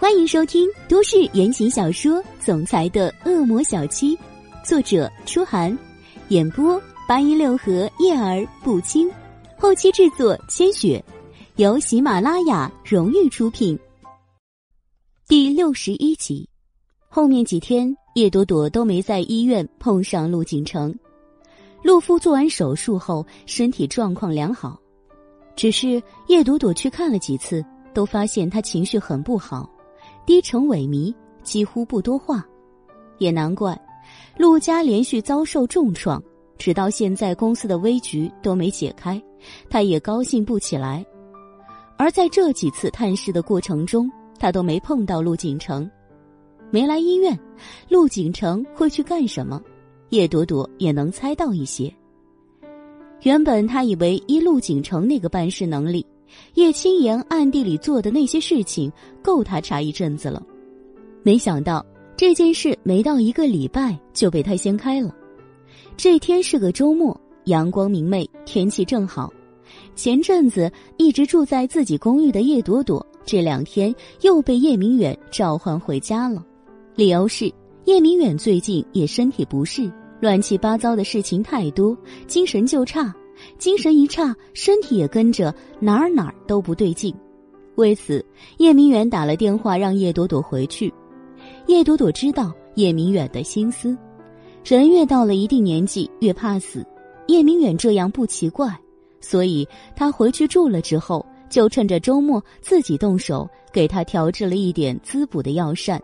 欢迎收听都市言情小说《总裁的恶魔小七》，作者：初寒，演播：八一六合叶儿不轻，后期制作：千雪，由喜马拉雅荣誉出品。第六十一集，后面几天，叶朵朵都没在医院碰上陆景城。陆夫做完手术后，身体状况良好，只是叶朵朵去看了几次，都发现他情绪很不好。低沉萎靡，几乎不多话，也难怪，陆家连续遭受重创，直到现在公司的危局都没解开，他也高兴不起来。而在这几次探视的过程中，他都没碰到陆景城，没来医院，陆景城会去干什么？叶朵朵也能猜到一些。原本他以为依陆景城那个办事能力。叶青言暗地里做的那些事情够他查一阵子了，没想到这件事没到一个礼拜就被他掀开了。这天是个周末，阳光明媚，天气正好。前阵子一直住在自己公寓的叶朵朵，这两天又被叶明远召唤回家了，理由是叶明远最近也身体不适，乱七八糟的事情太多，精神就差。精神一差，身体也跟着哪儿哪儿都不对劲。为此，叶明远打了电话让叶朵朵回去。叶朵朵知道叶明远的心思，人越到了一定年纪越怕死，叶明远这样不奇怪，所以他回去住了之后，就趁着周末自己动手给他调制了一点滋补的药膳。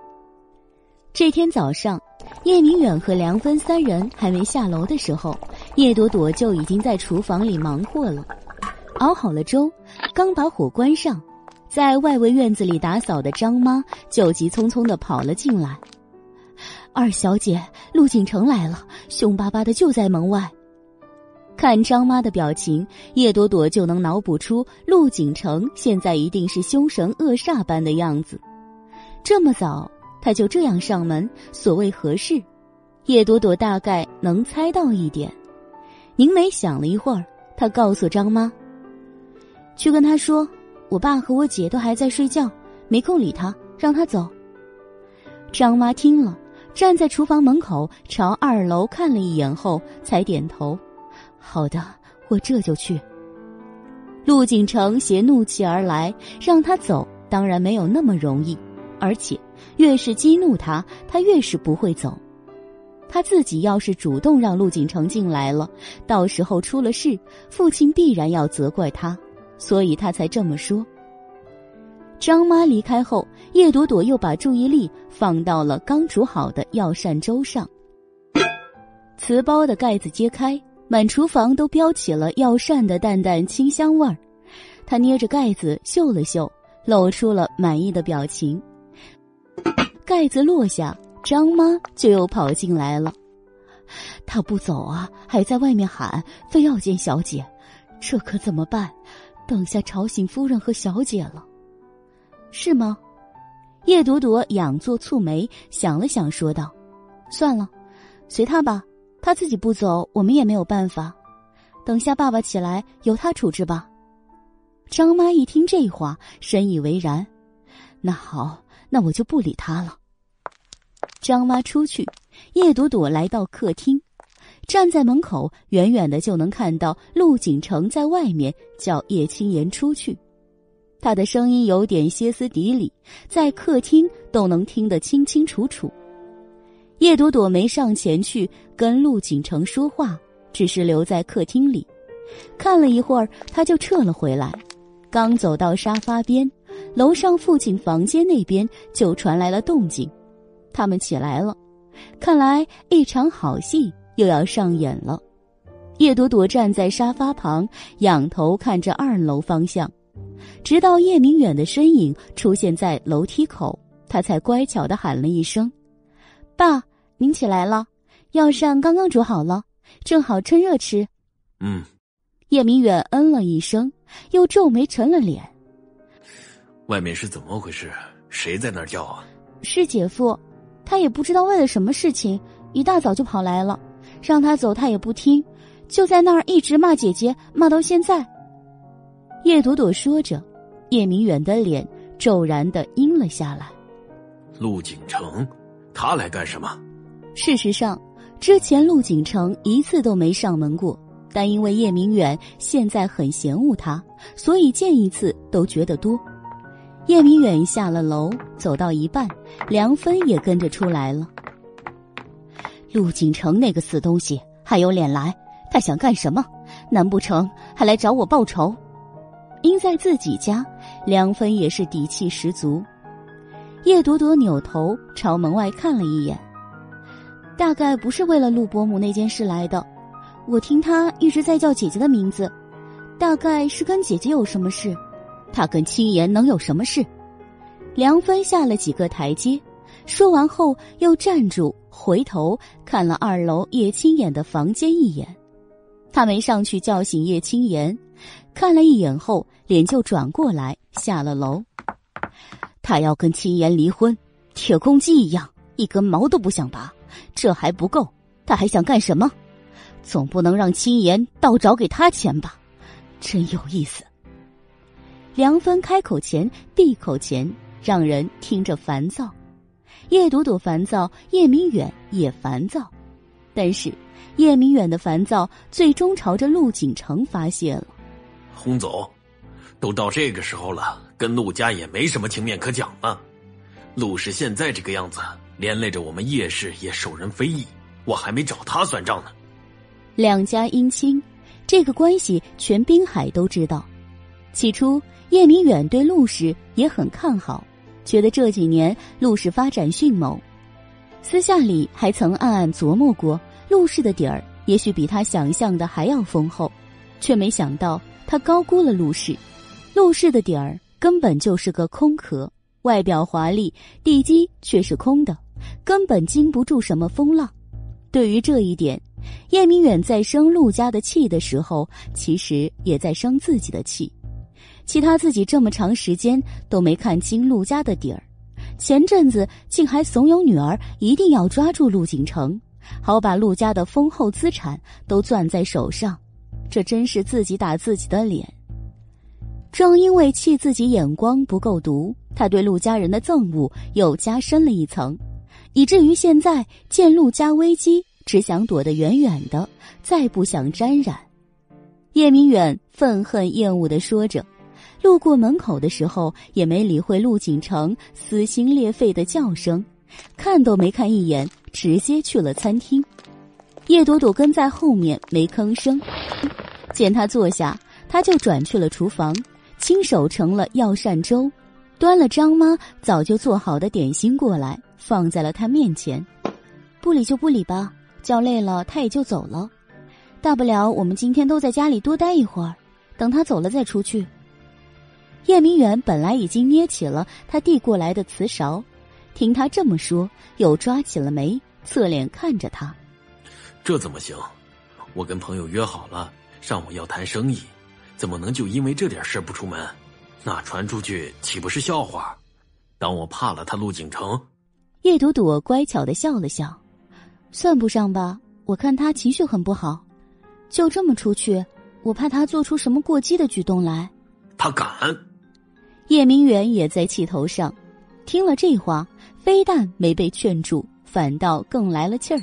这天早上，叶明远和梁芬三人还没下楼的时候。叶朵朵就已经在厨房里忙活了，熬好了粥，刚把火关上，在外围院子里打扫的张妈就急匆匆的跑了进来。二小姐，陆景城来了，凶巴巴的就在门外。看张妈的表情，叶朵朵就能脑补出陆景城现在一定是凶神恶煞般的样子。这么早，他就这样上门，所谓何事？叶朵朵大概能猜到一点。宁梅想了一会儿，她告诉张妈：“去跟他说，我爸和我姐都还在睡觉，没空理他，让他走。”张妈听了，站在厨房门口朝二楼看了一眼后，才点头：“好的，我这就去。”陆景成携怒气而来，让他走当然没有那么容易，而且越是激怒他，他越是不会走。他自己要是主动让陆景成进来了，到时候出了事，父亲必然要责怪他，所以他才这么说。张妈离开后，叶朵朵又把注意力放到了刚煮好的药膳粥上。瓷包的盖子揭开，满厨房都飘起了药膳的淡淡清香味儿。他捏着盖子嗅了嗅，露出了满意的表情。盖子落下。张妈就又跑进来了，他不走啊，还在外面喊，非要见小姐，这可怎么办？等下吵醒夫人和小姐了，是吗？叶朵朵仰坐蹙眉，想了想，说道：“算了，随他吧，他自己不走，我们也没有办法。等下爸爸起来，由他处置吧。”张妈一听这话，深以为然。那好，那我就不理他了。张妈出去，叶朵朵来到客厅，站在门口，远远的就能看到陆景成在外面叫叶青言出去。他的声音有点歇斯底里，在客厅都能听得清清楚楚。叶朵朵没上前去跟陆景成说话，只是留在客厅里，看了一会儿，他就撤了回来。刚走到沙发边，楼上父亲房间那边就传来了动静。他们起来了，看来一场好戏又要上演了。叶朵朵站在沙发旁，仰头看着二楼方向，直到叶明远的身影出现在楼梯口，他才乖巧的喊了一声：“爸，您起来了，药膳刚刚煮好了，正好趁热吃。”嗯。叶明远嗯了一声，又皱眉沉了脸。外面是怎么回事？谁在那儿叫啊？是姐夫。他也不知道为了什么事情，一大早就跑来了，让他走他也不听，就在那儿一直骂姐姐，骂到现在。叶朵朵说着，叶明远的脸骤然的阴了下来。陆景城，他来干什么？事实上，之前陆景城一次都没上门过，但因为叶明远现在很嫌恶他，所以见一次都觉得多。叶明远下了楼，走到一半，梁芬也跟着出来了。陆景城那个死东西还有脸来？他想干什么？难不成还来找我报仇？因在自己家，梁芬也是底气十足。叶朵朵扭头朝门外看了一眼，大概不是为了陆伯母那件事来的。我听他一直在叫姐姐的名字，大概是跟姐姐有什么事。他跟青岩能有什么事？梁芬下了几个台阶，说完后又站住，回头看了二楼叶青岩的房间一眼。他没上去叫醒叶青岩，看了一眼后，脸就转过来下了楼。他要跟青岩离婚，铁公鸡一样，一根毛都不想拔。这还不够，他还想干什么？总不能让青岩倒找给他钱吧？真有意思。梁芬开口前闭口前，让人听着烦躁。叶朵朵烦躁，叶明远也烦躁，但是叶明远的烦躁最终朝着陆景城发泄了。洪总，都到这个时候了，跟陆家也没什么情面可讲了。陆氏现在这个样子，连累着我们叶氏也受人非议，我还没找他算账呢。两家姻亲，这个关系全滨海都知道。起初。叶明远对陆氏也很看好，觉得这几年陆氏发展迅猛，私下里还曾暗暗琢磨过陆氏的底儿也许比他想象的还要丰厚，却没想到他高估了陆氏。陆氏的底儿根本就是个空壳，外表华丽，地基却是空的，根本经不住什么风浪。对于这一点，叶明远在生陆家的气的时候，其实也在生自己的气。其他自己这么长时间都没看清陆家的底儿，前阵子竟还怂恿女儿一定要抓住陆景城，好把陆家的丰厚资产都攥在手上，这真是自己打自己的脸。正因为气自己眼光不够毒，他对陆家人的憎恶又加深了一层，以至于现在见陆家危机，只想躲得远远的，再不想沾染。叶明远愤恨厌恶的说着。路过门口的时候，也没理会陆景城撕心裂肺的叫声，看都没看一眼，直接去了餐厅。叶朵朵跟在后面没吭声。见他坐下，他就转去了厨房，亲手盛了药膳粥，端了张妈早就做好的点心过来，放在了他面前。不理就不理吧，叫累了他也就走了。大不了我们今天都在家里多待一会儿，等他走了再出去。叶明远本来已经捏起了他递过来的瓷勺，听他这么说，又抓起了眉，侧脸看着他。这怎么行？我跟朋友约好了，上午要谈生意，怎么能就因为这点事不出门？那传出去岂不是笑话？当我怕了他陆景城？叶朵朵乖巧的笑了笑，算不上吧。我看他情绪很不好，就这么出去，我怕他做出什么过激的举动来。他敢？叶明远也在气头上，听了这话，非但没被劝住，反倒更来了气儿，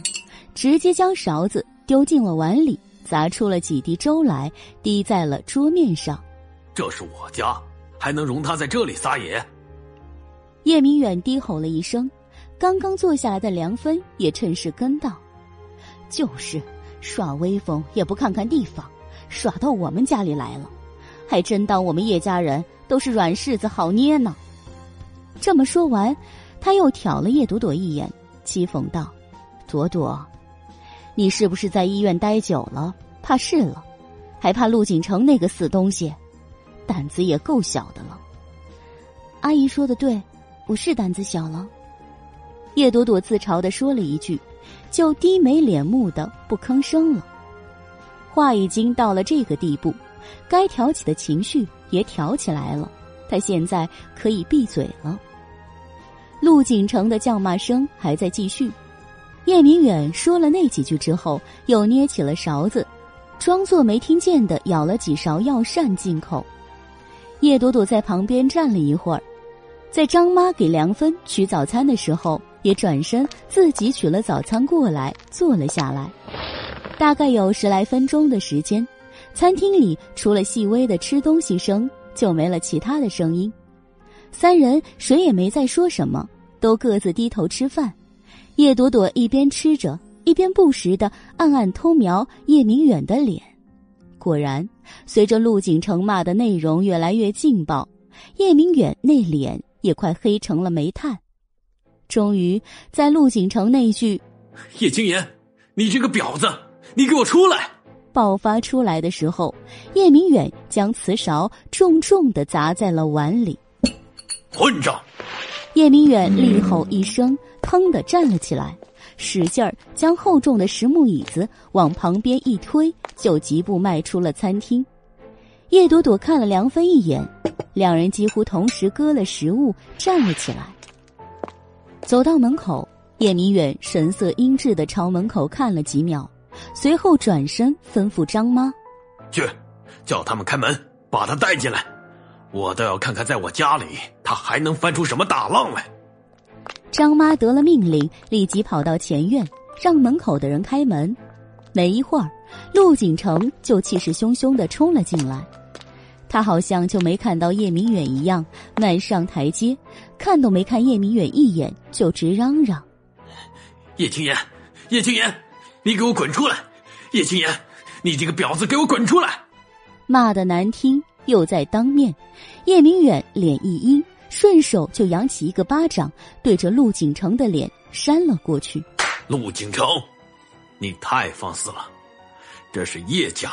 直接将勺子丢进了碗里，砸出了几滴粥来，滴在了桌面上。这是我家，还能容他在这里撒野？叶明远低吼了一声，刚刚坐下来的梁芬也趁势跟道：“就是耍威风也不看看地方，耍到我们家里来了，还真当我们叶家人。”都是软柿子好捏呢。这么说完，他又挑了叶朵朵一眼，讥讽道：“朵朵，你是不是在医院待久了，怕事了，还怕陆景城那个死东西？胆子也够小的了。”阿姨说的对，我是胆子小了。叶朵朵自嘲的说了一句，就低眉敛目的不吭声了。话已经到了这个地步。该挑起的情绪也挑起来了，他现在可以闭嘴了。陆景城的叫骂声还在继续，叶明远说了那几句之后，又捏起了勺子，装作没听见的舀了几勺药膳进口。叶朵朵在旁边站了一会儿，在张妈给梁芬取早餐的时候，也转身自己取了早餐过来，坐了下来。大概有十来分钟的时间，餐厅里除了细微的吃东西声，就没了其他的声音。三人谁也没再说什么，都各自低头吃饭。叶朵朵一边吃着，一边不时的暗暗偷瞄叶明远的脸。果然，随着陆景城骂的内容越来越劲爆，叶明远那脸也快黑成了煤炭。终于，在陆景城那句“叶青言，你这个婊子，你给我出来！”爆发出来的时候，叶明远将瓷勺重重的砸在了碗里。混账！叶明远厉吼一声，腾的站了起来。使劲儿将厚重的实木椅子往旁边一推，就疾步迈出了餐厅。叶朵朵看了梁芬一眼，两人几乎同时割了食物，站了起来。走到门口，叶明远神色阴鸷的朝门口看了几秒，随后转身吩咐张妈：“去，叫他们开门，把他带进来。我倒要看看，在我家里他还能翻出什么大浪来。”张妈得了命令，立即跑到前院，让门口的人开门。没一会儿，陆景城就气势汹汹的冲了进来。他好像就没看到叶明远一样，迈上台阶，看都没看叶明远一眼，就直嚷嚷：“叶青言，叶青言，你给我滚出来！叶青言，你这个婊子，给我滚出来！”骂的难听，又在当面。叶明远脸一阴。顺手就扬起一个巴掌，对着陆景城的脸扇了过去。陆景城，你太放肆了！这是叶家，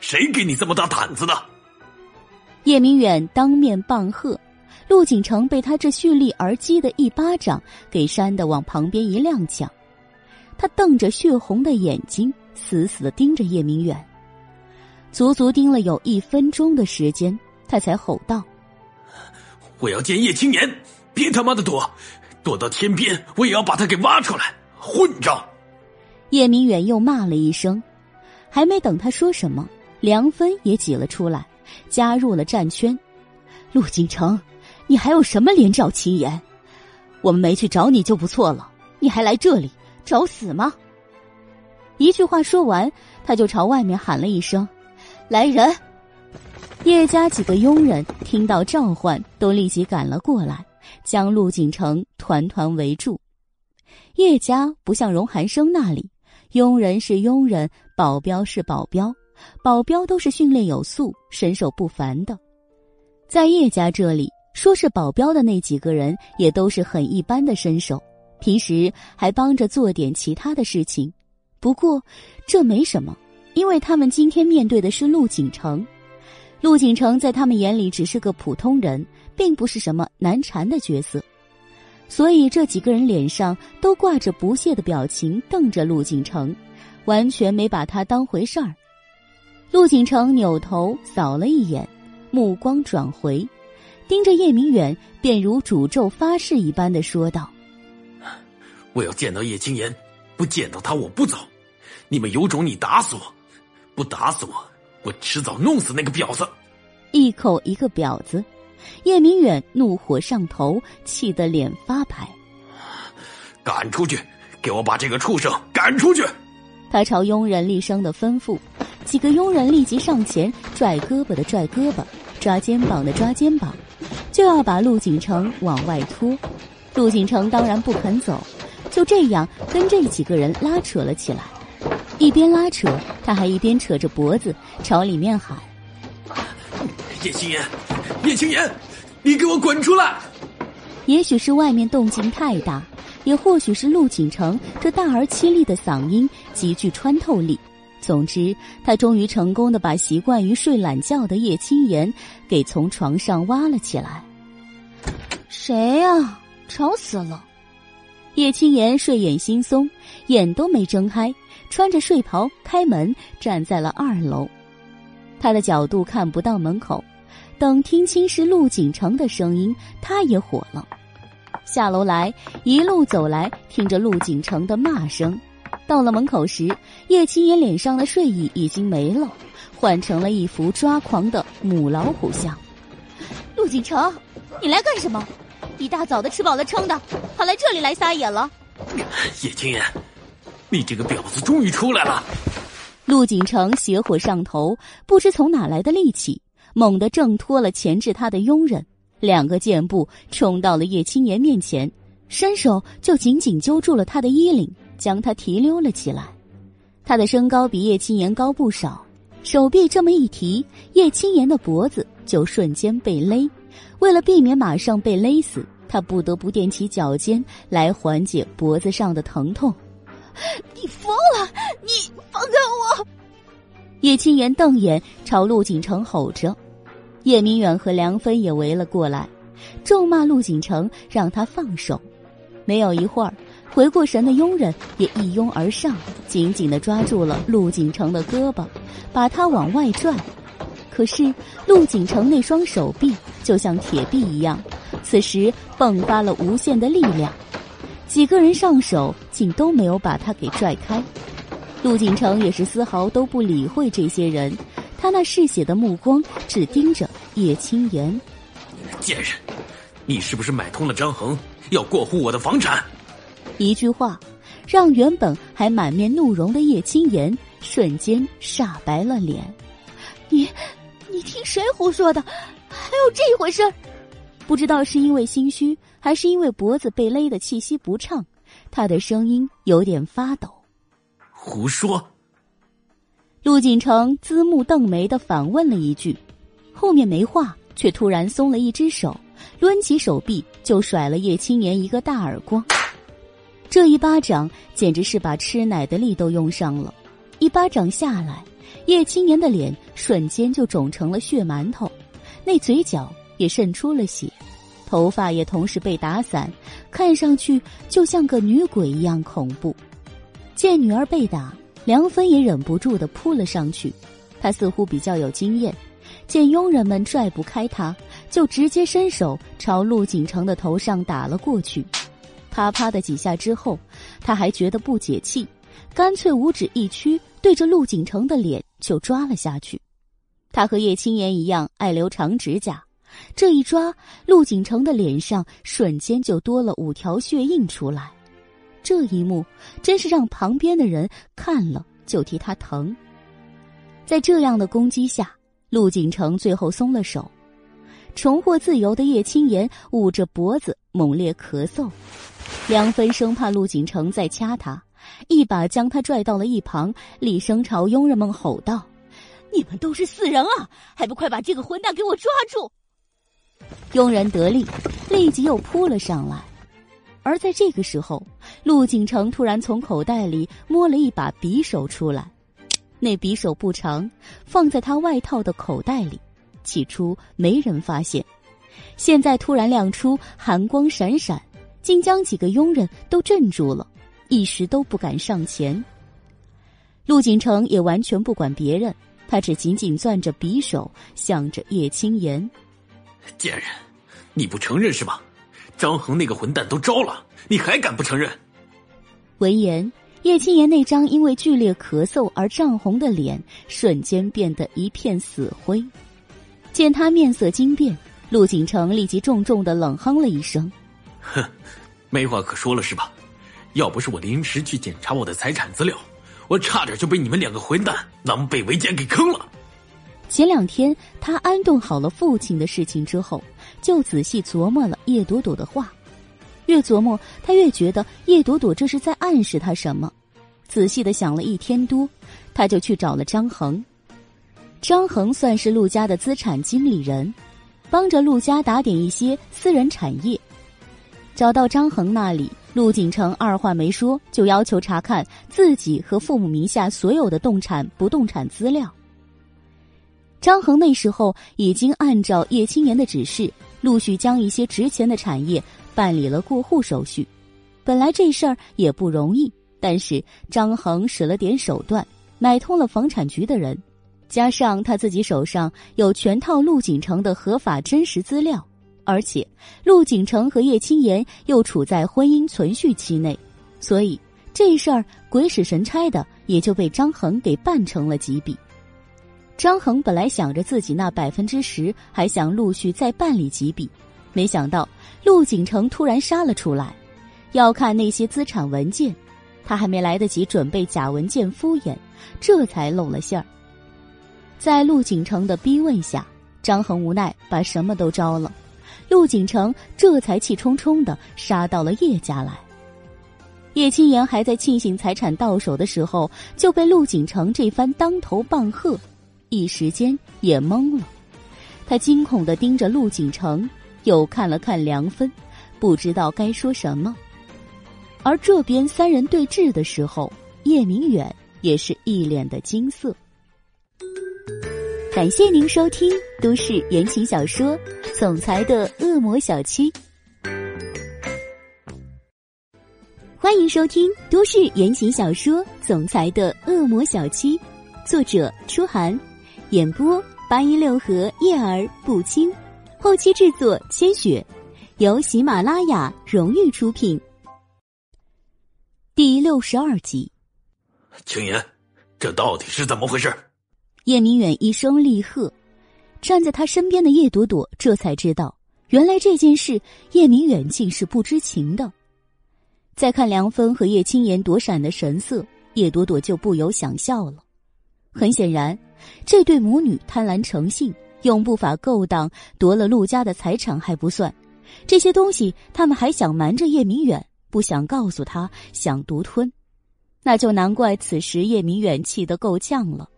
谁给你这么大胆子的？叶明远当面棒喝，陆景城被他这蓄力而击的一巴掌给扇的往旁边一踉跄。他瞪着血红的眼睛，死死的盯着叶明远，足足盯了有一分钟的时间，他才吼道。我要见叶青年，别他妈的躲，躲到天边，我也要把他给挖出来！混账！叶明远又骂了一声，还没等他说什么，梁芬也挤了出来，加入了战圈。陆景城，你还有什么脸找秦言？我们没去找你就不错了，你还来这里找死吗？一句话说完，他就朝外面喊了一声：“来人！”叶家几个佣人听到召唤，都立即赶了过来，将陆景城团团围住。叶家不像荣寒生那里，佣人是佣人，保镖是保镖，保镖都是训练有素、身手不凡的。在叶家这里，说是保镖的那几个人也都是很一般的身手，平时还帮着做点其他的事情。不过这没什么，因为他们今天面对的是陆景城。陆景城在他们眼里只是个普通人，并不是什么难缠的角色，所以这几个人脸上都挂着不屑的表情，瞪着陆景城，完全没把他当回事儿。陆景城扭头扫了一眼，目光转回，盯着叶明远，便如诅咒发誓一般的说道：“我要见到叶青言，不见到他我不走。你们有种，你打死我；不打死我。”我迟早弄死那个婊子！一口一个婊子，叶明远怒火上头，气得脸发白。赶出去！给我把这个畜生赶出去！他朝佣人厉声的吩咐，几个佣人立即上前，拽胳膊的拽胳膊，抓肩膀的抓肩膀，就要把陆景城往外拖。陆景城当然不肯走，就这样跟这几个人拉扯了起来。一边拉扯，他还一边扯着脖子朝里面喊：“叶青言，叶青言，你给我滚出来！”也许是外面动静太大，也或许是陆景城这大而凄厉的嗓音极具穿透力。总之，他终于成功的把习惯于睡懒觉的叶青言给从床上挖了起来。谁呀？吵死了！叶青言睡眼惺忪，眼都没睁开。穿着睡袍开门，站在了二楼。他的角度看不到门口。等听清是陆景城的声音，他也火了。下楼来，一路走来，听着陆景城的骂声。到了门口时，叶青言脸上的睡意已经没了，换成了一副抓狂的母老虎相。陆景城，你来干什么？一大早的吃饱了撑的，跑来这里来撒野了。叶青言，你这个婊子终于出来了！陆景成邪火上头，不知从哪来的力气，猛地挣脱了钳制他的佣人，两个箭步冲到了叶青言面前，伸手就紧紧揪住了他的衣领，将他提溜了起来。他的身高比叶青言高不少，手臂这么一提，叶青言的脖子就瞬间被勒。为了避免马上被勒死，他不得不踮起脚尖来缓解脖子上的疼痛。你疯了！你放开我！叶青言瞪眼朝陆景城吼着，叶明远和梁芬也围了过来，咒骂陆景城让他放手。没有一会儿，回过神的佣人也一拥而上，紧紧的抓住了陆景城的胳膊，把他往外拽。可是陆景城那双手臂就像铁臂一样，此时迸发了无限的力量。几个人上手，竟都没有把他给拽开。陆景城也是丝毫都不理会这些人，他那嗜血的目光只盯着叶青言。贱人，你是不是买通了张恒，要过户我的房产？一句话，让原本还满面怒容的叶青言瞬间煞白了脸。你，你听谁胡说的？还有这一回事？不知道是因为心虚。还是因为脖子被勒的气息不畅，他的声音有点发抖。胡说！陆锦城眦目瞪眉的反问了一句，后面没话，却突然松了一只手，抡起手臂就甩了叶青言一个大耳光。这一巴掌简直是把吃奶的力都用上了，一巴掌下来，叶青言的脸瞬间就肿成了血馒头，那嘴角也渗出了血。头发也同时被打散，看上去就像个女鬼一样恐怖。见女儿被打，梁芬也忍不住的扑了上去。她似乎比较有经验，见佣人们拽不开她，就直接伸手朝陆景城的头上打了过去。啪啪的几下之后，他还觉得不解气，干脆五指一屈，对着陆景城的脸就抓了下去。他和叶青言一样爱留长指甲。这一抓，陆景成的脸上瞬间就多了五条血印出来。这一幕真是让旁边的人看了就替他疼。在这样的攻击下，陆景成最后松了手。重获自由的叶青言捂着脖子猛烈咳嗽，梁芬生怕陆景成再掐他，一把将他拽到了一旁，厉声朝佣人们吼道：“你们都是死人啊，还不快把这个混蛋给我抓住！”佣人得令，立即又扑了上来。而在这个时候，陆景成突然从口袋里摸了一把匕首出来。那匕首不长，放在他外套的口袋里。起初没人发现，现在突然亮出寒光闪闪，竟将几个佣人都镇住了，一时都不敢上前。陆景成也完全不管别人，他只紧紧攥着匕首，向着叶青言。贱人，你不承认是吧？张恒那个混蛋都招了，你还敢不承认？闻言，叶青言那张因为剧烈咳嗽而涨红的脸瞬间变得一片死灰。见他面色惊变，陆景成立即重重的冷哼了一声：“哼，没话可说了是吧？要不是我临时去检查我的财产资料，我差点就被你们两个混蛋狼狈为奸给坑了。”前两天，他安顿好了父亲的事情之后，就仔细琢磨了叶朵朵的话。越琢磨，他越觉得叶朵朵这是在暗示他什么。仔细的想了一天多，他就去找了张恒。张恒算是陆家的资产经理人，帮着陆家打点一些私人产业。找到张恒那里，陆景成二话没说，就要求查看自己和父母名下所有的动产、不动产资料。张恒那时候已经按照叶青言的指示，陆续将一些值钱的产业办理了过户手续。本来这事儿也不容易，但是张恒使了点手段，买通了房产局的人，加上他自己手上有全套陆景城的合法真实资料，而且陆景城和叶青言又处在婚姻存续期内，所以这事儿鬼使神差的也就被张恒给办成了几笔。张恒本来想着自己那百分之十还想陆续再办理几笔，没想到陆景城突然杀了出来，要看那些资产文件。他还没来得及准备假文件敷衍，这才露了馅儿。在陆景城的逼问下，张恒无奈把什么都招了。陆景城这才气冲冲的杀到了叶家来。叶青言还在庆幸财产到手的时候，就被陆景城这番当头棒喝，一时间也懵了。他惊恐的盯着陆景城，又看了看梁芬，不知道该说什么。而这边三人对峙的时候，叶明远也是一脸的惊色。感谢您收听都市言情小说《总裁的恶魔小七》，欢迎收听都市言情小说《总裁的恶魔小七》，作者：初寒，演播：八一六和叶儿不清，后期制作：千雪，由喜马拉雅荣誉出品。第六十二集，青言，这到底是怎么回事？叶明远一声厉喝，站在他身边的叶朵朵这才知道，原来这件事叶明远竟是不知情的。再看梁芬和叶青言躲闪的神色，叶朵朵就不由想笑了。很显然，这对母女贪婪成性，用不法勾当，夺了陆家的财产还不算，这些东西他们还想瞒着叶明远，不想告诉他，想独吞，那就难怪此时叶明远气得够呛了。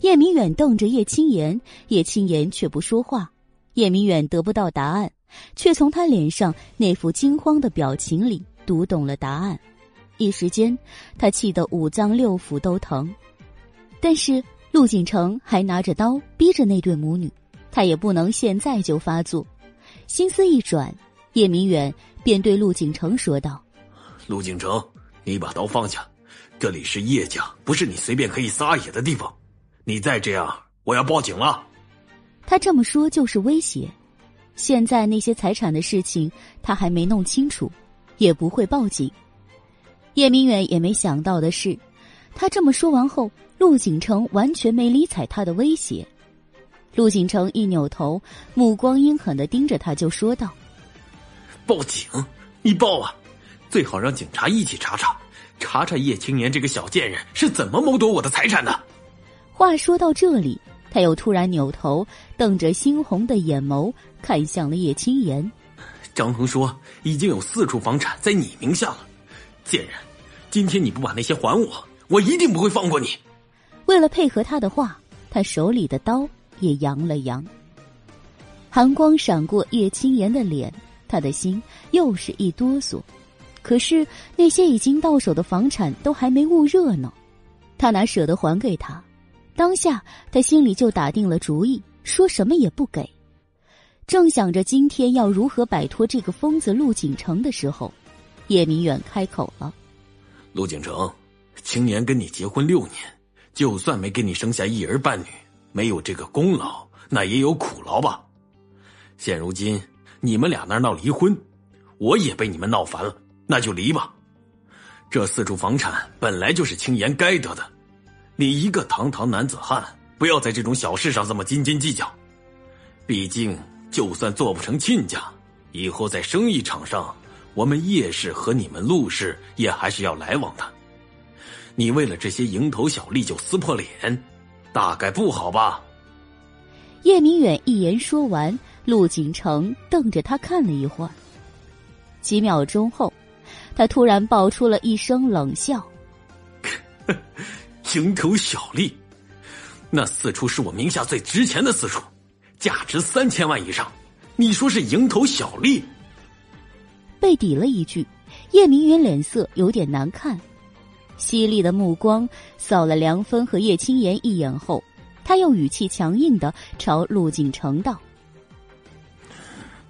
叶明远瞪着叶青言，叶青言却不说话。叶明远得不到答案，却从他脸上那副惊慌的表情里读懂了答案。一时间，他气得五脏六腑都疼。但是陆景城还拿着刀逼着那对母女，他也不能现在就发作。心思一转，叶明远便对陆景城说道：“陆景城，你把刀放下，这里是叶家，不是你随便可以撒野的地方。”你再这样，我要报警了。他这么说就是威胁。现在那些财产的事情他还没弄清楚，也不会报警。叶明远也没想到的是，他这么说完后，陆景城完全没理睬他的威胁。陆景城一扭头，目光阴狠的盯着他，就说道：“报警？你报啊！最好让警察一起查查，查查叶青年这个小贱人是怎么谋夺我的财产的。”话说到这里，他又突然扭头，瞪着猩红的眼眸看向了叶青言。张恒说：“已经有四处房产在你名下了，贱人，今天你不把那些还我，我一定不会放过你。”为了配合他的话，他手里的刀也扬了扬。寒光闪过叶青言的脸，他的心又是一哆嗦。可是那些已经到手的房产都还没焐热呢，他哪舍得还给他？当下，他心里就打定了主意，说什么也不给。正想着今天要如何摆脱这个疯子陆景城的时候，叶明远开口了：“陆景城，青年跟你结婚六年，就算没给你生下一儿半女，没有这个功劳，那也有苦劳吧？现如今你们俩那闹离婚，我也被你们闹烦了，那就离吧。这四处房产本来就是青岩该得的。”你一个堂堂男子汉，不要在这种小事上这么斤斤计较。毕竟，就算做不成亲家，以后在生意场上，我们叶氏和你们陆氏也还是要来往的。你为了这些蝇头小利就撕破脸，大概不好吧？叶明远一言说完，陆景城瞪着他看了一会儿。几秒钟后，他突然爆出了一声冷笑。蝇头小利，那四处是我名下最值钱的四处，价值三千万以上。你说是蝇头小利？被抵了一句，叶明远脸色有点难看，犀利的目光扫了梁芬和叶青言一眼后，他又语气强硬的朝陆景城道：“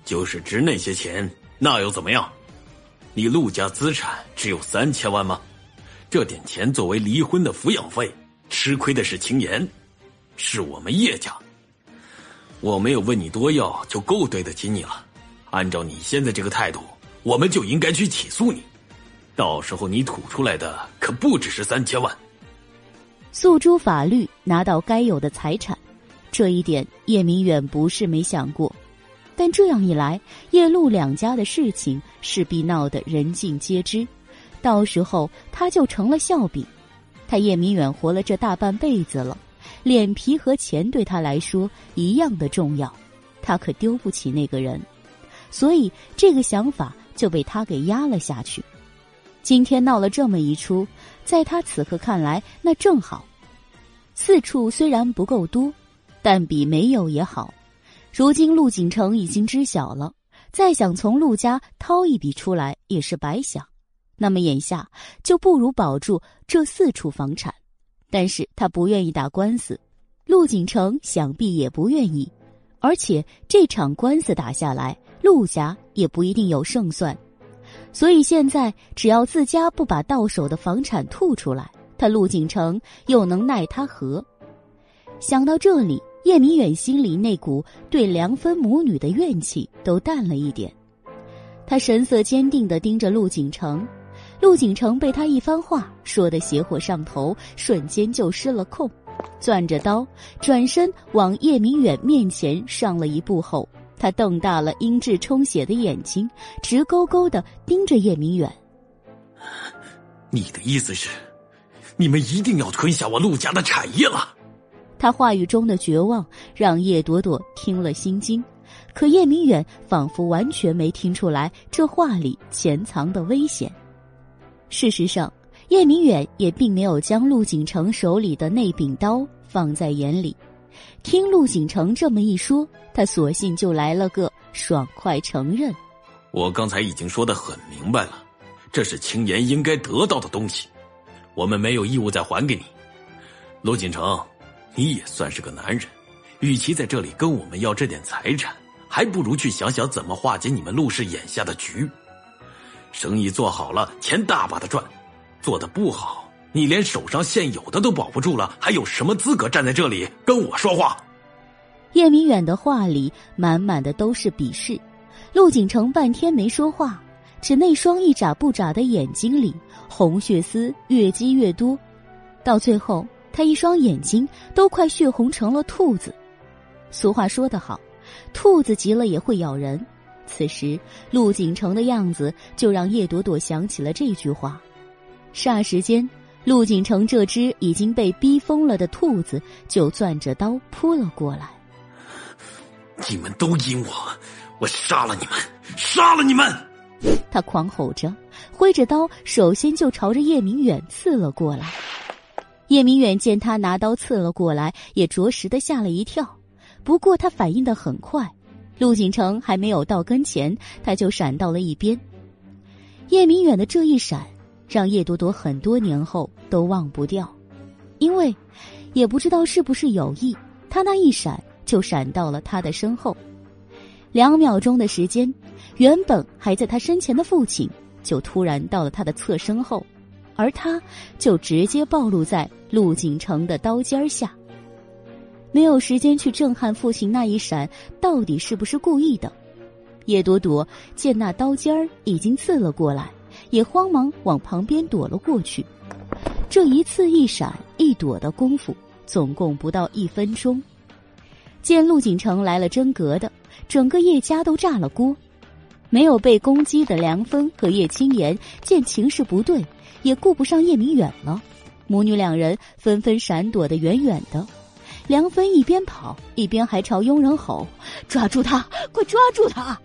就是值那些钱，那又怎么样？你陆家资产只有三千万吗？”这点钱作为离婚的抚养费，吃亏的是青岩，是我们叶家。我没有问你多要，就够对得起你了。按照你现在这个态度，我们就应该去起诉你。到时候你吐出来的可不只是三千万。诉诸法律，拿到该有的财产，这一点叶明远不是没想过。但这样一来，叶陆两家的事情势必闹得人尽皆知，到时候他就成了笑柄。他叶明远活了这大半辈子了，脸皮和钱对他来说一样的重要，他可丢不起那个人，所以这个想法就被他给压了下去。今天闹了这么一出，在他此刻看来，那正好。四处虽然不够多，但比没有也好。如今陆景城已经知晓了，再想从陆家掏一笔出来也是白想。那么眼下就不如保住这四处房产，但是他不愿意打官司，陆景城想必也不愿意，而且这场官司打下来，陆家也不一定有胜算，所以现在只要自家不把到手的房产吐出来，他陆景城又能奈他何？想到这里，叶明远心里那股对梁芬母女的怨气都淡了一点，他神色坚定地盯着陆景城。陆景城被他一番话说得邪火上头，瞬间就失了控，攥着刀转身往叶明远面前上了一步后，他瞪大了英质充血的眼睛，直勾勾的盯着叶明远。你的意思是，你们一定要吞下我陆家的产业了？他话语中的绝望让叶朵朵听了心惊，可叶明远仿佛完全没听出来这话里潜藏的危险。事实上，叶明远也并没有将陆景城手里的那柄刀放在眼里。听陆景城这么一说，他索性就来了个爽快承认：“我刚才已经说的很明白了，这是青岩应该得到的东西，我们没有义务再还给你。陆景城，你也算是个男人，与其在这里跟我们要这点财产，还不如去想想怎么化解你们陆氏眼下的局。”生意做好了，钱大把的赚；做的不好，你连手上现有的都保不住了，还有什么资格站在这里跟我说话？叶明远的话里满满的都是鄙视。陆景城半天没说话，只那双一眨不眨的眼睛里，红血丝越积越多，到最后，他一双眼睛都快血红成了兔子。俗话说得好，兔子急了也会咬人。此时，陆景城的样子就让叶朵朵想起了这句话。霎时间，陆景城这只已经被逼疯了的兔子就攥着刀扑了过来。你们都因我，我杀了你们，杀了你们！他狂吼着，挥着刀，首先就朝着叶明远刺了过来。叶明远见他拿刀刺了过来，也着实的吓了一跳，不过他反应的很快。陆景城还没有到跟前，他就闪到了一边。叶明远的这一闪，让叶朵朵很多年后都忘不掉，因为也不知道是不是有意，他那一闪就闪到了他的身后。两秒钟的时间，原本还在他身前的父亲，就突然到了他的侧身后，而他就直接暴露在陆景城的刀尖下。没有时间去震撼父亲那一闪到底是不是故意的。叶朵朵见那刀尖儿已经刺了过来，也慌忙往旁边躲了过去。这一次一闪一躲的功夫，总共不到一分钟。见陆景城来了真格的，整个叶家都炸了锅。没有被攻击的梁峰和叶青言见情势不对，也顾不上叶明远了，母女两人纷纷闪躲的远远的。梁芬一边跑一边还朝佣人吼：“抓住他！快抓住他！”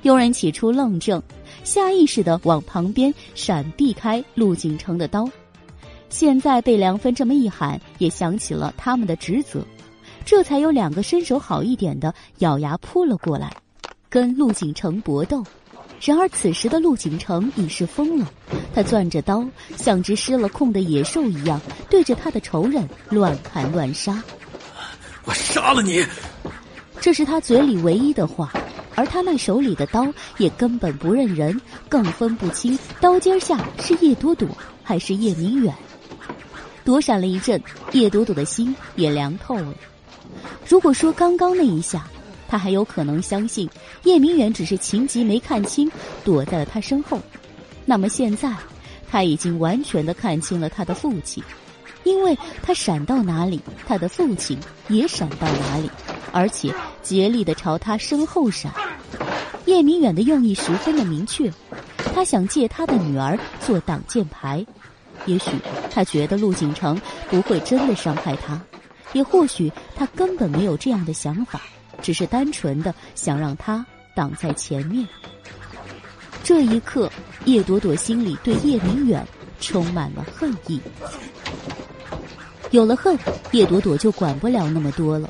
佣人起初愣怔，下意识的往旁边闪避开陆景城的刀。现在被梁芬这么一喊，也想起了他们的职责，这才有两个身手好一点的咬牙扑了过来，跟陆景城搏斗。然而此时的陆景城已是疯了，他攥着刀，像只失了控的野兽一样，对着他的仇人乱砍乱杀。我杀了你！这是他嘴里唯一的话，而他那手里的刀也根本不认人，更分不清刀尖下是叶朵朵还是叶明远。躲闪了一阵，叶朵朵的心也凉透了。如果说刚刚那一下，他还有可能相信叶明远只是情急没看清，躲在了他身后，那么现在他已经完全的看清了他的父亲。因为他闪到哪里，他的父亲也闪到哪里，而且竭力的朝他身后闪。叶明远的用意十分的明确，他想借他的女儿做挡箭牌。也许他觉得陆景城不会真的伤害他，也或许他根本没有这样的想法，只是单纯的想让他挡在前面。这一刻，叶朵朵心里对叶明远充满了恨意。有了恨，叶朵朵就管不了那么多了。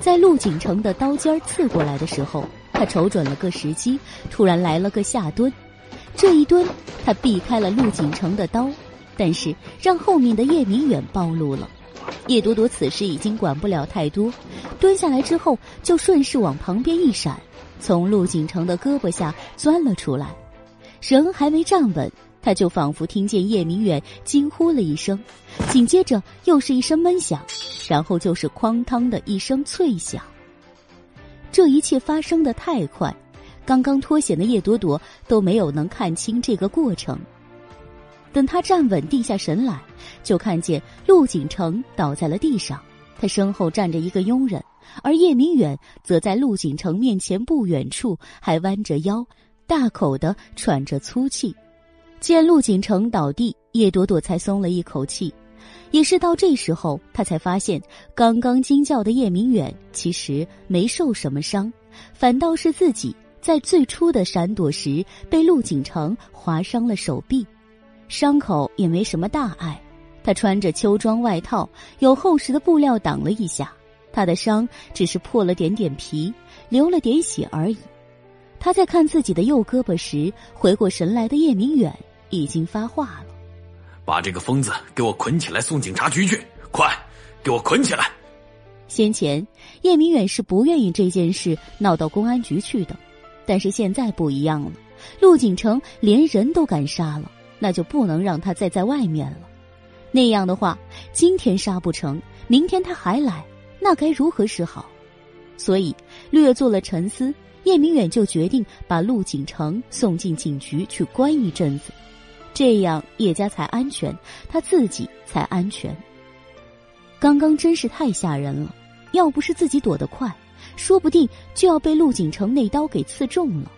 在陆景城的刀尖刺过来的时候，他瞅准了个时机，突然来了个下蹲。这一蹲，他避开了陆景城的刀，但是让后面的叶明远暴露了。叶朵朵此时已经管不了太多，蹲下来之后就顺势往旁边一闪，从陆景城的胳膊下钻了出来。人还没站稳，他就仿佛听见叶明远惊呼了一声，紧接着又是一声闷响，然后就是哐当的一声脆响。这一切发生的太快，刚刚脱险的叶朵朵都没有能看清这个过程。等他站稳、定下神来，就看见陆景城倒在了地上，他身后站着一个佣人，而叶明远则在陆景城面前不远处，还弯着腰。大口的喘着粗气，见陆景城倒地，叶朵朵才松了一口气。也是到这时候，她才发现刚刚惊叫的叶明远其实没受什么伤，反倒是自己在最初的闪躲时被陆景城划伤了手臂，伤口也没什么大碍。他穿着秋装外套，有厚实的布料挡了一下，他的伤只是破了点点皮，流了点血而已。他在看自己的右胳膊时，回过神来的叶明远已经发话了：“把这个疯子给我捆起来，送警察局去！快，给我捆起来！”先前叶明远是不愿意这件事闹到公安局去的，但是现在不一样了。陆景城连人都敢杀了，那就不能让他再在外面了。那样的话，今天杀不成，明天他还来，那该如何是好？所以略做了沉思。叶明远就决定把陆景城送进警局去关一阵子，这样叶家才安全，他自己才安全。刚刚真是太吓人了，要不是自己躲得快，说不定就要被陆景城那刀给刺中了。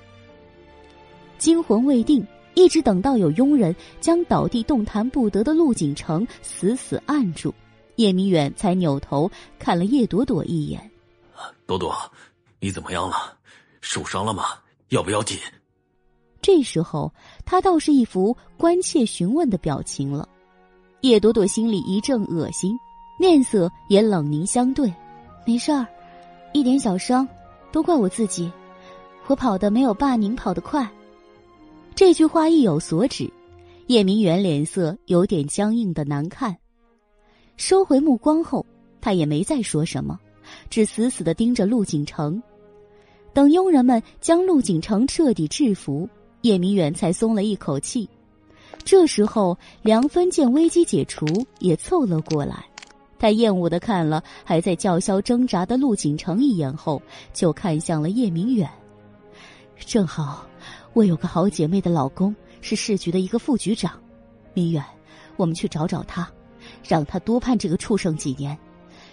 惊魂未定，一直等到有佣人将倒地动弹不得的陆景城死死按住，叶明远才扭头看了叶朵朵一眼：“朵朵，你怎么样了？”受伤了吗？要不要紧？这时候他倒是一副关切询问的表情了。叶朵朵心里一阵恶心，面色也冷凝相对。没事儿，一点小伤，都怪我自己，我跑的没有爸您跑得快。这句话意有所指，叶明远脸色有点僵硬的难看。收回目光后，他也没再说什么，只死死的盯着陆景城。等佣人们将陆景城彻底制服，叶明远才松了一口气。这时候，梁芬见危机解除，也凑了过来。他厌恶的看了还在叫嚣挣扎的陆景城一眼后，就看向了叶明远。正好，我有个好姐妹的老公是市局的一个副局长，明远，我们去找找他，让他多判这个畜生几年，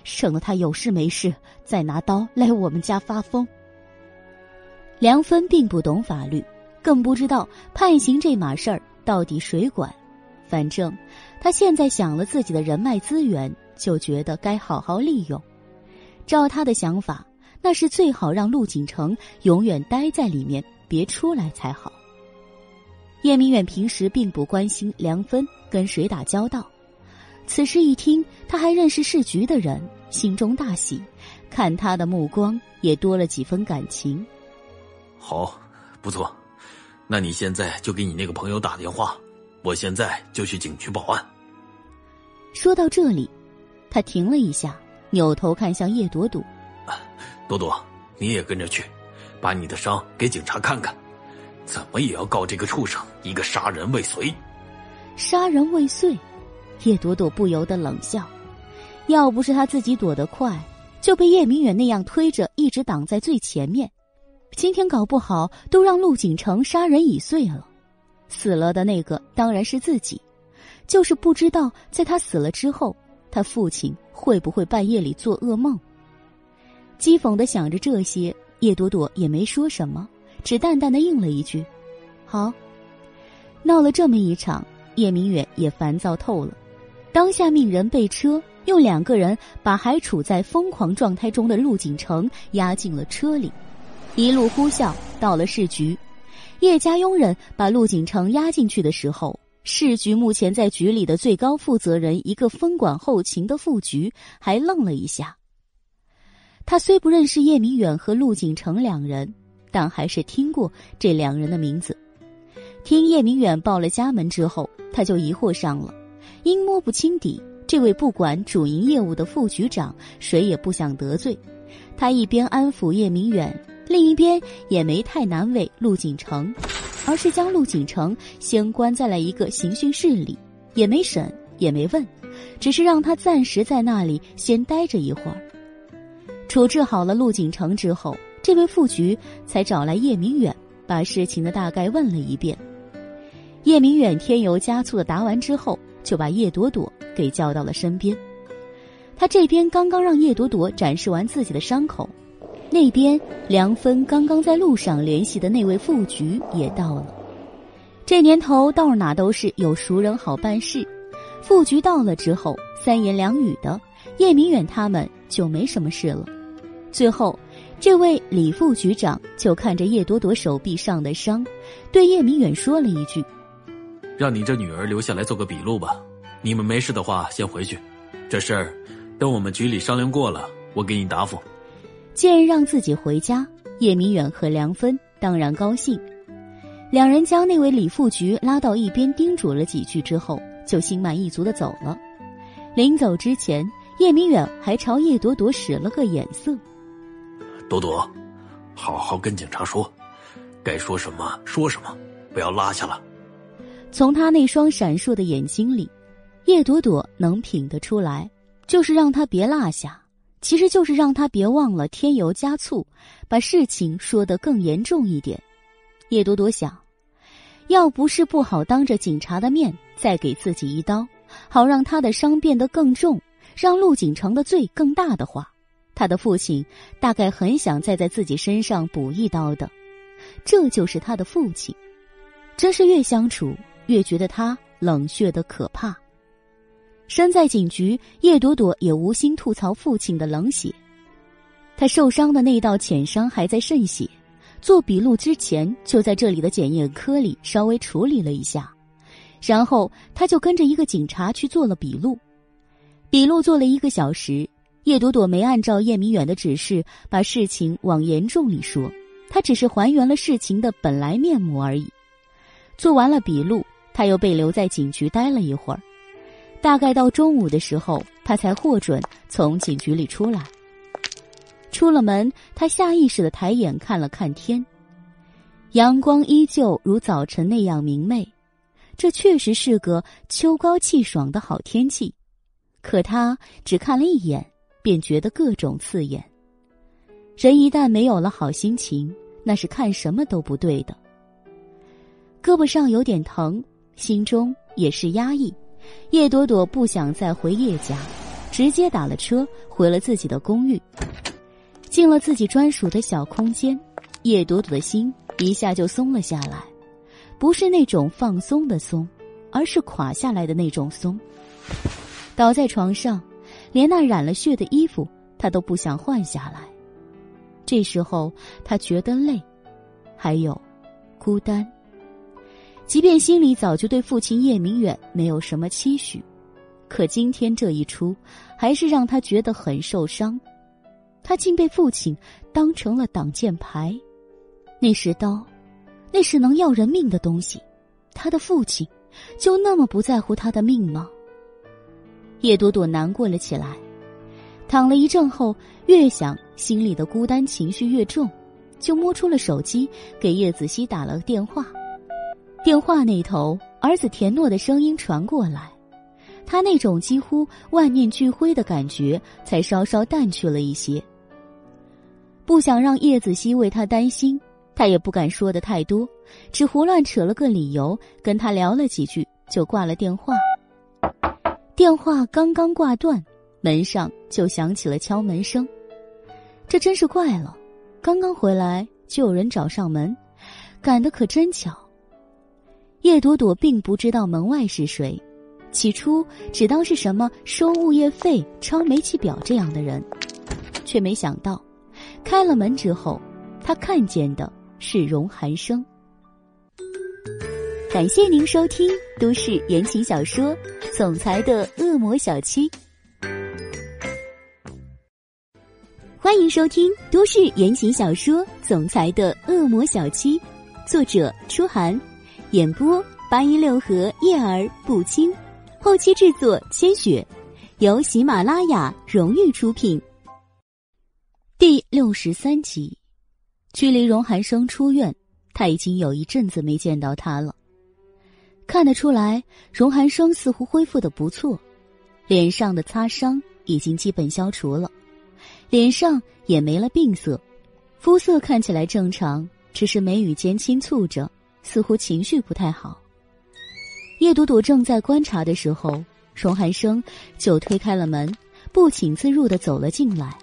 省得他有事没事再拿刀来我们家发疯。梁芬并不懂法律，更不知道判刑这码事儿到底谁管。反正他现在想了自己的人脉资源，就觉得该好好利用。照他的想法，那是最好让陆景城永远待在里面，别出来才好。叶明远平时并不关心梁芬跟谁打交道，此时一听他还认识市局的人，心中大喜，看他的目光也多了几分感情。好，不错，那你现在就给你那个朋友打电话，我现在就去警局报案。说到这里，他停了一下，扭头看向叶朵朵：“朵朵，你也跟着去，把你的伤给警察看看，怎么也要告这个畜生一个杀人未遂。”杀人未遂，叶朵朵不由得冷笑，要不是他自己躲得快，就被叶明远那样推着，一直挡在最前面。今天搞不好都让陆景城杀人已遂了，死了的那个当然是自己，就是不知道在他死了之后，他父亲会不会半夜里做噩梦。讥讽的想着这些，叶朵朵也没说什么，只淡淡的应了一句：“好。”闹了这么一场，叶明远也烦躁透了，当下命人备车，用两个人把还处在疯狂状态中的陆景成押进了车里，一路呼啸到了市局。叶家佣人把陆景成押进去的时候。市局目前在局里的最高负责人，一个分管后勤的副局，还愣了一下。他虽不认识叶明远和陆景成两人，但还是听过这两人的名字。听叶明远报了家门之后，他就疑惑上了，因摸不清底，这位不管主营业务的副局长，谁也不想得罪。他一边安抚叶明远，另一边也没太难为陆景成。而是将陆景成先关在了一个刑讯室里，也没审，也没问，只是让他暂时在那里先待着一会儿。处置好了陆景成之后，这位副局才找来叶明远，把事情的大概问了一遍。叶明远添油加醋的答完之后，就把叶朵朵给叫到了身边。他这边刚刚让叶朵朵展示完自己的伤口。那边，梁芬刚刚在路上联系的那位副局也到了。这年头，到哪都是有熟人好办事。副局到了之后，三言两语的，叶明远他们就没什么事了。最后，这位李副局长就看着叶朵朵手臂上的伤，对叶明远说了一句：“让你这女儿留下来做个笔录吧。你们没事的话，先回去。这事儿，等我们局里商量过了，我给你答复。”见让自己回家，叶明远和梁芬当然高兴。两人将那位李副局拉到一边，叮嘱了几句之后，就心满意足的走了。临走之前，叶明远还朝叶朵朵使了个眼色：“朵朵，好好跟警察说，该说什么说什么，不要落下了。”从他那双闪烁的眼睛里，叶朵朵能品得出来，就是让他别落下。其实就是让他别忘了添油加醋，把事情说得更严重一点。叶朵朵想，要不是不好当着警察的面再给自己一刀，好让他的伤变得更重，让陆景成的罪更大的话，他的父亲大概很想再在自己身上补一刀的。这就是他的父亲，真是越相处越觉得他冷血的可怕。身在警局，叶朵朵也无心吐槽父亲的冷血。他受伤的那道浅伤还在渗血，做笔录之前就在这里的检验科里稍微处理了一下，然后他就跟着一个警察去做了笔录。笔录做了一个小时，叶朵朵没按照叶明远的指示把事情往严重里说，他只是还原了事情的本来面目而已。做完了笔录，他又被留在警局待了一会儿。大概到中午的时候，他才获准从警局里出来。出了门，他下意识的抬眼看了看天，阳光依旧如早晨那样明媚，这确实是个秋高气爽的好天气。可他只看了一眼，便觉得各种刺眼。人一旦没有了好心情，那是看什么都不对的。胳膊上有点疼，心中也是压抑。叶朵朵不想再回叶家，直接打了车回了自己的公寓。进了自己专属的小空间，叶朵朵的心一下就松了下来，不是那种放松的松，而是垮下来的那种松。倒在床上，连那染了血的衣服她都不想换下来。这时候，她觉得累，还有孤单。即便心里早就对父亲叶明远没有什么期许，可今天这一出，还是让他觉得很受伤。他竟被父亲当成了挡箭牌，那是刀，那是能要人命的东西。他的父亲就那么不在乎他的命吗？叶朵朵难过了起来，躺了一阵后，越想心里的孤单情绪越重，就摸出了手机，给叶子熙打了个电话。电话那头，儿子田诺的声音传过来，他那种几乎万念俱灰的感觉才稍稍淡去了一些。不想让叶子熙为他担心，他也不敢说的太多，只胡乱扯了个理由，跟他聊了几句，就挂了电话。电话刚刚挂断，门上就响起了敲门声。这真是怪了，刚刚回来就有人找上门，赶得可真巧。叶朵朵并不知道门外是谁，起初只当是什么收物业费、抄煤气表这样的人，却没想到，开了门之后，他看见的是荣寒生。感谢您收听都市言情小说《总裁的恶魔小七》，欢迎收听都市言情小说《总裁的恶魔小七》，作者：初寒。演播八音六合叶儿不清，后期制作千雪，由喜马拉雅荣誉出品。第六十三集，距离荣寒生出院，他已经有一阵子没见到他了。看得出来，荣寒生似乎恢复的不错，脸上的擦伤已经基本消除了，脸上也没了病色，肤色看起来正常，只是眉宇间轻蹙着。似乎情绪不太好。叶朵朵正在观察的时候，荣寒生就推开了门，不请自入的走了进来。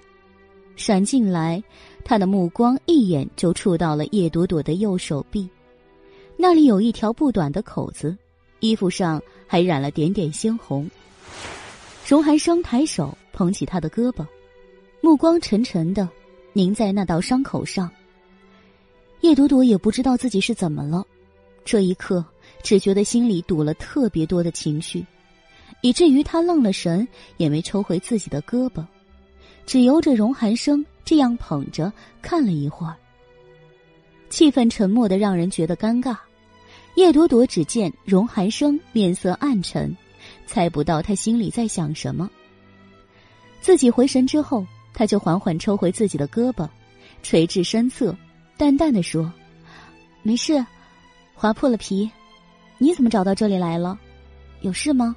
闪进来，他的目光一眼就触到了叶朵朵的右手臂，那里有一条不短的口子，衣服上还染了点点鲜红。荣寒生抬手捧起她的胳膊，目光沉沉的凝在那道伤口上。叶朵朵也不知道自己是怎么了。这一刻，只觉得心里堵了特别多的情绪，以至于他愣了神，也没抽回自己的胳膊，只由着荣寒生这样捧着看了一会儿。气氛沉默的让人觉得尴尬。叶朵朵只见荣寒生面色暗沉，猜不到他心里在想什么。自己回神之后，他就缓缓抽回自己的胳膊，垂至身侧，淡淡的说：“没事。”划破了皮，你怎么找到这里来了？有事吗？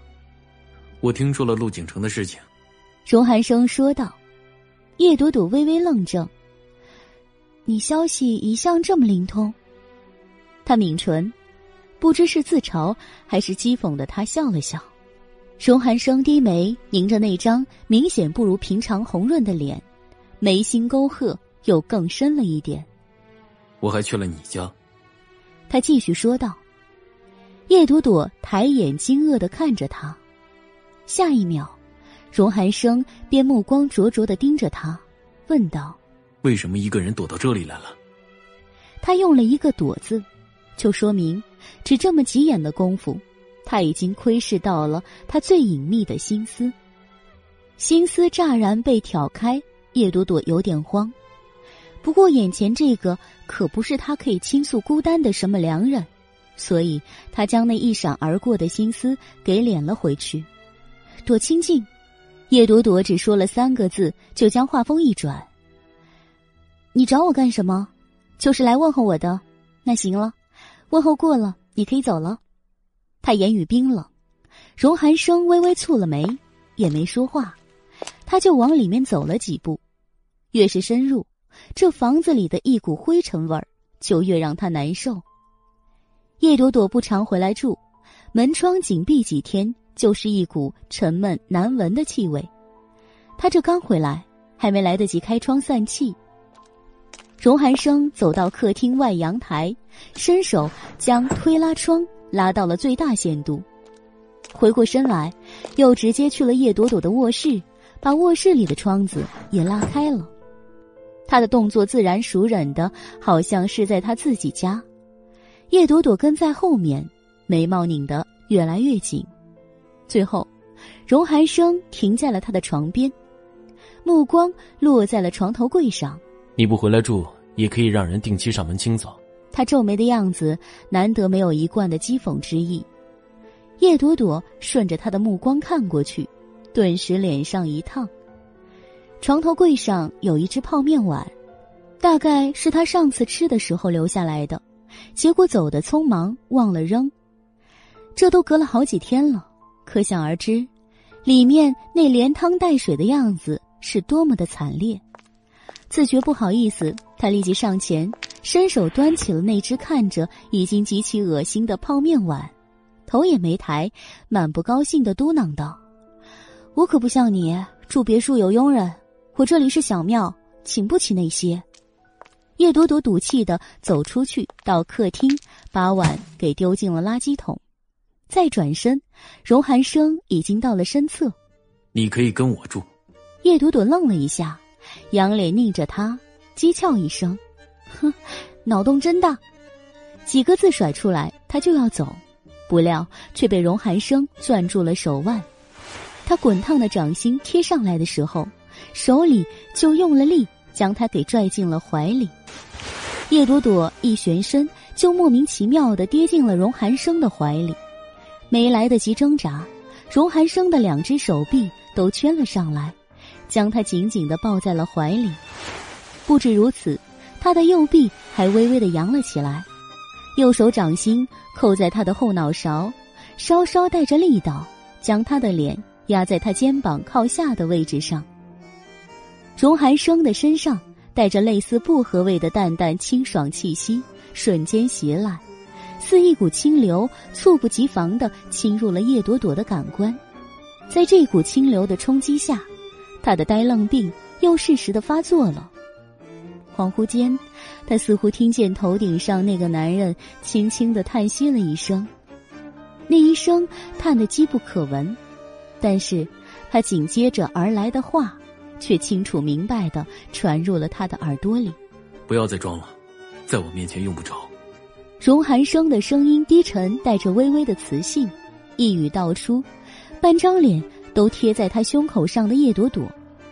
我听说了陆景城的事情。荣寒生说道。叶朵朵微微愣怔。你消息一向这么灵通。他抿唇，不知是自嘲还是讥讽的，他笑了笑。荣寒生低眉，凝着那张明显不如平常红润的脸，眉心沟壑又更深了一点。我还去了你家。他继续说道：“叶朵朵抬眼惊愕的看着他，下一秒，荣寒生便目光灼灼的盯着他，问道：‘为什么一个人躲到这里来了？’他用了一个‘躲’字，就说明只这么几眼的功夫，他已经窥视到了他最隐秘的心思。心思乍然被挑开，叶朵朵有点慌。”不过眼前这个可不是他可以倾诉孤单的什么良人，所以他将那一闪而过的心思给敛了回去。多清静，叶朵朵只说了三个字，就将话锋一转：“你找我干什么？就是来问候我的。那行了，问候过了，你可以走了。”他言语冰冷，荣寒生微微蹙了眉，也没说话，他就往里面走了几步，越是深入。这房子里的一股灰尘味儿，就越让他难受。叶朵朵不常回来住，门窗紧闭几天，就是一股沉闷难闻的气味。他这刚回来，还没来得及开窗散气。荣寒生走到客厅外阳台，伸手将推拉窗拉到了最大限度，回过身来，又直接去了叶朵朵的卧室，把卧室里的窗子也拉开了。他的动作自然熟稔的，好像是在他自己家。叶朵朵跟在后面，眉毛拧得越来越紧。最后，荣寒生停在了他的床边，目光落在了床头柜上。你不回来住，也可以让人定期上门清扫。他皱眉的样子，难得没有一贯的讥讽之意。叶朵朵顺着他的目光看过去，顿时脸上一烫。床头柜上有一只泡面碗，大概是他上次吃的时候留下来的，结果走的匆忙忘了扔。这都隔了好几天了，可想而知，里面那连汤带水的样子是多么的惨烈。自觉不好意思，他立即上前，伸手端起了那只看着已经极其恶心的泡面碗，头也没抬，满不高兴的嘟囔道：“我可不像你住别墅有佣人。”我这里是小庙，请不起那些。叶朵朵赌气的走出去，到客厅把碗给丢进了垃圾桶，再转身，荣寒生已经到了身侧。你可以跟我住。叶朵朵愣了一下，仰脸睨着他，讥诮一声：“哼，脑洞真大。”几个字甩出来，他就要走，不料却被荣寒生攥住了手腕。他滚烫的掌心贴上来的时候，手里就用了力。将他给拽进了怀里，叶朵朵一旋身，就莫名其妙的跌进了荣寒生的怀里，没来得及挣扎，荣寒生的两只手臂都圈了上来，将他紧紧的抱在了怀里。不止如此，他的右臂还微微的扬了起来，右手掌心扣在他的后脑勺，稍稍带着力道，将他的脸压在他肩膀靠下的位置上。荣寒生的身上带着类似薄荷味的淡淡清爽气息，瞬间袭来，似一股清流，猝不及防的侵入了叶朵朵的感官。在这股清流的冲击下，他的呆愣病又适时的发作了。恍惚间，他似乎听见头顶上那个男人轻轻的叹息了一声，那一声叹得机不可闻，但是他紧接着而来的话。却清楚明白的传入了他的耳朵里。不要再装了，在我面前用不着。荣寒生的声音低沉，带着微微的磁性，一语道出，半张脸都贴在他胸口上的叶朵朵，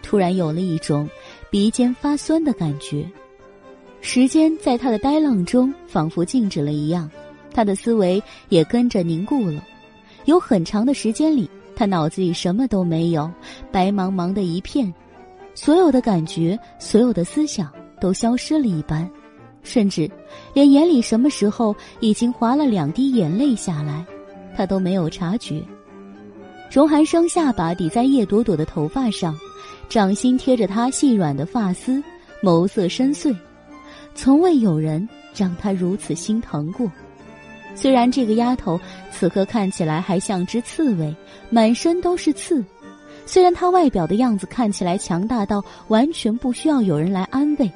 突然有了一种鼻尖发酸的感觉。时间在他的呆愣中仿佛静止了一样，他的思维也跟着凝固了。有很长的时间里，他脑子里什么都没有，白茫茫的一片。所有的感觉，所有的思想都消失了一般，甚至连眼里什么时候已经滑了两滴眼泪下来，他都没有察觉。荣寒生下巴抵在叶朵朵的头发上，掌心贴着她细软的发丝，眸色深邃，从未有人让他如此心疼过。虽然这个丫头此刻看起来还像只刺猬，满身都是刺。虽然他外表的样子看起来强大到完全不需要有人来安慰，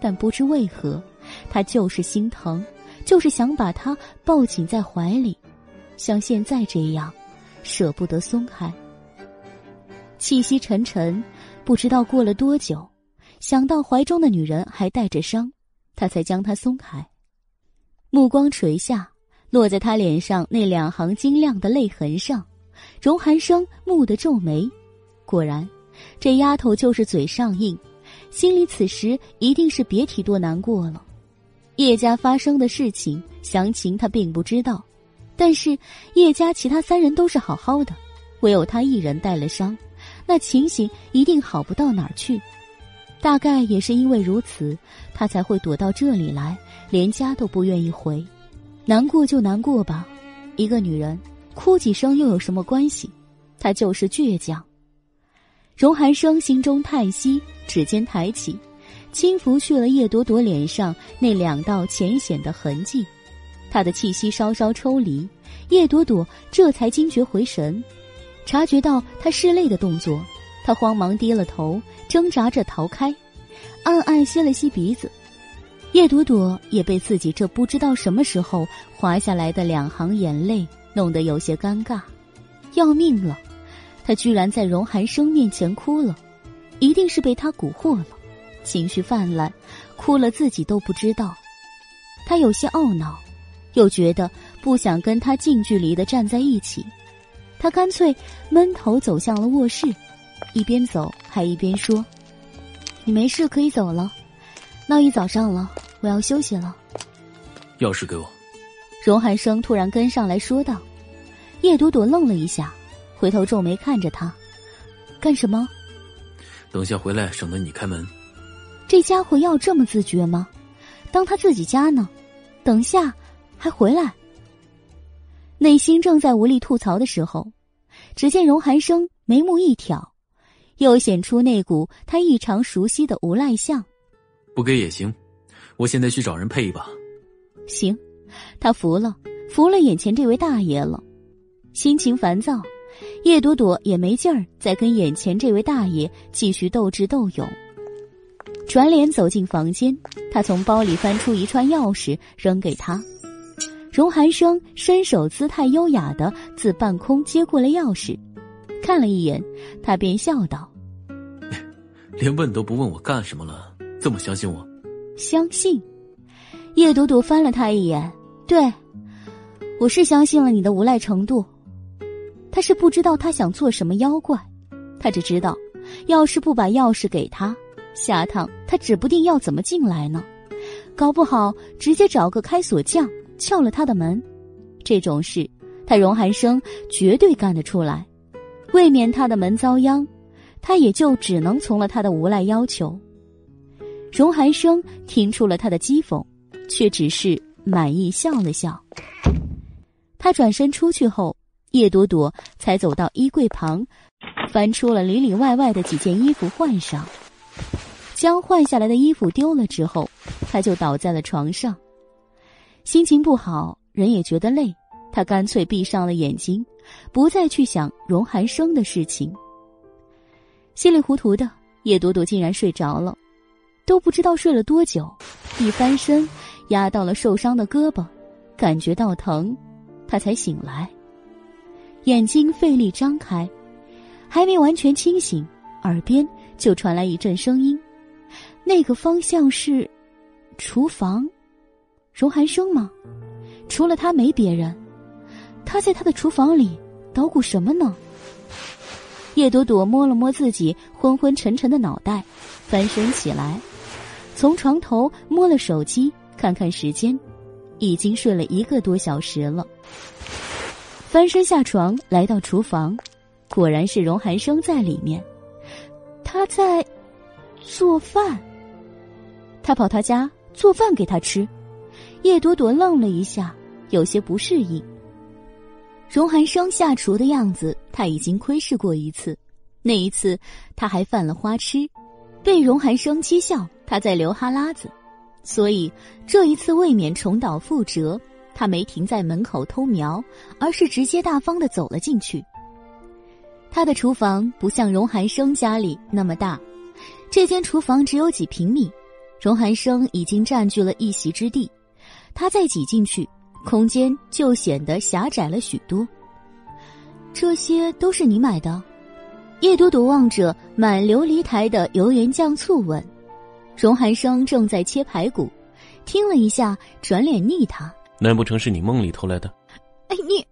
但不知为何，他就是心疼，就是想把他抱紧在怀里，像现在这样，舍不得松开。气息沉沉，不知道过了多久，想到怀中的女人还带着伤，他才将她松开，目光垂下，落在她脸上那两行晶亮的泪痕上。荣寒生蓦地皱眉，果然，这丫头就是嘴上硬，心里此时一定是别提多难过了。叶家发生的事情详情他并不知道，但是叶家其他三人都是好好的，唯有他一人带了伤，那情形一定好不到哪儿去。大概也是因为如此，他才会躲到这里来，连家都不愿意回。难过就难过吧，一个女人。哭几声又有什么关系？他就是倔强。荣寒生心中叹息，指尖抬起，轻拂去了叶朵朵脸上那两道浅显的痕迹。他的气息稍稍抽离，叶朵朵这才惊觉回神，察觉到他拭泪的动作，他慌忙低了头，挣扎着逃开，暗暗吸了吸鼻子。叶朵朵也被自己这不知道什么时候滑下来的两行眼泪。弄得有些尴尬，要命了！他居然在荣寒生面前哭了，一定是被他蛊惑了，情绪泛滥，哭了自己都不知道。他有些懊恼，又觉得不想跟他近距离的站在一起，他干脆闷头走向了卧室，一边走还一边说：“你没事可以走了，闹一早上了，我要休息了。”钥匙给我。荣寒生突然跟上来说道：“叶朵朵愣了一下，回头皱眉看着他，干什么？等下回来，省得你开门。这家伙要这么自觉吗？当他自己家呢？等下还回来？”内心正在无力吐槽的时候，只见荣寒生眉目一挑，又显出那股他异常熟悉的无赖相。不给也行，我现在去找人配一把。行。他服了，服了眼前这位大爷了，心情烦躁，叶朵朵也没劲儿再跟眼前这位大爷继续斗智斗勇。转脸走进房间，他从包里翻出一串钥匙扔给他。荣寒生伸手姿态优雅的自半空接过了钥匙，看了一眼，他便笑道：“连问都不问我干什么了，这么相信我？”相信。叶朵朵翻了他一眼，对，我是相信了你的无赖程度。他是不知道他想做什么妖怪，他只知道，要是不把钥匙给他。下趟他指不定要怎么进来呢，搞不好直接找个开锁匠撬了他的门，这种事他荣寒生绝对干得出来，未免他的门遭殃，他也就只能从了他的无赖要求。荣寒生听出了他的讥讽，却只是满意笑了笑。他转身出去后，叶朵朵才走到衣柜旁，翻出了里里外外的几件衣服换上。将换下来的衣服丢了之后，他就倒在了床上，心情不好，人也觉得累，他干脆闭上了眼睛，不再去想荣寒生的事情。稀里糊涂的，叶朵朵竟然睡着了，都不知道睡了多久，一翻身压到了受伤的胳膊，感觉到疼，他才醒来，眼睛费力张开，还没完全清醒，耳边就传来一阵声音。那个方向是厨房，荣寒生吗？除了他没别人。他在他的厨房里捣鼓什么呢？叶朵朵摸了摸自己昏昏沉沉的脑袋，翻身起来，从床头摸了手机，看看时间，已经睡了一个多小时了。翻身下床，来到厨房，果然是荣寒生在里面，他在做饭。他跑他家做饭给他吃，叶朵朵愣了一下，有些不适应。荣寒生下厨的样子，他已经窥视过一次，那一次他还犯了花痴，被荣寒生讥笑他在流哈喇子，所以这一次未免重蹈覆辙，他没停在门口偷瞄，而是直接大方的走了进去。他的厨房不像荣寒生家里那么大，这间厨房只有几平米。荣寒生已经占据了一席之地，他再挤进去，空间就显得狭窄了许多。这些都是你买的？叶朵朵望着满琉璃台的油盐酱醋问。荣寒生正在切排骨，听了一下，转脸睨他：“难不成是你梦里偷来的？”哎，你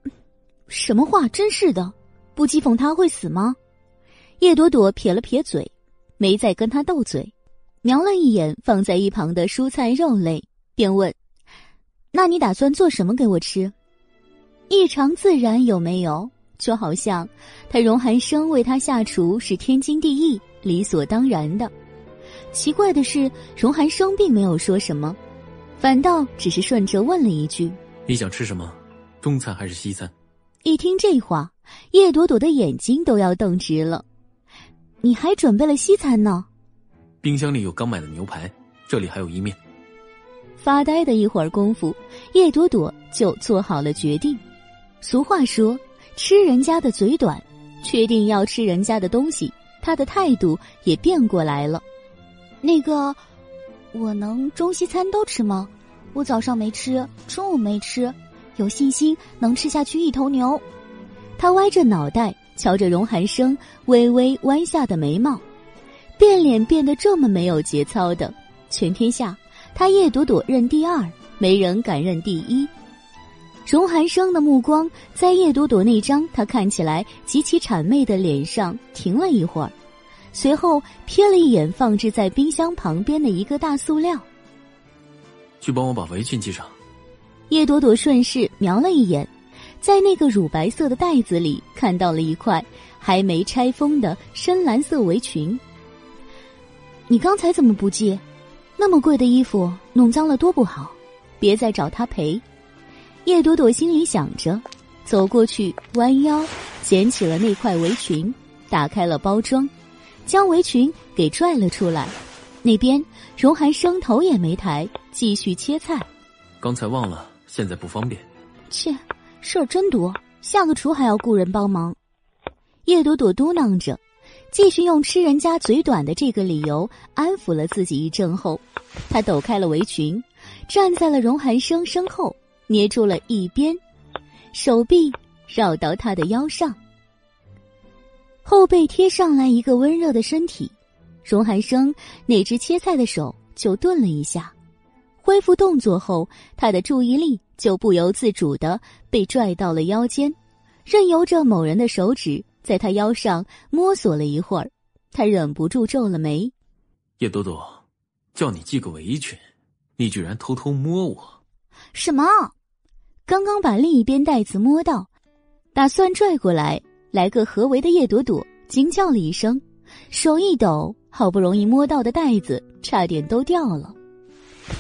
什么话？真是的，不讥讽他会死吗？叶朵朵撇了撇嘴，没再跟他斗嘴。瞄了一眼放在一旁的蔬菜肉类，便问：“那你打算做什么给我吃？”异常自然有没有？就好像他荣寒生为他下厨是天经地义、理所当然的。奇怪的是，荣寒生并没有说什么，反倒只是顺着问了一句：“你想吃什么？中餐还是西餐？”一听这话，叶朵朵的眼睛都要瞪直了。“你还准备了西餐呢？”冰箱里有刚买的牛排，这里还有一面。发呆的一会儿功夫，叶朵朵就做好了决定。俗话说：“吃人家的嘴短。”确定要吃人家的东西，她的态度也变过来了。那个，我能中西餐都吃吗？我早上没吃，中午没吃，有信心能吃下去一头牛。他歪着脑袋瞧着荣寒生微微弯下的眉毛。变脸变得这么没有节操的，全天下他叶朵朵认第二，没人敢认第一。荣寒生的目光在叶朵朵那张他看起来极其谄媚的脸上停了一会儿，随后瞥了一眼放置在冰箱旁边的一个大塑料，去帮我把围裙系上。叶朵朵顺势瞄了一眼，在那个乳白色的袋子里看到了一块还没拆封的深蓝色围裙。你刚才怎么不系？那么贵的衣服弄脏了多不好，别再找他赔。叶朵朵心里想着，走过去弯腰捡起了那块围裙，打开了包装，将围裙给拽了出来。那边荣寒生头也没抬，继续切菜。刚才忘了，现在不方便。切，事儿真多，下个厨还要雇人帮忙。叶朵朵嘟囔着。继续用吃人家嘴短的这个理由安抚了自己一阵后，她抖开了围裙，站在了荣寒生身后，捏住了一边，手臂绕到他的腰上，后背贴上来一个温热的身体，荣寒生那只切菜的手就顿了一下，恢复动作后，他的注意力就不由自主的被拽到了腰间，任由着某人的手指。在他腰上摸索了一会儿，他忍不住皱了眉。叶朵朵，叫你系个围裙，你居然偷偷摸我！什么？刚刚把另一边带子摸到，打算拽过来来个合围的叶朵朵惊叫了一声，手一抖，好不容易摸到的袋子差点都掉了。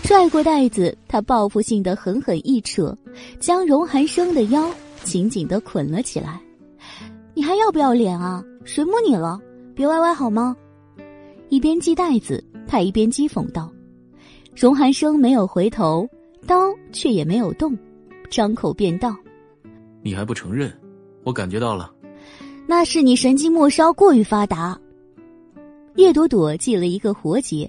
拽过袋子，他报复性的狠狠一扯，将荣寒生的腰紧紧的捆了起来。你还要不要脸啊？谁摸你了？别歪歪好吗？一边系带子，他一边讥讽道。荣寒生没有回头，刀却也没有动，张口便道：“你还不承认？我感觉到了。那是你神经末梢过于发达。”叶朵朵系了一个活结，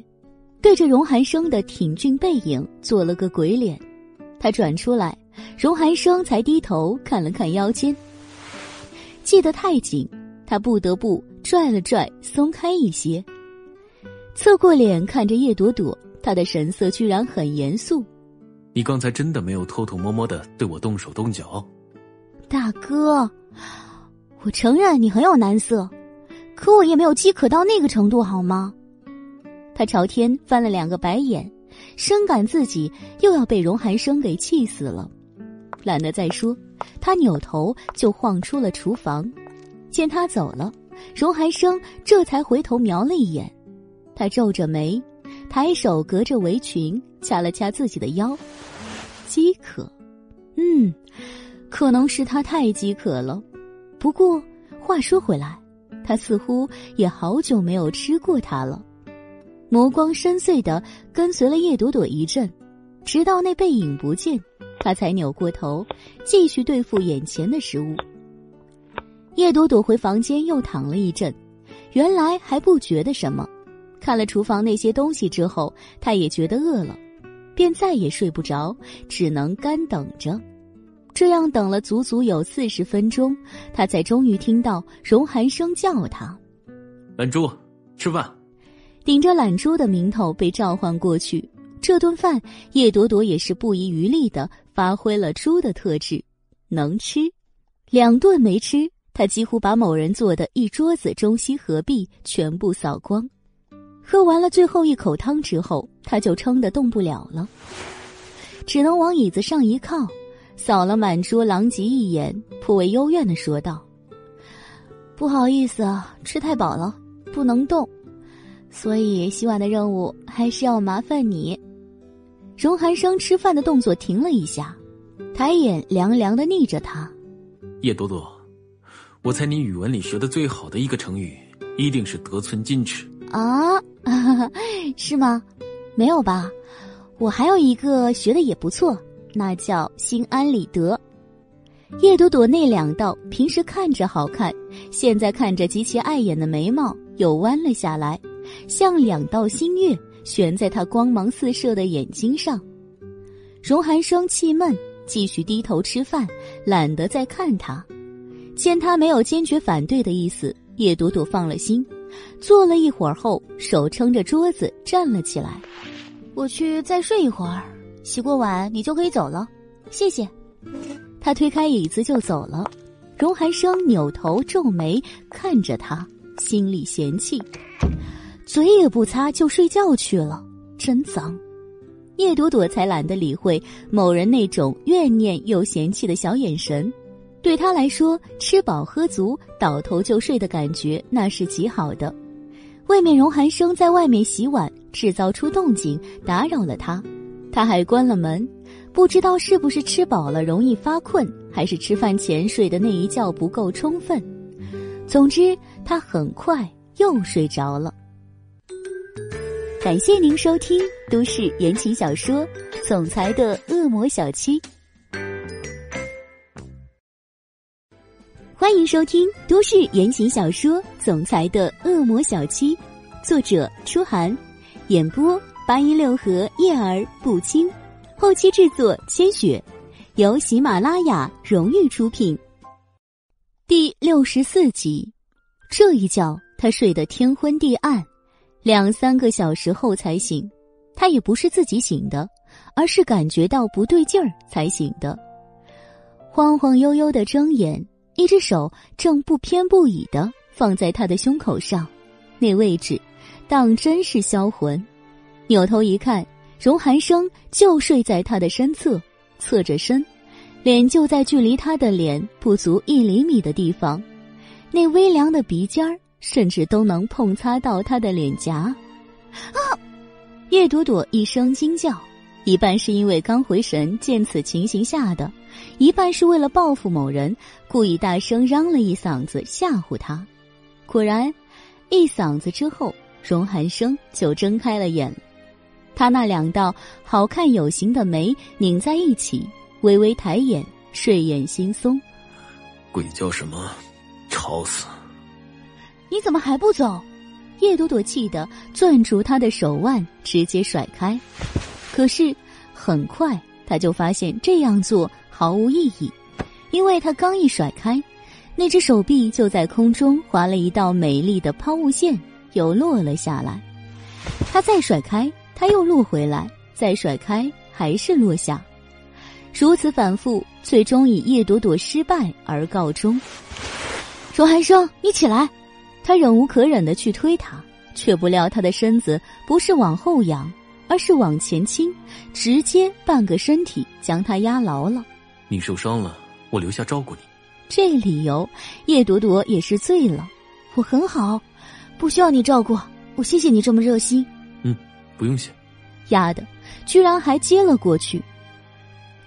对着荣寒生的挺俊背影做了个鬼脸。他转出来，荣寒生才低头看了看腰间。系得太紧，他不得不拽了拽，松开一些。侧过脸看着叶朵朵，他的神色居然很严肃。你刚才真的没有偷偷摸摸的对我动手动脚？大哥，我承认你很有男色，可我也没有饥渴到那个程度，好吗？他朝天翻了两个白眼，深感自己又要被荣寒生给气死了。懒得再说，他扭头就晃出了厨房。见他走了，荣寒生这才回头瞄了一眼。他皱着眉，抬手隔着围裙掐了掐自己的腰。饥渴，嗯，可能是他太饥渴了。不过话说回来，他似乎也好久没有吃过它了。眸光深邃的跟随了叶朵朵一阵，直到那背影不见。他才扭过头，继续对付眼前的食物。叶朵朵回房间又躺了一阵，原来还不觉得什么。看了厨房那些东西之后，他也觉得饿了，便再也睡不着，只能干等着。这样等了足足有四十分钟，他才终于听到荣寒生叫他：“懒猪，吃饭。”顶着懒猪的名头被召唤过去。这顿饭，叶朵朵也是不遗余力的发挥了猪的特质，能吃。两顿没吃，他几乎把某人做的一桌子中西合璧全部扫光。喝完了最后一口汤之后，他就撑得动不了了，只能往椅子上一靠，扫了满桌狼藉一眼，颇为幽怨的说道：“不好意思啊，吃太饱了，不能动，所以洗碗的任务还是要麻烦你。”荣寒生吃饭的动作停了一下，抬眼凉凉的睨着他。叶朵朵，我猜你语文里学的最好的一个成语，一定是得寸进尺啊？是吗？没有吧？我还有一个学的也不错，那叫心安理得。叶朵朵那两道平时看着好看，现在看着极其碍眼的眉毛又弯了下来，像两道新月。悬在她光芒四射的眼睛上，荣寒生气闷，继续低头吃饭，懒得再看他。见他没有坚决反对的意思，叶朵朵放了心，坐了一会儿后，手撑着桌子站了起来。我去再睡一会儿，洗过碗你就可以走了，谢谢。他推开椅子就走了。荣寒生扭头皱眉看着他，心里嫌弃。嘴也不擦就睡觉去了，真脏。叶朵朵才懒得理会某人那种怨念又嫌弃的小眼神，对他来说，吃饱喝足倒头就睡的感觉那是极好的。外面荣寒生在外面洗碗，制造出动静打扰了他，他还关了门，不知道是不是吃饱了容易发困，还是吃饭前睡的那一觉不够充分。总之，他很快又睡着了。感谢您收听都市言情小说《总裁的恶魔小七》。欢迎收听都市言情小说《总裁的恶魔小七》，作者：初寒，演播：八音六合叶儿不轻，后期制作：千雪，由喜马拉雅荣誉出品。第六十四集，这一觉他睡得天昏地暗，两三个小时后才醒。他也不是自己醒的，而是感觉到不对劲儿才醒的，晃晃悠悠的睁眼。一只手正不偏不倚的放在他的胸口上，那位置当真是销魂。扭头一看，荣寒生就睡在他的身侧，侧着身，脸就在距离他的脸不足一厘米的地方，那微凉的鼻尖儿甚至都能碰擦到他的脸颊。啊！叶朵朵一声惊叫，一半是因为刚回神见此情形吓的。一半是为了报复某人，故意大声嚷了一嗓子吓唬他。果然，一嗓子之后，荣寒生就睁开了眼。他那两道好看有型的眉拧在一起，微微抬眼，睡眼惺忪。鬼叫什么？吵死！你怎么还不走？叶朵朵气得攥住他的手腕，直接甩开。可是很快，他就发现这样做。毫无意义，因为他刚一甩开，那只手臂就在空中划了一道美丽的抛物线，又落了下来。他再甩开，他又落回来，再甩开，还是落下，如此反复，最终以叶朵朵失败而告终。荣寒生，你起来！他忍无可忍的去推他，却不料他的身子不是往后仰，而是往前倾，直接半个身体将他压牢了。你受伤了，我留下照顾你。这理由，叶朵朵也是醉了。我很好，不需要你照顾。我谢谢你这么热心。不用谢。丫的，居然还接了过去。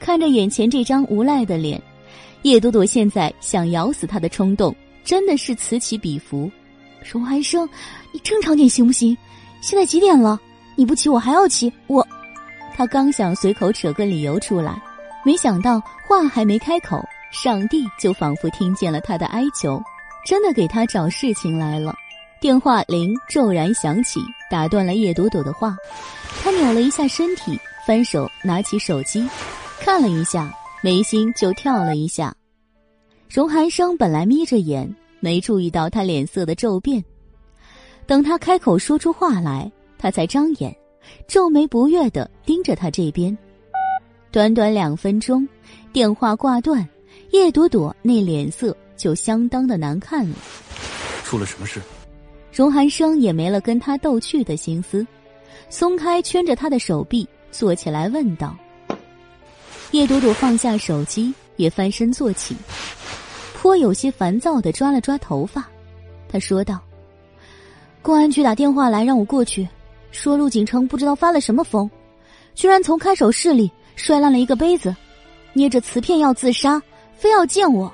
看着眼前这张无赖的脸，叶朵朵现在想咬死他的冲动真的是此起彼伏。荣寒生，你正常点行不行？现在几点了？你不骑我还要骑我。他刚想随口扯个理由出来。没想到话还没开口，上帝就仿佛听见了他的哀求，真的给他找事情来了。电话铃骤然响起，打断了叶朵朵的话。他扭了一下身体，翻手拿起手机，看了一下，眉心就跳了一下。荣寒生本来眯着眼，没注意到他脸色的骤变。等他开口说出话来，他才张眼，皱眉不悦的盯着他这边。短短两分钟，电话挂断，叶朵朵那脸色就相当的难看了。出了什么事？荣寒生也没了跟他逗趣的心思，松开圈着他的手臂，坐起来问道。叶朵朵放下手机，也翻身坐起，颇有些烦躁的抓了抓头发，他说道：“公安局打电话来让我过去，说陆景成不知道发了什么疯，居然从看守室里。”摔烂了一个杯子，捏着瓷片要自杀，非要见我。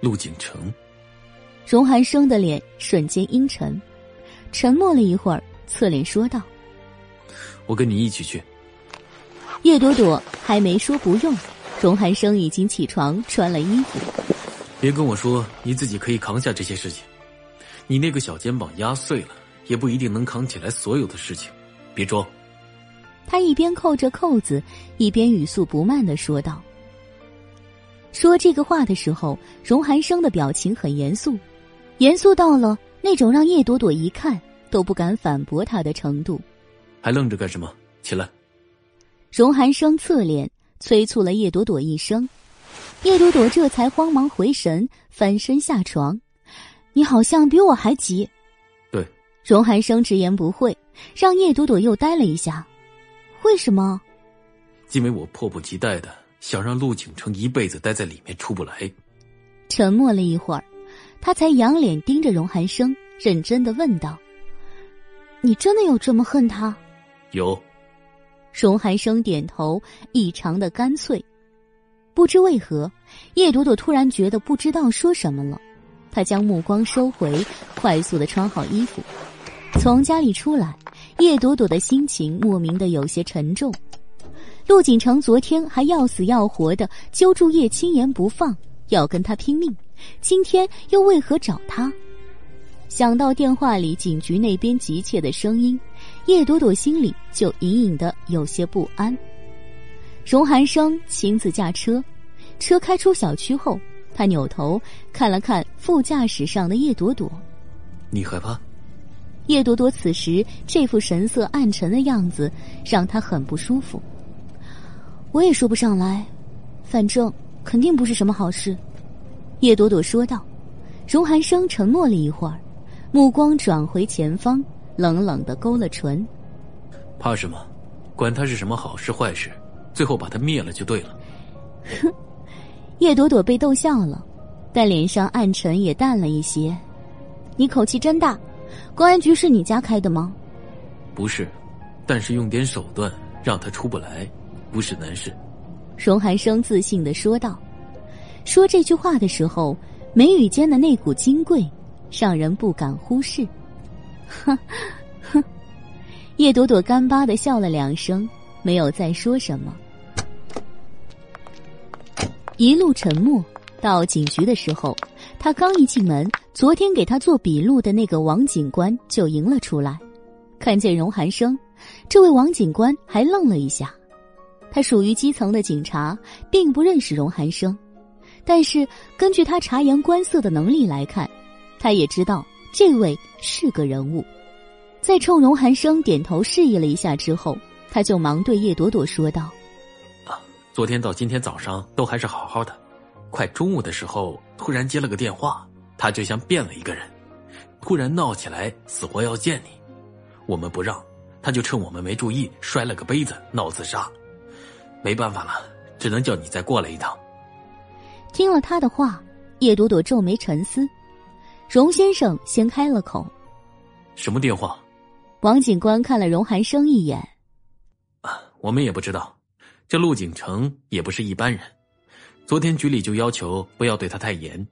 陆景成，荣寒生的脸瞬间阴沉，沉默了一会儿，侧脸说道：“我跟你一起去。”叶朵朵还没说不用，荣寒生已经起床穿了衣服。别跟我说你自己可以扛下这些事情，你那个小肩膀压碎了，也不一定能扛起来所有的事情。别装。他一边扣着扣子，一边语速不慢的说道：“说这个话的时候，荣寒生的表情很严肃，严肃到了那种让叶朵朵一看都不敢反驳他的程度。还愣着干什么？起来！”荣寒生侧脸催促了叶朵朵一声，叶朵朵这才慌忙回神，翻身下床。你好像比我还急。对，荣寒生直言不讳，让叶朵朵又呆了一下。为什么？因为我迫不及待的想让陆景城一辈子待在里面出不来。沉默了一会儿，他才仰脸盯着荣寒生，认真的问道：“你真的有这么恨他？”有。荣寒生点头，异常的干脆。不知为何，叶朵朵突然觉得不知道说什么了。他将目光收回，快速的穿好衣服，从家里出来。叶朵朵的心情莫名的有些沉重，陆景城昨天还要死要活的揪住叶青言不放，要跟他拼命，今天又为何找他？想到电话里警局那边急切的声音，叶朵朵心里就隐隐的有些不安。荣寒生亲自驾车，车开出小区后，他扭头看了看副驾驶上的叶朵朵。你害怕？叶朵朵此时这副神色暗沉的样子，让他很不舒服。我也说不上来，反正肯定不是什么好事。叶朵朵说道。荣寒生沉默了一会儿。目光转回前方，冷冷的勾了唇。怕什么？管他是什么好事坏事，最后把他灭了就对了。哼，叶朵朵被逗笑了，但脸上暗沉也淡了一些。你口气真大，公安局是你家开的吗？不是，但是用点手段让他出不来，不是难事。荣寒生自信的说道。说这句话的时候，眉宇间的那股金贵。让人不敢忽视。哼，哼，叶朵朵干巴的笑了两声，没有再说什么。一路沉默，到警局的时候，他刚一进门，昨天给他做笔录的那个王警官就迎了出来。看见荣寒生，这位王警官还愣了一下。他属于基层的警察，并不认识荣寒生，但是根据他察言观色的能力来看。他也知道这位是个人物，在冲荣寒生点头示意了一下之后，他就忙对叶朵朵说道：“啊，昨天到今天早上都还是好好的，快中午的时候突然接了个电话，他就像变了一个人，突然闹起来，死活要见你，我们不让，他就趁我们没注意摔了个杯子，闹自杀，没办法了，只能叫你再过来一趟。”听了他的话，叶朵朵皱眉沉思。荣先生先开了口：“什么电话？”王警官看了荣寒生一眼：“啊，我们也不知道，这陆景城也不是一般人。昨天局里就要求不要对他太严，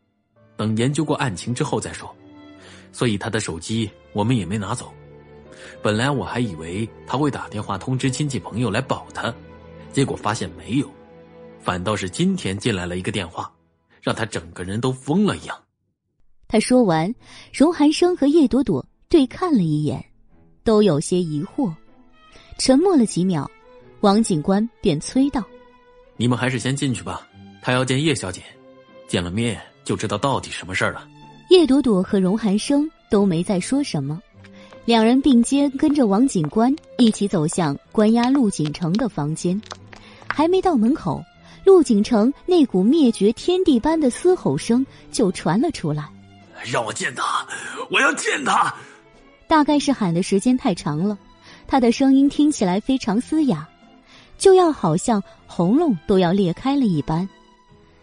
等研究过案情之后再说。所以他的手机我们也没拿走。本来我还以为他会打电话通知亲戚朋友来保他，结果发现没有，反倒是今天进来了一个电话，让他整个人都疯了一样。”他说完，荣寒生和叶朵朵对看了一眼，都有些疑惑，沉默了几秒，王警官便催道：“你们还是先进去吧，他要见叶小姐，见了面就知道到底什么事儿了。”叶朵朵和荣寒生都没再说什么，两人并肩跟着王警官一起走向关押陆锦城的房间，还没到门口，陆景城那股灭绝天地般的嘶吼声就传了出来。让我见他，我要见他。大概是喊的时间太长了，他的声音听起来非常嘶哑，就要好像喉咙都要裂开了一般。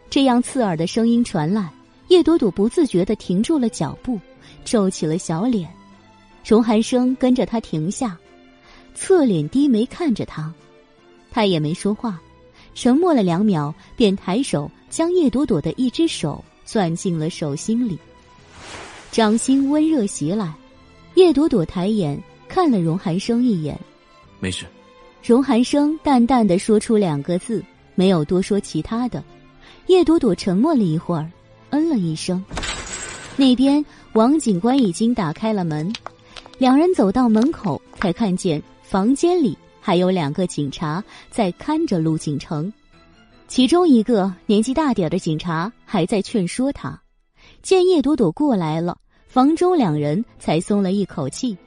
这样刺耳的声音传来，叶朵朵不自觉的停住了脚步，皱起了小脸。荣寒生跟着他停下，侧脸低眉看着他，他也没说话，沉默了两秒，便抬手将叶朵朵的一只手攥进了手心里。掌心温热袭来，叶朵朵抬眼看了荣寒生一眼，没事。荣寒生淡淡的说出两个字，没有多说其他的。叶朵朵沉默了一会儿，嗯了一声。那边王警官已经打开了门，两人走到门口，才看见房间里还有两个警察在看着陆景成，其中一个年纪大点的警察还在劝说他。见叶朵朵过来了，房中两人才松了一口气。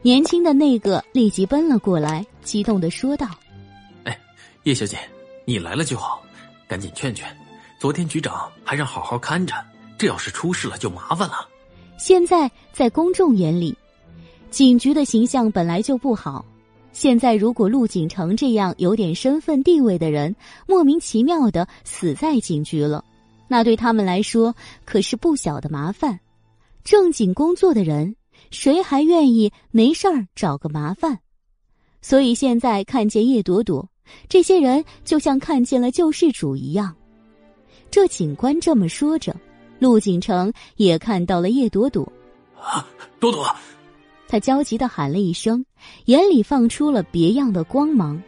年轻的那个立即奔了过来，激动的说道：“哎，叶小姐，你来了就好，赶紧劝劝。昨天局长还让好好看着，这要是出事了就麻烦了。现在在公众眼里，警局的形象本来就不好。现在如果陆景成这样有点身份地位的人，莫名其妙的死在警局了。”那对他们来说可是不小的麻烦。正经工作的人，谁还愿意没事儿找个麻烦？所以现在看见叶朵朵，这些人就像看见了救世主一样。这警官这么说着，陆景成也看到了叶朵朵。啊，朵朵！他焦急的喊了一声，眼里放出了别样的光芒。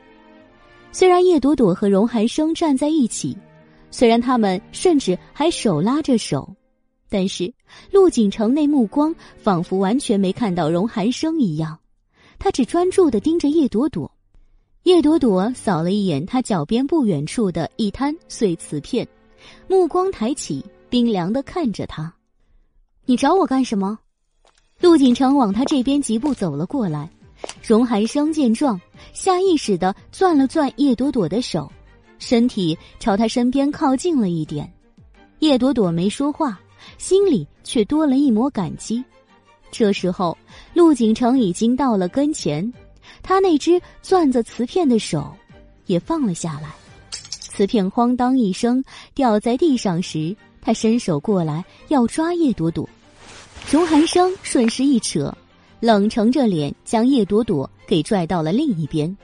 虽然叶朵朵和荣寒生站在一起。虽然他们甚至还手拉着手，但是陆景成那目光仿佛完全没看到荣寒生一样，他只专注的盯着叶朵朵。叶朵朵扫了一眼他脚边不远处的一滩碎瓷片，目光抬起，冰凉的看着他：“你找我干什么？”陆景成往他这边疾步走了过来。荣寒生见状，下意识的攥了攥叶朵朵的手。身体朝他身边靠近了一点，叶朵朵没说话，心里却多了一抹感激。这时候，陆景成已经到了跟前，他那只攥着瓷片的手也放了下来。瓷片哐当一声掉在地上时，他伸手过来要抓叶朵朵，荣寒生顺势一扯，冷沉着脸将叶朵朵给拽到了另一边，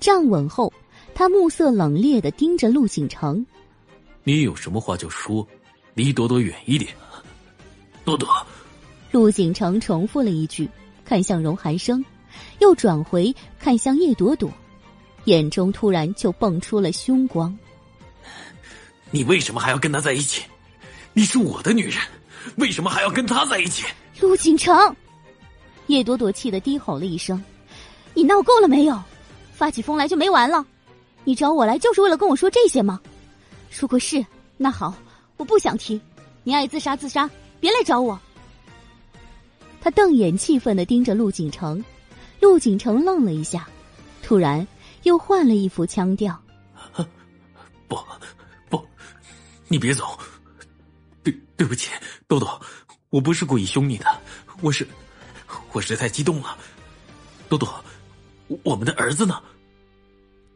站稳后。他目色冷冽的盯着陆景城，你有什么话就说，离朵朵远一点。朵朵，陆景城重复了一句，看向荣寒生，又转回看向叶朵朵，眼中突然就蹦出了凶光。你为什么还要跟他在一起？你是我的女人，为什么还要跟他在一起？陆景成，叶朵朵气得低吼了一声：“你闹够了没有？发起疯来就没完了！”你找我来就是为了跟我说这些吗？如果是，那好，我不想听。你爱自杀自杀，别来找我。他瞪眼气愤的盯着陆景城，陆景城愣了一下，突然又换了一副腔调：“ 不，不，你别走。对，不起，豆豆，我不是故意凶你的，我是，我是太激动了。豆豆，我们的儿子呢？”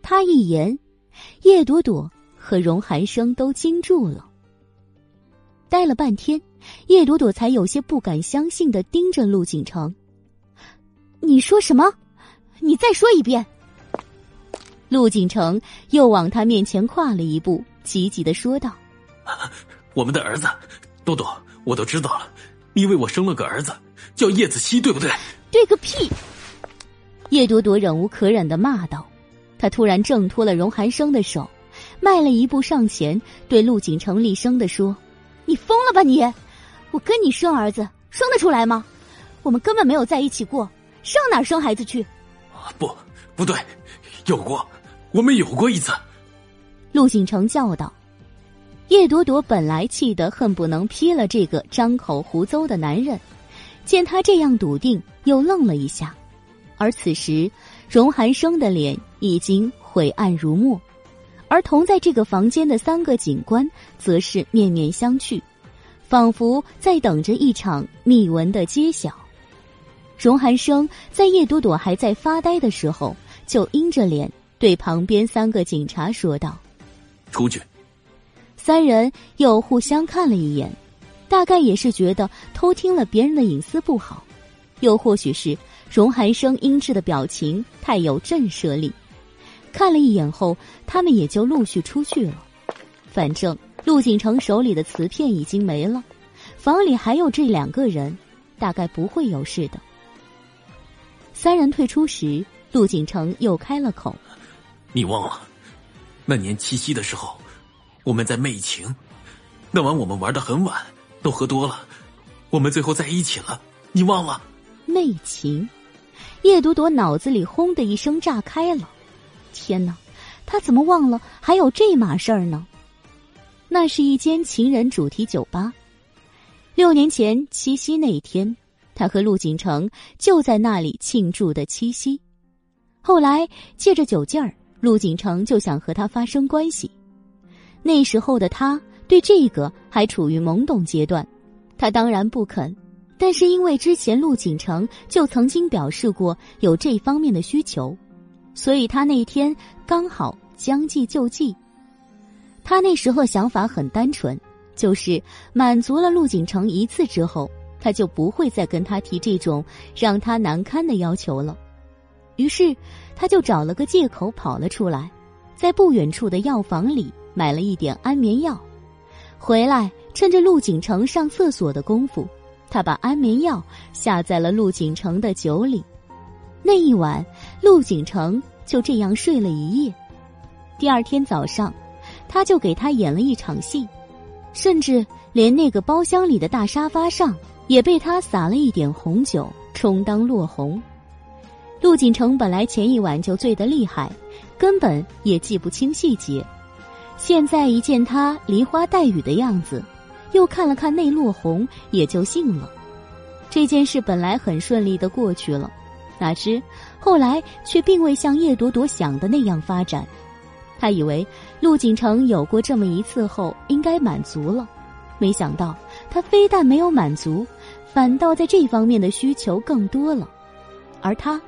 他一言，叶朵朵和荣寒生都惊住了。待了半天，叶朵朵才有些不敢相信的盯着陆景城：“你说什么？你再说一遍。”陆景城又往他面前跨了一步，急急的说道：“ 我们的儿子，朵朵，我都知道了。你为我生了个儿子，叫叶子熙，对不对？”“对个屁！”叶朵朵忍无可忍的骂道。她突然挣脱了荣寒生的手，迈了一步上前，对陆景成厉声的说：“你疯了吧你！我跟你生儿子，生得出来吗？我们根本没有在一起过，上哪儿生孩子去？”“不，不对，有过，我们有过一次。”陆景成叫道。叶朵朵本来气得恨不能劈了这个张口胡诌的男人，见他这样笃定，又愣了一下，而此时。荣寒生的脸已经晦暗如墨，而同在这个房间的三个警官则是面面相觑，仿佛在等着一场秘闻的揭晓。荣寒生在叶朵朵还在发呆的时候，就阴着脸对旁边三个警察说道：“出去。”三人又互相看了一眼，大概也是觉得偷听了别人的隐私不好，又或许是。荣寒生阴鸷的表情太有震慑力，看了一眼后，他们也就陆续出去了。反正陆景成手里的瓷片已经没了，房里还有这两个人，大概不会有事的。三人退出时，陆景成又开了口：“你忘了，那年七夕的时候，我们在媚情，那晚我们玩的很晚，都喝多了，我们最后在一起了，你忘了？”媚情。叶朵朵脑子里轰的一声炸开了，天哪，他怎么忘了还有这码事儿呢？那是一间情人主题酒吧，六年前七夕那一天，他和陆景成就在那里庆祝的七夕。后来借着酒劲儿，陆景成就想和他发生关系。那时候的他对这个还处于懵懂阶段，他当然不肯。但是因为之前陆景成就曾经表示过有这方面的需求，所以他那天刚好将计就计。他那时候想法很单纯，就是满足了陆景成一次之后，他就不会再跟他提这种让他难堪的要求了。于是他就找了个借口跑了出来，在不远处的药房里买了一点安眠药，回来趁着陆景成上厕所的功夫。他把安眠药下在了陆景成的酒里，那一晚，陆景成就这样睡了一夜。第二天早上，他就给他演了一场戏，甚至连那个包厢里的大沙发上也被他撒了一点红酒，充当落红。陆锦成本来前一晚就醉得厉害，根本也记不清细节，现在一见他梨花带雨的样子，又看了看那落红，也就信了。这件事本来很顺利的过去了，哪知后来却并未像叶朵朵想的那样发展。他以为陆锦成有过这么一次后应该满足了，没想到他非但没有满足，反倒在这方面的需求更多了。而他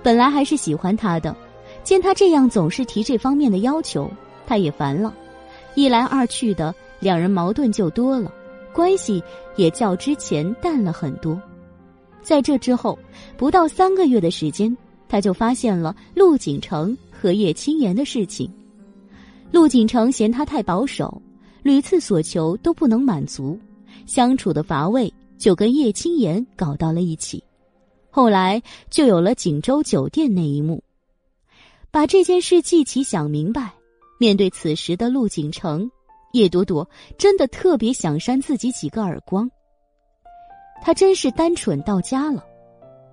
本来还是喜欢他的，见他这样总是提这方面的要求，他也烦了。一来二去的，两人矛盾就多了，关系也较之前淡了很多。在这之后，不到三个月的时间，他就发现了陆景成和叶青言的事情。陆锦成嫌他太保守，屡次所求都不能满足，相处的乏味，就跟叶青言搞到了一起。后来就有了锦州酒店那一幕。把这件事记起想明白，面对此时的陆景成，叶朵朵真的特别想扇自己几个耳光。他真是单纯到家了，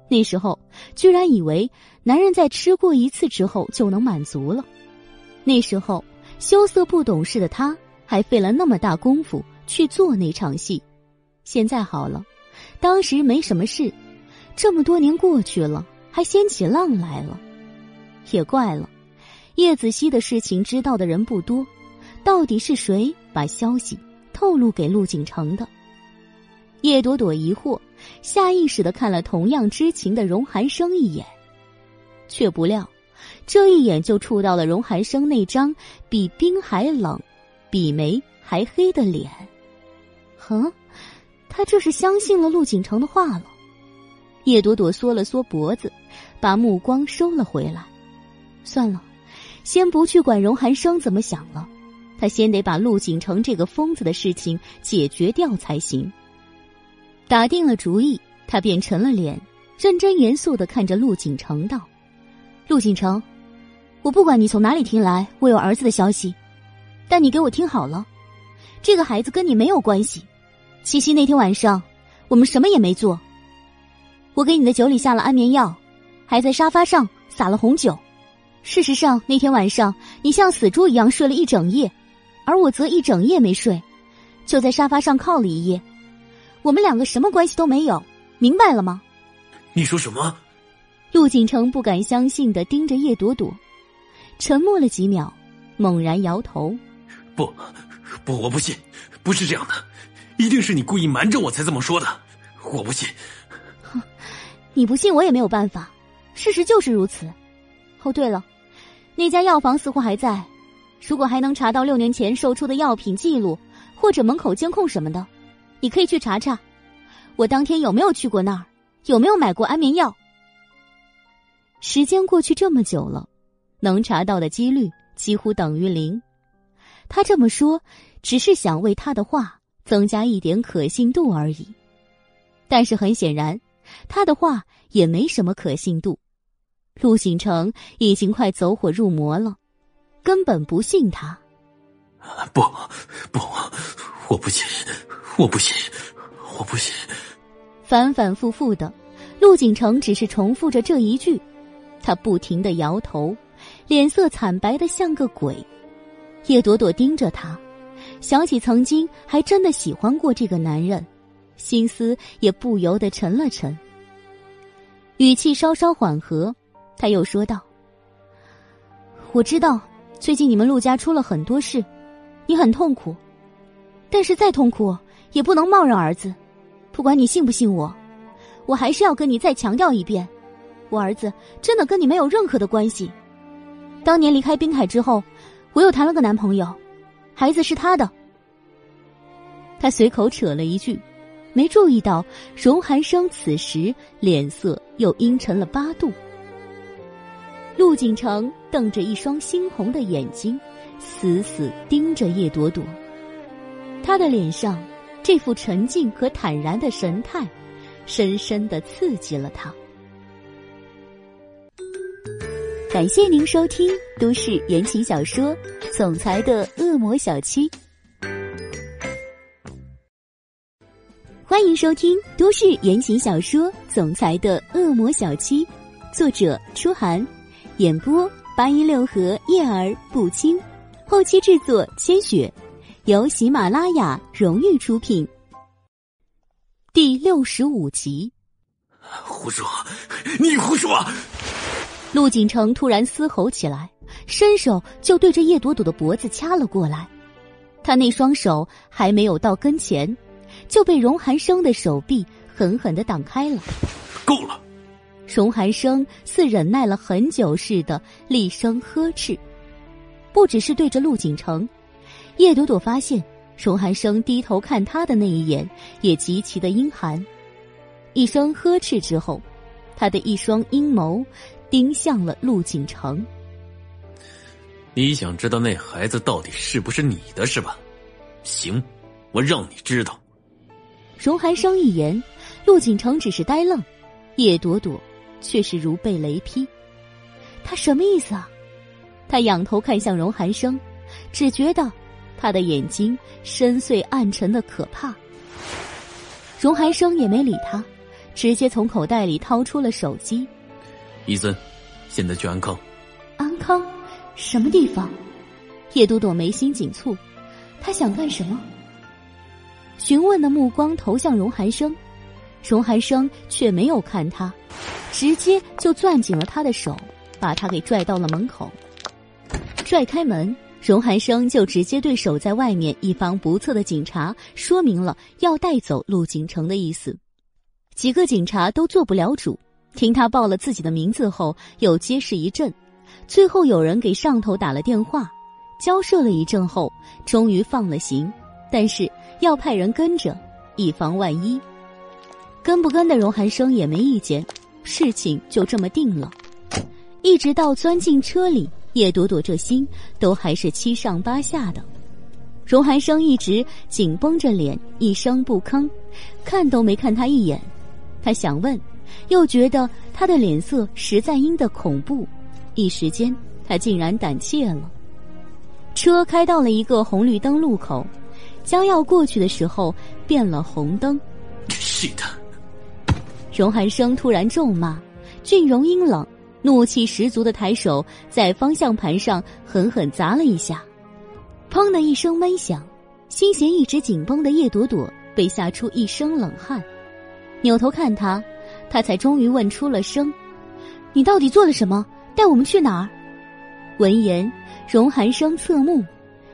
那时候居然以为男人在吃过一次之后就能满足了，那时候。羞涩不懂事的他，还费了那么大功夫去做那场戏。现在好了，当时没什么事，这么多年过去了，还掀起浪来了。也怪了，叶子熙的事情知道的人不多，到底是谁把消息透露给陆景成的？叶朵朵疑惑，下意识的看了同样知情的荣寒生一眼，却不料。这一眼就触到了荣寒生那张比冰还冷、比眉还黑的脸。哼，他这是相信了陆景成的话了。叶朵朵缩了缩脖子，把目光收了回来。算了，先不去管荣寒生怎么想了，他先得把陆景成这个疯子的事情解决掉才行。打定了主意，他便沉了脸，认真严肃的看着陆景成道：“陆景成。”我不管你从哪里听来我有儿子的消息，但你给我听好了，这个孩子跟你没有关系。七夕那天晚上，我们什么也没做。我给你的酒里下了安眠药，还在沙发上撒了红酒。事实上，那天晚上你像死猪一样睡了一整夜，而我则一整夜没睡，就在沙发上靠了一夜。我们两个什么关系都没有，明白了吗？你说什么？陆景城不敢相信的盯着叶朵朵。沉默了几秒，猛然摇头：“不，不，我不信，不是这样的，一定是你故意瞒着我才这么说的，我不信。”“哼，你不信我也没有办法，事实就是如此。哦，对了，那家药房似乎还在，如果还能查到六年前售出的药品记录或者门口监控什么的，你可以去查查，我当天有没有去过那儿，有没有买过安眠药。”时间过去这么久了。能查到的几率几乎等于零，他这么说只是想为他的话增加一点可信度而已。但是很显然，他的话也没什么可信度。陆醒成已经快走火入魔了，根本不信他。不，不，我不信，我不信，我不信。反反复复的，陆景成只是重复着这一句，他不停的摇头。脸色惨白的像个鬼，叶朵朵盯着他，想起曾经还真的喜欢过这个男人，心思也不由得沉了沉。语气稍稍缓和，他又说道：“我知道最近你们陆家出了很多事，你很痛苦，但是再痛苦也不能冒认儿子。不管你信不信我，我还是要跟你再强调一遍，我儿子真的跟你没有任何的关系。”当年离开滨海之后，我又谈了个男朋友，孩子是他的。他随口扯了一句，没注意到荣寒生此时脸色又阴沉了八度。陆景成瞪着一双猩红的眼睛，死死盯着叶朵朵。他的脸上这副沉静和坦然的神态，深深的刺激了他。感谢您收听都市言情小说《总裁的恶魔小七，欢迎收听都市言情小说《总裁的恶魔小七》，作者：初寒，演播：八一六合叶儿不轻，后期制作：千雪，由喜马拉雅荣誉出品。第六十五集，胡说，你胡说！陆锦城突然嘶吼起来。伸手就对着叶朵朵的脖子掐了过来，他那双手还没有到跟前，就被荣寒生的手臂狠狠的挡开了。够了！荣寒生似忍耐了很久似的厉声呵斥，不只是对着陆景成，叶朵朵发现荣寒生低头看他的那一眼也极其的阴寒。一声呵斥之后，他的一双阴谋盯向了陆景成。你想知道那孩子到底是不是你的，是吧？行，我让你知道。荣寒生一言，陆景成只是呆愣，叶朵朵却是如被雷劈。他什么意思啊？他仰头看向荣寒生，只觉得他的眼睛深邃暗沉的可怕。荣寒生也没理他，直接从口袋里掏出了手机。伊森，现在去安康。安康。什么地方？叶朵朵眉心紧蹙，他想干什么？询问的目光投向荣寒生，荣寒生却没有看他，直接就攥紧了他的手，把他给拽到了门口。拽开门，荣寒生就直接对守在外面以防不测的警察说明了要带走陆景成的意思。几个警察都做不了主，听他报了自己的名字后，又皆是一震。最后有人给上头打了电话，交涉了一阵后，终于放了行，但是要派人跟着，以防万一。跟不跟的荣寒生也没意见，事情就这么定了。一直到钻进车里，叶朵朵这心都还是七上八下的。荣寒生一直紧绷着脸，一声不吭，看都没看他一眼。他想问，又觉得他的脸色实在阴的恐怖。一时间，他竟然胆怯了。车开到了一个红绿灯路口，将要过去的时候，变了红灯。是的。荣寒生突然咒骂，俊荣阴冷，怒气十足的抬手在方向盘上狠狠砸了一下，砰的一声闷响，心弦一直紧绷的叶朵朵被吓出一身冷汗，扭头看他，他才终于问出了声：“你到底做了什么？”带我们去哪儿？闻言，荣寒生侧目，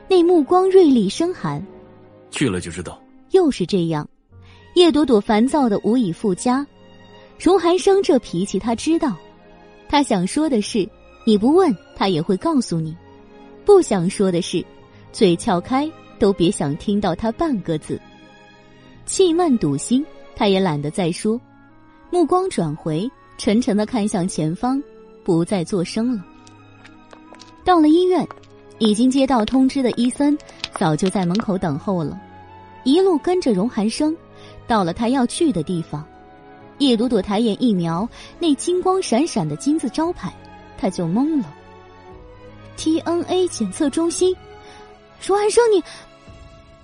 那目光锐利生寒。去了就知道。又是这样，叶朵朵烦躁的无以复加。荣寒生这脾气他知道，他想说的是，你不问他也会告诉你；不想说的是，嘴撬开都别想听到他半个字。气闷堵心，他也懒得再说，目光转回，沉沉的看向前方。不再作声了。到了医院，已经接到通知的伊森早就在门口等候了，一路跟着荣寒生，到了他要去的地方。叶朵朵抬眼一瞄，那金光闪闪的金字招牌，他就懵了。TNA 检测中心，荣寒生，你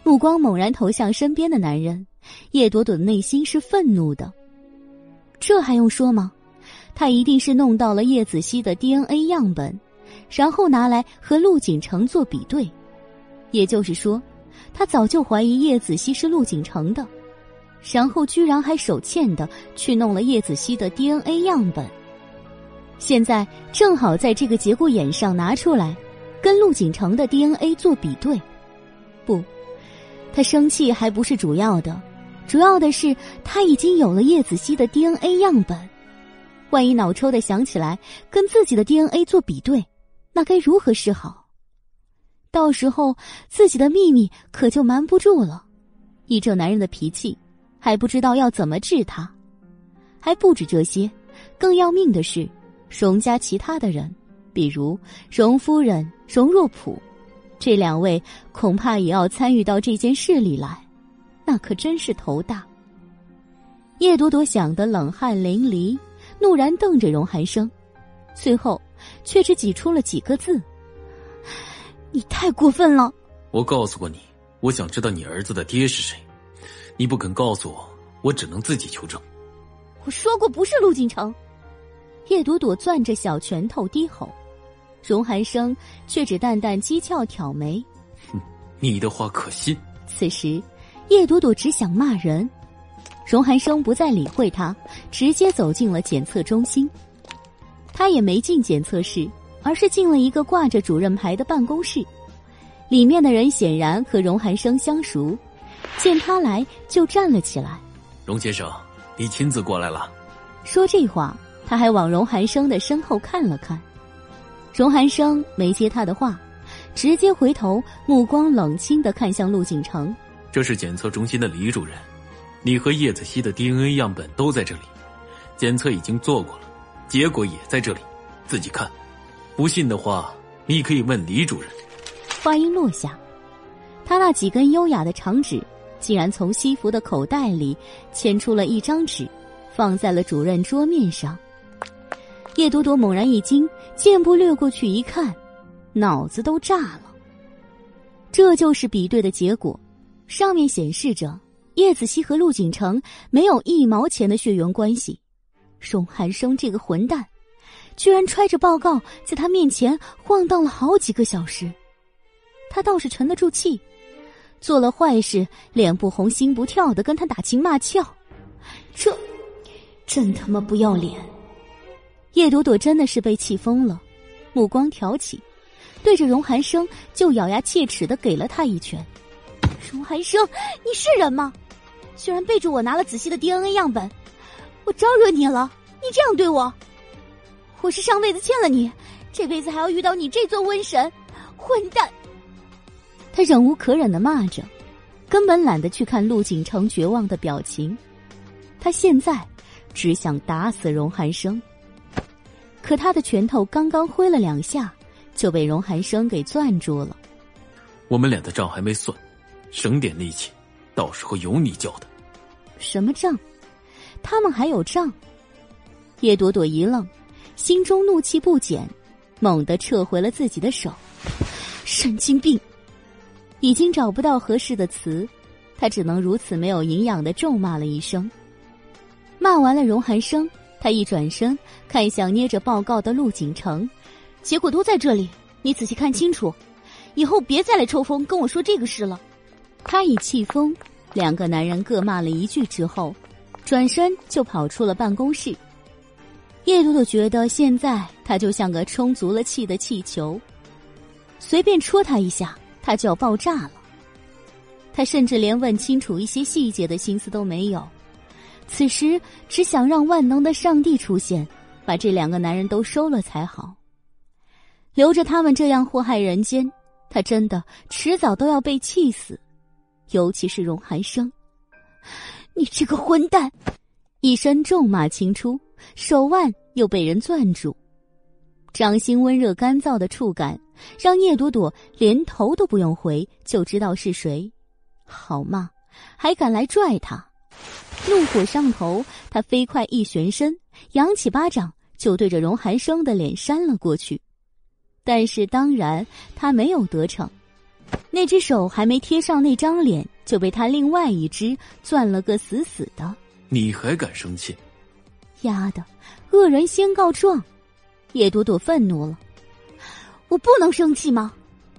目光猛然投向身边的男人，叶朵朵的内心是愤怒的。这还用说吗？他一定是弄到了叶子熙的 DNA 样本，然后拿来和陆景成做比对。也就是说，他早就怀疑叶子熙是陆景城的，然后居然还手欠的去弄了叶子熙的 DNA 样本。现在正好在这个节骨眼上拿出来，跟陆景成的 DNA 做比对。不，他生气还不是主要的，主要的是他已经有了叶子熙的 DNA 样本。万一脑抽的想起来跟自己的 DNA 做比对，那该如何是好？到时候自己的秘密可就瞒不住了。以这男人的脾气，还不知道要怎么治他。还不止这些，更要命的是，荣家其他的人，比如荣夫人、荣若甫，这两位恐怕也要参与到这件事里来，那可真是头大。叶朵朵想得冷汗淋漓。怒然瞪着荣寒生，最后却只挤出了几个字：“你太过分了！我告诉过你，我想知道你儿子的爹是谁，你不肯告诉我，我只能自己求证。我说过不是陆景城。叶朵朵攥着小拳头低吼，荣寒生却只淡淡讥诮挑眉：“哼你的话可信？”此时，叶朵朵只想骂人。荣寒生不再理会他，直接走进了检测中心。他也没进检测室，而是进了一个挂着主任牌的办公室。里面的人显然和荣寒生相熟，见他来就站了起来。荣先生，你亲自过来了。说这话，他还往荣寒生的身后看了看。荣寒生没接他的话，直接回头，目光冷清的看向陆景城。这是检测中心的李主任。你和叶子熙的 DNA 样本都在这里，检测已经做过了，结果也在这里，自己看。不信的话，你可以问李主任。话音落下，他那几根优雅的长指竟然从西服的口袋里牵出了一张纸，放在了主任桌面上。叶朵朵猛然一惊，箭步掠过去一看，脑子都炸了。这就是比对的结果，上面显示着。叶子熙和陆景城没有一毛钱的血缘关系，宋寒生这个混蛋，居然揣着报告在他面前晃荡了好几个小时。他倒是沉得住气，做了坏事脸不红心不跳的跟他打情骂俏，这真他妈不要脸！叶朵朵真的是被气疯了，目光挑起，对着荣寒生就咬牙切齿的给了他一拳。荣寒生，你是人吗？居然背着我拿了子熙的 DNA 样本，我招惹你了？你这样对我，我是上辈子欠了你，这辈子还要遇到你这尊瘟神，混蛋！他忍无可忍的骂着，根本懒得去看陆景城绝望的表情。他现在只想打死荣寒生，可他的拳头刚刚挥了两下，就被荣寒生给攥住了。我们俩的账还没算，省点力气。到时候有你交的。什么账？他们还有账？叶朵朵一愣，心中怒气不减，猛地撤回了自己的手。神经病！已经找不到合适的词，他只能如此没有营养的咒骂了一声。骂完了荣寒生，他一转身看向捏着报告的陆景城，结果都在这里，你仔细看清楚，以后别再来抽风跟我说这个事了。他已气疯，两个男人各骂了一句之后，转身就跑出了办公室。叶朵朵觉得现在他就像个充足了气的气球，随便戳他一下，他就要爆炸了。他甚至连问清楚一些细节的心思都没有，此时只想让万能的上帝出现，把这两个男人都收了才好。留着他们这样祸害人间，他真的迟早都要被气死。尤其是荣寒生，你这个混蛋！一声咒骂轻出，手腕又被人攥住，掌心温热干燥的触感让叶朵朵连头都不用回就知道是谁。好嘛，还敢来拽他！怒火上头，他飞快一旋身，扬起巴掌就对着荣寒生的脸扇了过去。但是当然，他没有得逞。那只手还没贴上那张脸，就被他另外一只攥了个死死的。你还敢生气？丫的，恶人先告状！叶朵朵愤怒了。我不能生气吗？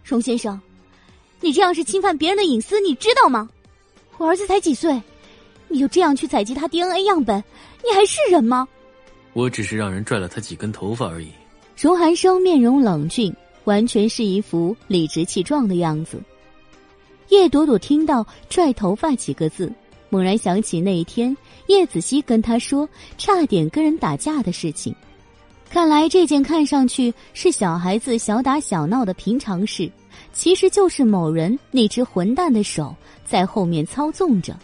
荣先生，你这样是侵犯别人的隐私，你知道吗？我儿子才几岁，你就这样去采集他 DNA 样本，你还是人吗？我只是让人拽了他几根头发而已。荣寒生面容冷峻。完全是一副理直气壮的样子。叶朵朵听到“拽头发”几个字，猛然想起那一天叶子熙跟他说差点跟人打架的事情。看来这件看上去是小孩子小打小闹的平常事，其实就是某人那只混蛋的手在后面操纵着。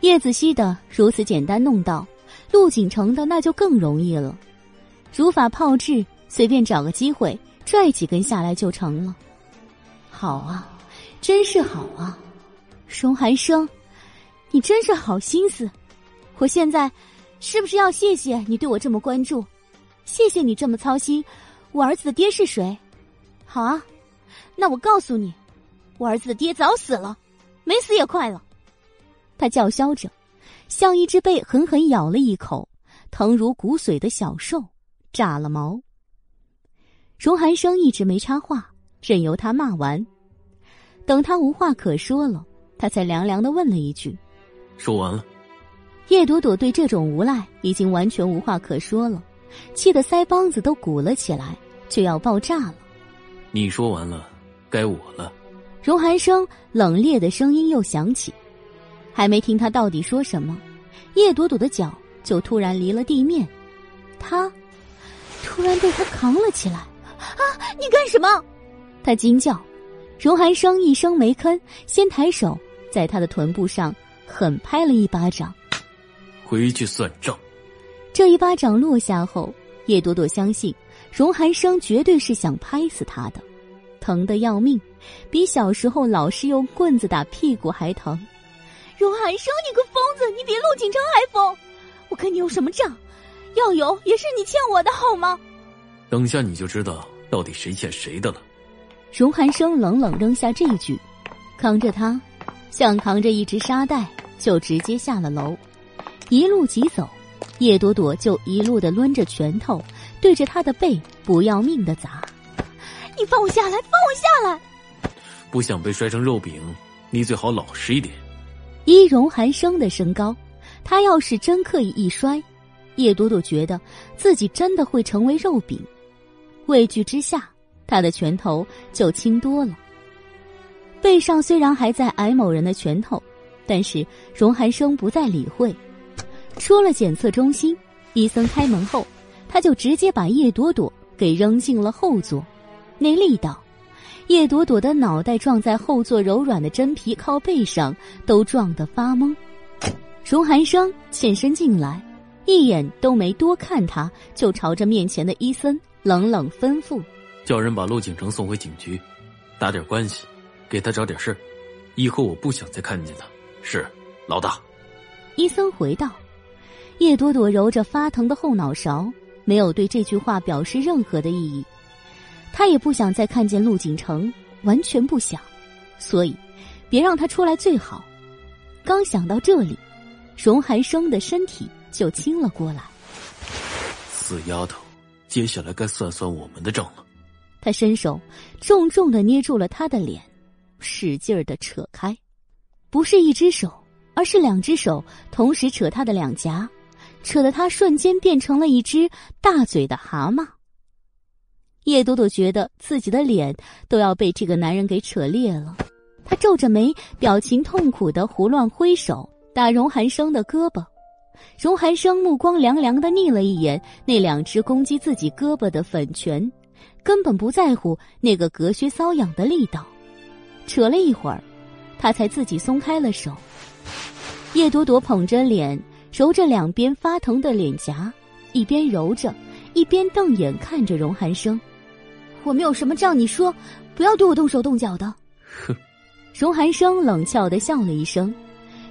叶子熙的如此简单弄到，陆景城的那就更容易了，如法炮制，随便找个机会。拽几根下来就成了，好啊，真是好啊，荣寒生，你真是好心思。我现在是不是要谢谢你对我这么关注？谢谢你这么操心，我儿子的爹是谁？好啊，那我告诉你，我儿子的爹早死了，没死也快了。他叫嚣着，像一只被狠狠咬了一口、疼如骨髓的小兽，炸了毛。荣寒生一直没插话，任由他骂完。等他无话可说了，他才凉凉的问了一句：“说完了。”叶朵朵对这种无赖已经完全无话可说了，气得腮帮子都鼓了起来，就要爆炸了。你说完了，该我了。荣寒生冷冽的声音又响起。还没听他到底说什么，叶朵朵的脚就突然离了地面，他突然被他扛了起来。啊！你干什么？他惊叫。荣寒生一声没吭，先抬手在他的臀部上狠拍了一巴掌。回去算账。这一巴掌落下后，叶朵朵相信荣寒生绝对是想拍死他的，疼得要命，比小时候老师用棍子打屁股还疼。荣寒生，你个疯子！你比陆景成还疯！我跟你有什么账？要有也是你欠我的，好吗？等下你就知道到底谁欠谁的了。荣寒生冷冷扔下这一句，扛着他，像扛着一只沙袋，就直接下了楼。一路疾走，叶朵朵就一路的抡着拳头，对着他的背不要命的砸。你放我下来！放我下来！不想被摔成肉饼，你最好老实一点。依荣寒生的身高，他要是真刻意一摔，叶朵朵觉得自己真的会成为肉饼。畏惧之下，他的拳头就轻多了。背上虽然还在挨某人的拳头，但是荣寒生不再理会。出了检测中心，医生开门后，他就直接把叶朵朵给扔进了后座。那力道！叶朵朵的脑袋撞在后座柔软的真皮靠背上，都撞得发懵。荣寒生欠身进来，一眼都没多看他，就朝着面前的伊森冷冷吩咐：“叫人把陆景成送回警局，打点关系，给他找点事儿。以后我不想再看见他。”是，老大。伊森回道。叶朵朵揉着发疼的后脑勺，没有对这句话表示任何的意义。她也不想再看见陆景成，完全不想，所以别让他出来最好。刚想到这里，荣寒生的身体就倾了过来。死丫头，接下来该算算我们的账了。他伸手重重的捏住了他的脸，使劲儿的扯开，不是一只手，而是两只手同时扯他的两颊，扯得他瞬间变成了一只大嘴的蛤蟆。叶朵朵觉得自己的脸都要被这个男人给扯裂了，她皱着眉，表情痛苦的胡乱挥手打荣寒生的胳膊。荣寒生目光凉凉的睨了一眼那两只攻击自己胳膊的粉拳，根本不在乎那个隔靴搔痒的力道。扯了一会儿，他才自己松开了手。叶朵朵捧着脸，揉着两边发疼的脸颊，一边揉着，一边瞪眼看着荣寒生。我没有什么账，你说，不要对我动手动脚的。哼，荣寒生冷峭的笑了一声，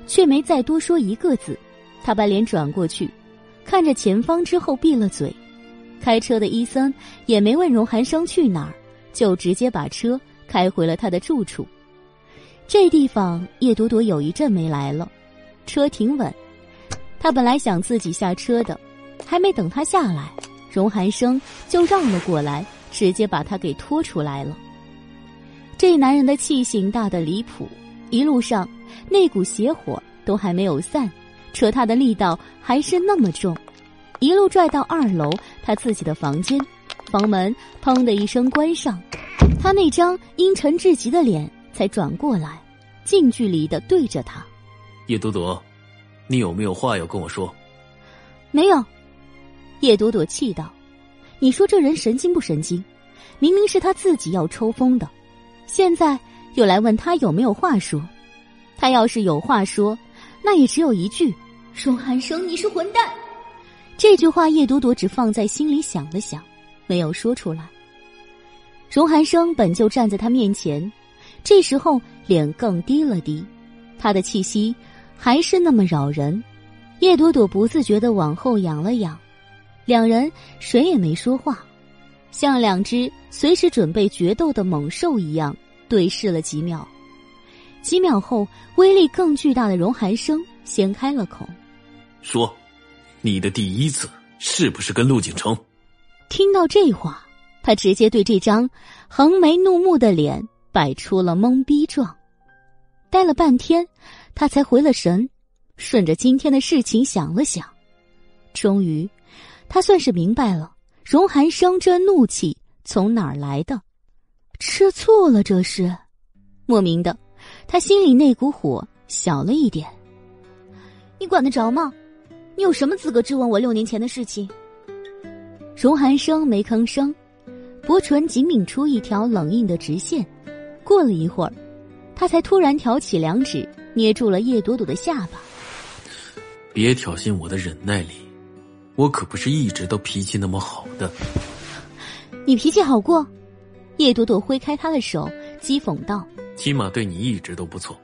却没再多说一个字。他把脸转过去，看着前方之后闭了嘴。开车的伊森也没问荣寒生去哪儿，就直接把车开回了他的住处。这地方叶朵朵有一阵没来了，车停稳。他本来想自己下车的，还没等他下来，荣寒生就让了过来。直接把他给拖出来了。这男人的气性大的离谱，一路上那股邪火都还没有散，扯他的力道还是那么重，一路拽到二楼他自己的房间，房门砰的一声关上，他那张阴沉至极的脸才转过来，近距离的对着他：“叶朵朵，你有没有话要跟我说？”“没有。”叶朵朵气道。你说这人神经不神经？明明是他自己要抽风的，现在又来问他有没有话说。他要是有话说，那也只有一句：“荣寒生，你是混蛋。”这句话叶朵朵只放在心里想了想，没有说出来。荣寒生本就站在他面前，这时候脸更低了低，他的气息还是那么扰人。叶朵朵不自觉的往后仰了仰。两人谁也没说话，像两只随时准备决斗的猛兽一样对视了几秒。几秒后，威力更巨大的荣寒生先开了口：“说，你的第一次是不是跟陆景城？”听到这话，他直接对这张横眉怒目的脸摆出了懵逼状。呆了半天，他才回了神，顺着今天的事情想了想，终于，他算是明白了荣寒生这怒气从哪儿来的。吃醋了，这是莫名的，他心里那股火小了一点。你管得着吗？你有什么资格质问我六年前的事情？荣寒生没吭声，薄唇紧抿出一条冷硬的直线。过了一会儿。他才突然挑起两指，捏住了叶朵朵的下巴。别挑衅我的忍耐力，我可不是一直都脾气那么好的。你脾气好过？叶朵朵挥开他的手，讥讽道：“起码对你一直都不错。”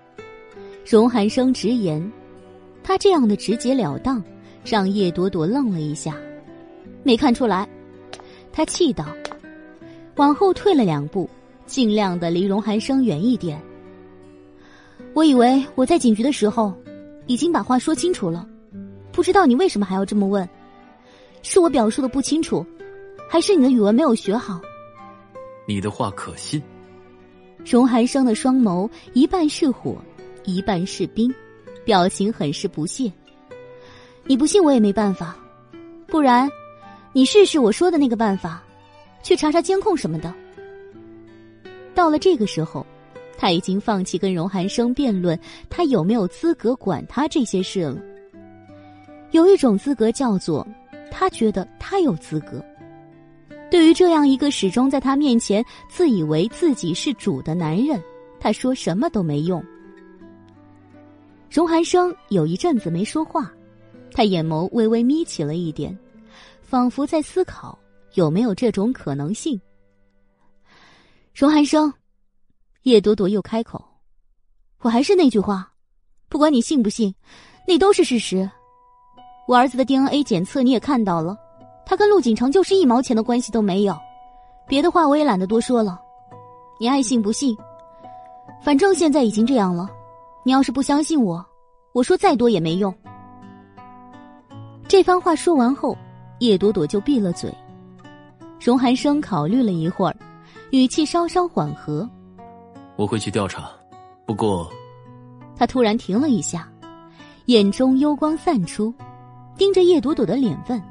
荣寒生直言，他这样的直截了当，让叶朵朵愣了一下。没看出来，他气道，往后退了两步，尽量的离荣寒生远一点。我以为我在警局的时候，已经把话说清楚了，不知道你为什么还要这么问？是我表述的不清楚，还是你的语文没有学好？你的话可信？荣寒生的双眸一半是火，一半是冰，表情很是不屑。你不信我也没办法，不然，你试试我说的那个办法，去查查监控什么的。到了这个时候。他已经放弃跟荣寒生辩论，他有没有资格管他这些事了。有一种资格叫做，他觉得他有资格。对于这样一个始终在他面前自以为自己是主的男人，他说什么都没用。荣寒生有一阵子没说话，他眼眸微微眯起了一点，仿佛在思考有没有这种可能性。荣寒生。叶朵朵又开口：“我还是那句话，不管你信不信，那都是事实。我儿子的 DNA 检测你也看到了，他跟陆景成就是一毛钱的关系都没有。别的话我也懒得多说了，你爱信不信，反正现在已经这样了。你要是不相信我，我说再多也没用。”这番话说完后，叶朵朵就闭了嘴。荣寒生考虑了一会儿，语气稍稍缓和。我会去调查，不过，他突然停了一下，眼中幽光散出，盯着叶朵朵的脸问：“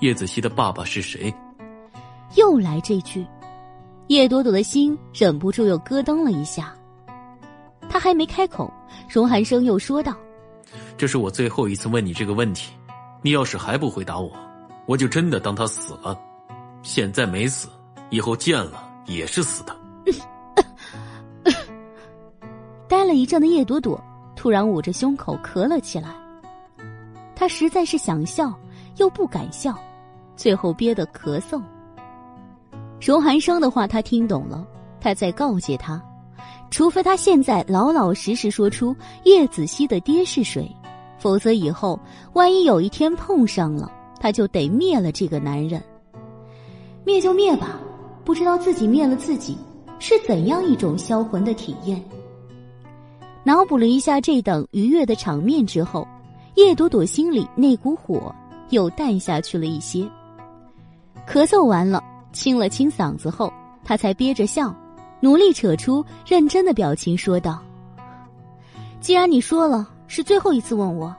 叶子熙的爸爸是谁？”又来这句，叶朵朵的心忍不住又咯噔了一下。他还没开口，荣寒生又说道：“这是我最后一次问你这个问题，你要是还不回答我，我就真的当他死了。现在没死，以后见了也是死的。”呆了一阵的叶朵朵突然捂着胸口咳了起来。她实在是想笑，又不敢笑，最后憋得咳嗽。荣寒生的话他听懂了，他在告诫他，除非他现在老老实实说出叶子熙的爹是谁，否则以后万一有一天碰上了，他就得灭了这个男人。灭就灭吧，不知道自己灭了自己是怎样一种销魂的体验。脑补了一下这等愉悦的场面之后，叶朵朵心里那股火又淡下去了一些。咳嗽完了，清了清嗓子后，她才憋着笑，努力扯出认真的表情，说道：“既然你说了是最后一次问我，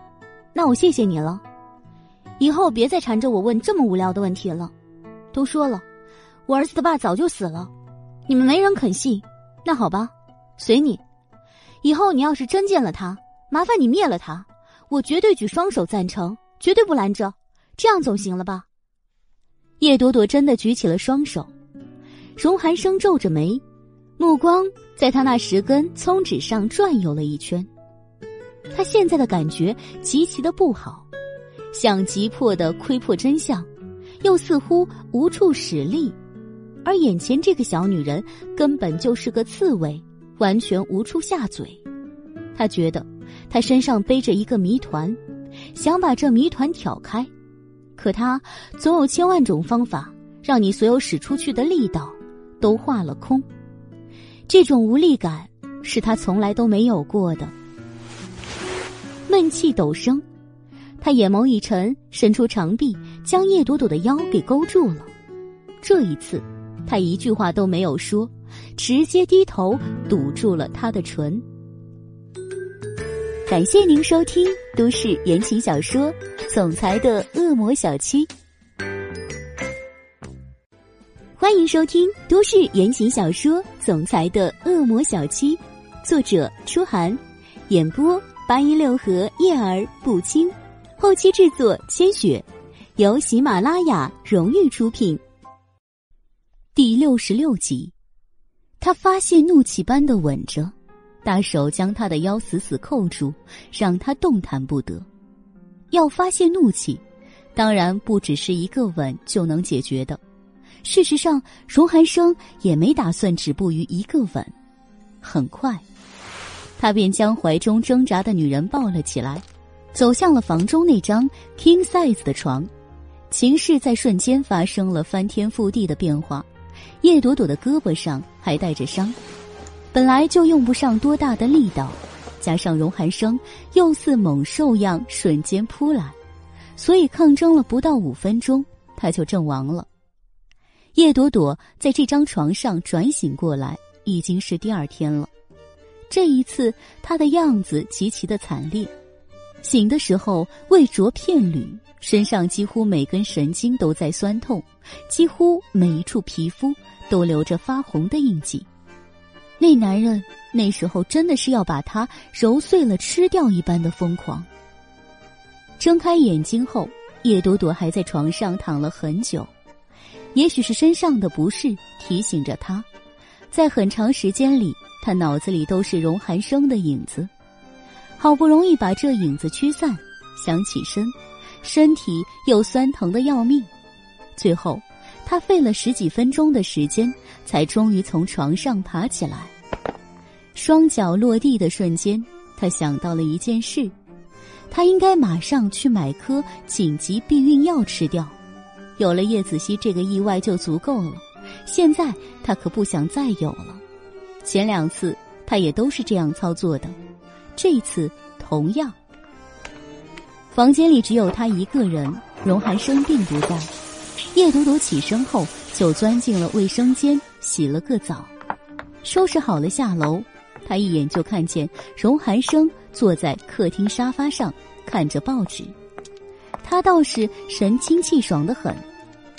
那我谢谢你了。以后别再缠着我问这么无聊的问题了。都说了，我儿子的爸早就死了，你们没人肯信。那好吧，随你。”以后你要是真见了他，麻烦你灭了他，我绝对举双手赞成，绝对不拦着，这样总行了吧？叶朵朵真的举起了双手，荣寒生皱着眉，目光在他那十根葱指上转悠了一圈，他现在的感觉极其的不好，想急迫的窥破真相，又似乎无处使力，而眼前这个小女人根本就是个刺猬。完全无处下嘴，他觉得他身上背着一个谜团，想把这谜团挑开，可他总有千万种方法让你所有使出去的力道都化了空。这种无力感是他从来都没有过的。闷气陡升，他眼眸一沉，伸出长臂，将叶朵朵的腰给勾住了。这一次，他一句话都没有说，直接低头堵住了他的唇。感谢您收听都市言情小说《总裁的恶魔小七》，欢迎收听都市言情小说《总裁的恶魔小七》，作者：初寒，演播：八音六合叶儿不轻，后期制作：千雪，由喜马拉雅荣誉出品。第六十六集，他发泄怒气般的吻着。大手将他的腰死死扣住，让他动弹不得。要发泄怒气，当然不只是一个吻就能解决的。事实上，荣寒生也没打算止步于一个吻。很快，他便将怀中挣扎的女人抱了起来，走向了房中那张 king size 的床。情势在瞬间发生了翻天覆地的变化。叶朵朵的胳膊上还带着伤。本来就用不上多大的力道，加上荣寒生又似猛兽样瞬间扑来，所以抗争了不到五分钟，他就阵亡了。叶朵朵在这张床上转醒过来，已经是第二天了。这一次，她的样子极其的惨烈，醒的时候未着片缕，身上几乎每根神经都在酸痛，几乎每一处皮肤都留着发红的印记。那男人那时候真的是要把他揉碎了吃掉一般的疯狂。睁开眼睛后，叶朵朵还在床上躺了很久，也许是身上的不适提醒着她，在很长时间里，她脑子里都是荣寒生的影子。好不容易把这影子驱散，想起身，身体又酸疼的要命，最后。他费了十几分钟的时间，才终于从床上爬起来。双脚落地的瞬间，他想到了一件事：他应该马上去买颗紧急避孕药吃掉。有了叶子熙这个意外就足够了，现在他可不想再有了。前两次他也都是这样操作的，这次同样。房间里只有他一个人，荣寒生并不在。叶朵朵起身后，就钻进了卫生间，洗了个澡，收拾好了下楼。他一眼就看见荣寒生坐在客厅沙发上看着报纸，他倒是神清气爽的很。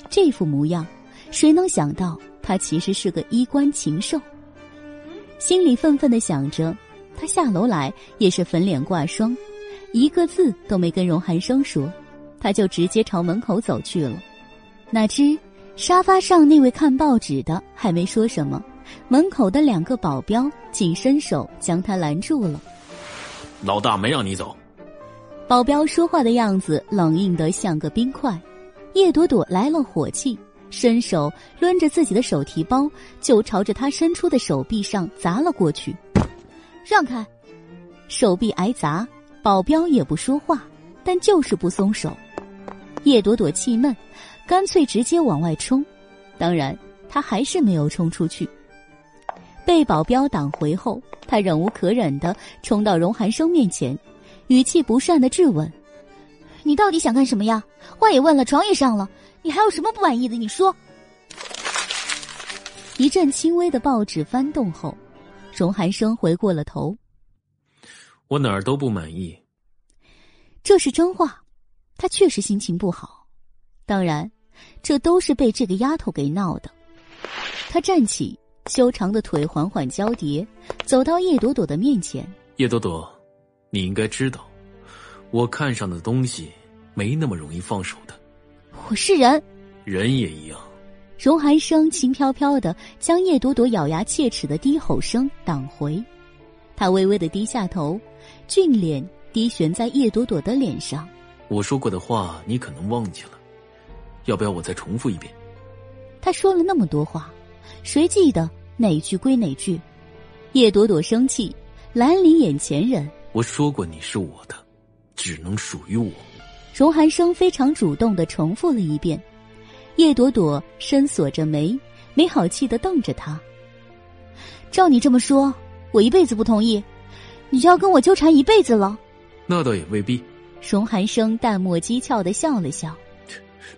这副模样，谁能想到他其实是个衣冠禽兽？心里愤愤的想着，他下楼来也是粉脸挂霜，一个字都没跟荣寒生说，他就直接朝门口走去了。哪知沙发上那位看报纸的还没说什么，门口的两个保镖竟伸手将他拦住了。老大没让你走。保镖说话的样子冷硬得像个冰块。叶朵朵来了火气，伸手抡着自己的手提包就朝着他伸出的手臂上砸了过去。让开！手臂挨砸，保镖也不说话，但就是不松手。叶朵朵气闷。干脆直接往外冲，当然他还是没有冲出去。被保镖挡回后，他忍无可忍的冲到荣寒生面前，语气不善的质问：“你到底想干什么呀？话也问了，床也上了，你还有什么不满意的？你说。”一阵轻微的报纸翻动后，荣寒生回过了头：“我哪儿都不满意。”这是真话，他确实心情不好，当然。这都是被这个丫头给闹的。他站起，修长的腿缓缓交叠，走到叶朵朵的面前。叶朵朵，你应该知道，我看上的东西没那么容易放手的。我是人，人也一样。荣寒生轻飘飘的将叶朵朵咬牙切齿的低吼声挡回，他微微的低下头，俊脸低悬在叶朵朵的脸上。我说过的话，你可能忘记了。要不要我再重复一遍？他说了那么多话，谁记得哪句归哪句？叶朵朵生气，蓝离眼前人。我说过你是我的，只能属于我。荣寒生非常主动的重复了一遍，叶朵朵深锁着眉，没好气的瞪着他。照你这么说，我一辈子不同意，你就要跟我纠缠一辈子了？那倒也未必。荣寒生淡漠讥诮的笑了笑。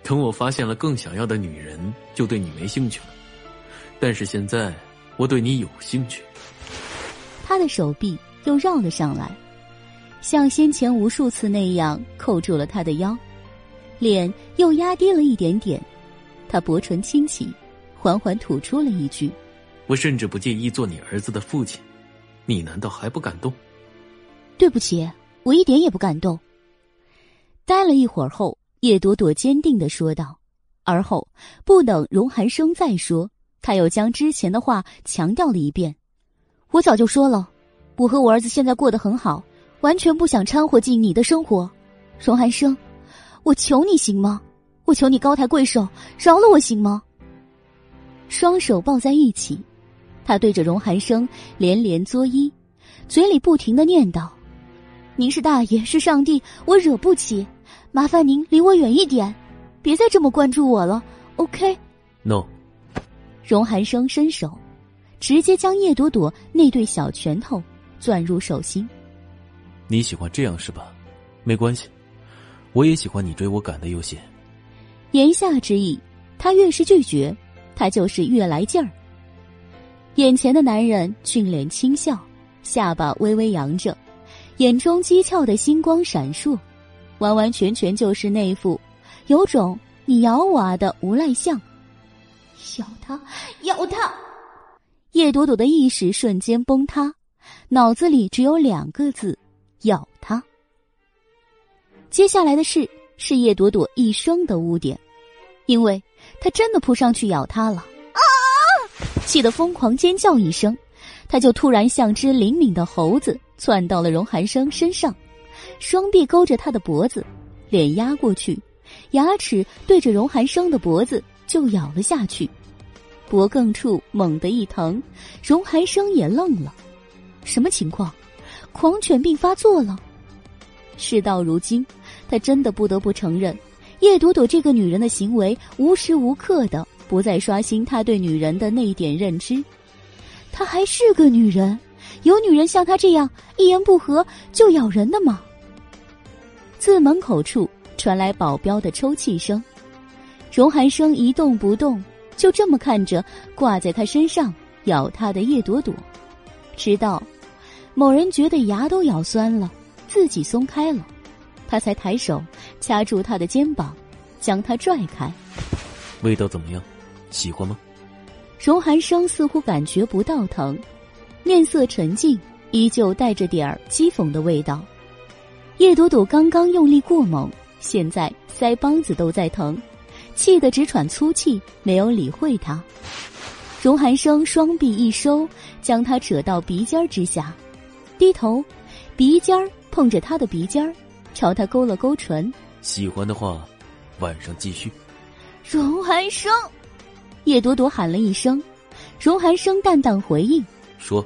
等我发现了更想要的女人，就对你没兴趣了。但是现在，我对你有兴趣。他的手臂又绕了上来，像先前无数次那样扣住了他的腰，脸又压低了一点点。他薄唇轻启，缓缓吐出了一句：“我甚至不介意做你儿子的父亲，你难道还不感动？”对不起，我一点也不感动。待了一会儿后。叶朵朵坚定的说道，而后不等荣寒生再说，他又将之前的话强调了一遍：“我早就说了，我和我儿子现在过得很好，完全不想掺和进你的生活。荣寒生，我求你行吗？我求你高抬贵手，饶了我行吗？”双手抱在一起，他对着荣寒生连连作揖，嘴里不停的念叨：“您是大爷，是上帝，我惹不起。”麻烦您离我远一点，别再这么关注我了。OK？No。荣寒生伸手，直接将叶朵朵那对小拳头攥入手心。你喜欢这样是吧？没关系，我也喜欢你追我赶的游戏。言下之意，他越是拒绝，他就是越来劲儿。眼前的男人俊脸轻笑，下巴微微扬着，眼中讥诮的星光闪烁。完完全全就是那副有种你咬我啊的无赖相，咬他，咬他！叶朵朵的意识瞬间崩塌，脑子里只有两个字：咬他。接下来的事是叶朵朵一生的污点，因为他真的扑上去咬他了！气得疯狂尖叫一声，他就突然像只灵敏的猴子窜到了荣寒生身上。双臂勾着他的脖子，脸压过去，牙齿对着荣寒生的脖子就咬了下去。脖颈处猛地一疼，荣寒生也愣了。什么情况？狂犬病发作了？事到如今，他真的不得不承认，叶朵朵这个女人的行为无时无刻的不再刷新他对女人的那一点认知。她还是个女人，有女人像她这样一言不合就咬人的吗？自门口处传来保镖的抽泣声，荣寒生一动不动，就这么看着挂在他身上咬他的叶朵朵，直到某人觉得牙都咬酸了，自己松开了，他才抬手掐住他的肩膀，将他拽开。味道怎么样？喜欢吗？荣寒生似乎感觉不到疼，面色沉静，依旧带着点儿讥讽的味道。叶朵朵刚刚用力过猛，现在腮帮子都在疼，气得直喘粗气，没有理会他。荣寒生双臂一收，将他扯到鼻尖之下，低头，鼻尖碰着他的鼻尖朝他勾了勾唇。喜欢的话，晚上继续。荣寒生，叶朵朵喊了一声，荣寒生淡淡回应说：“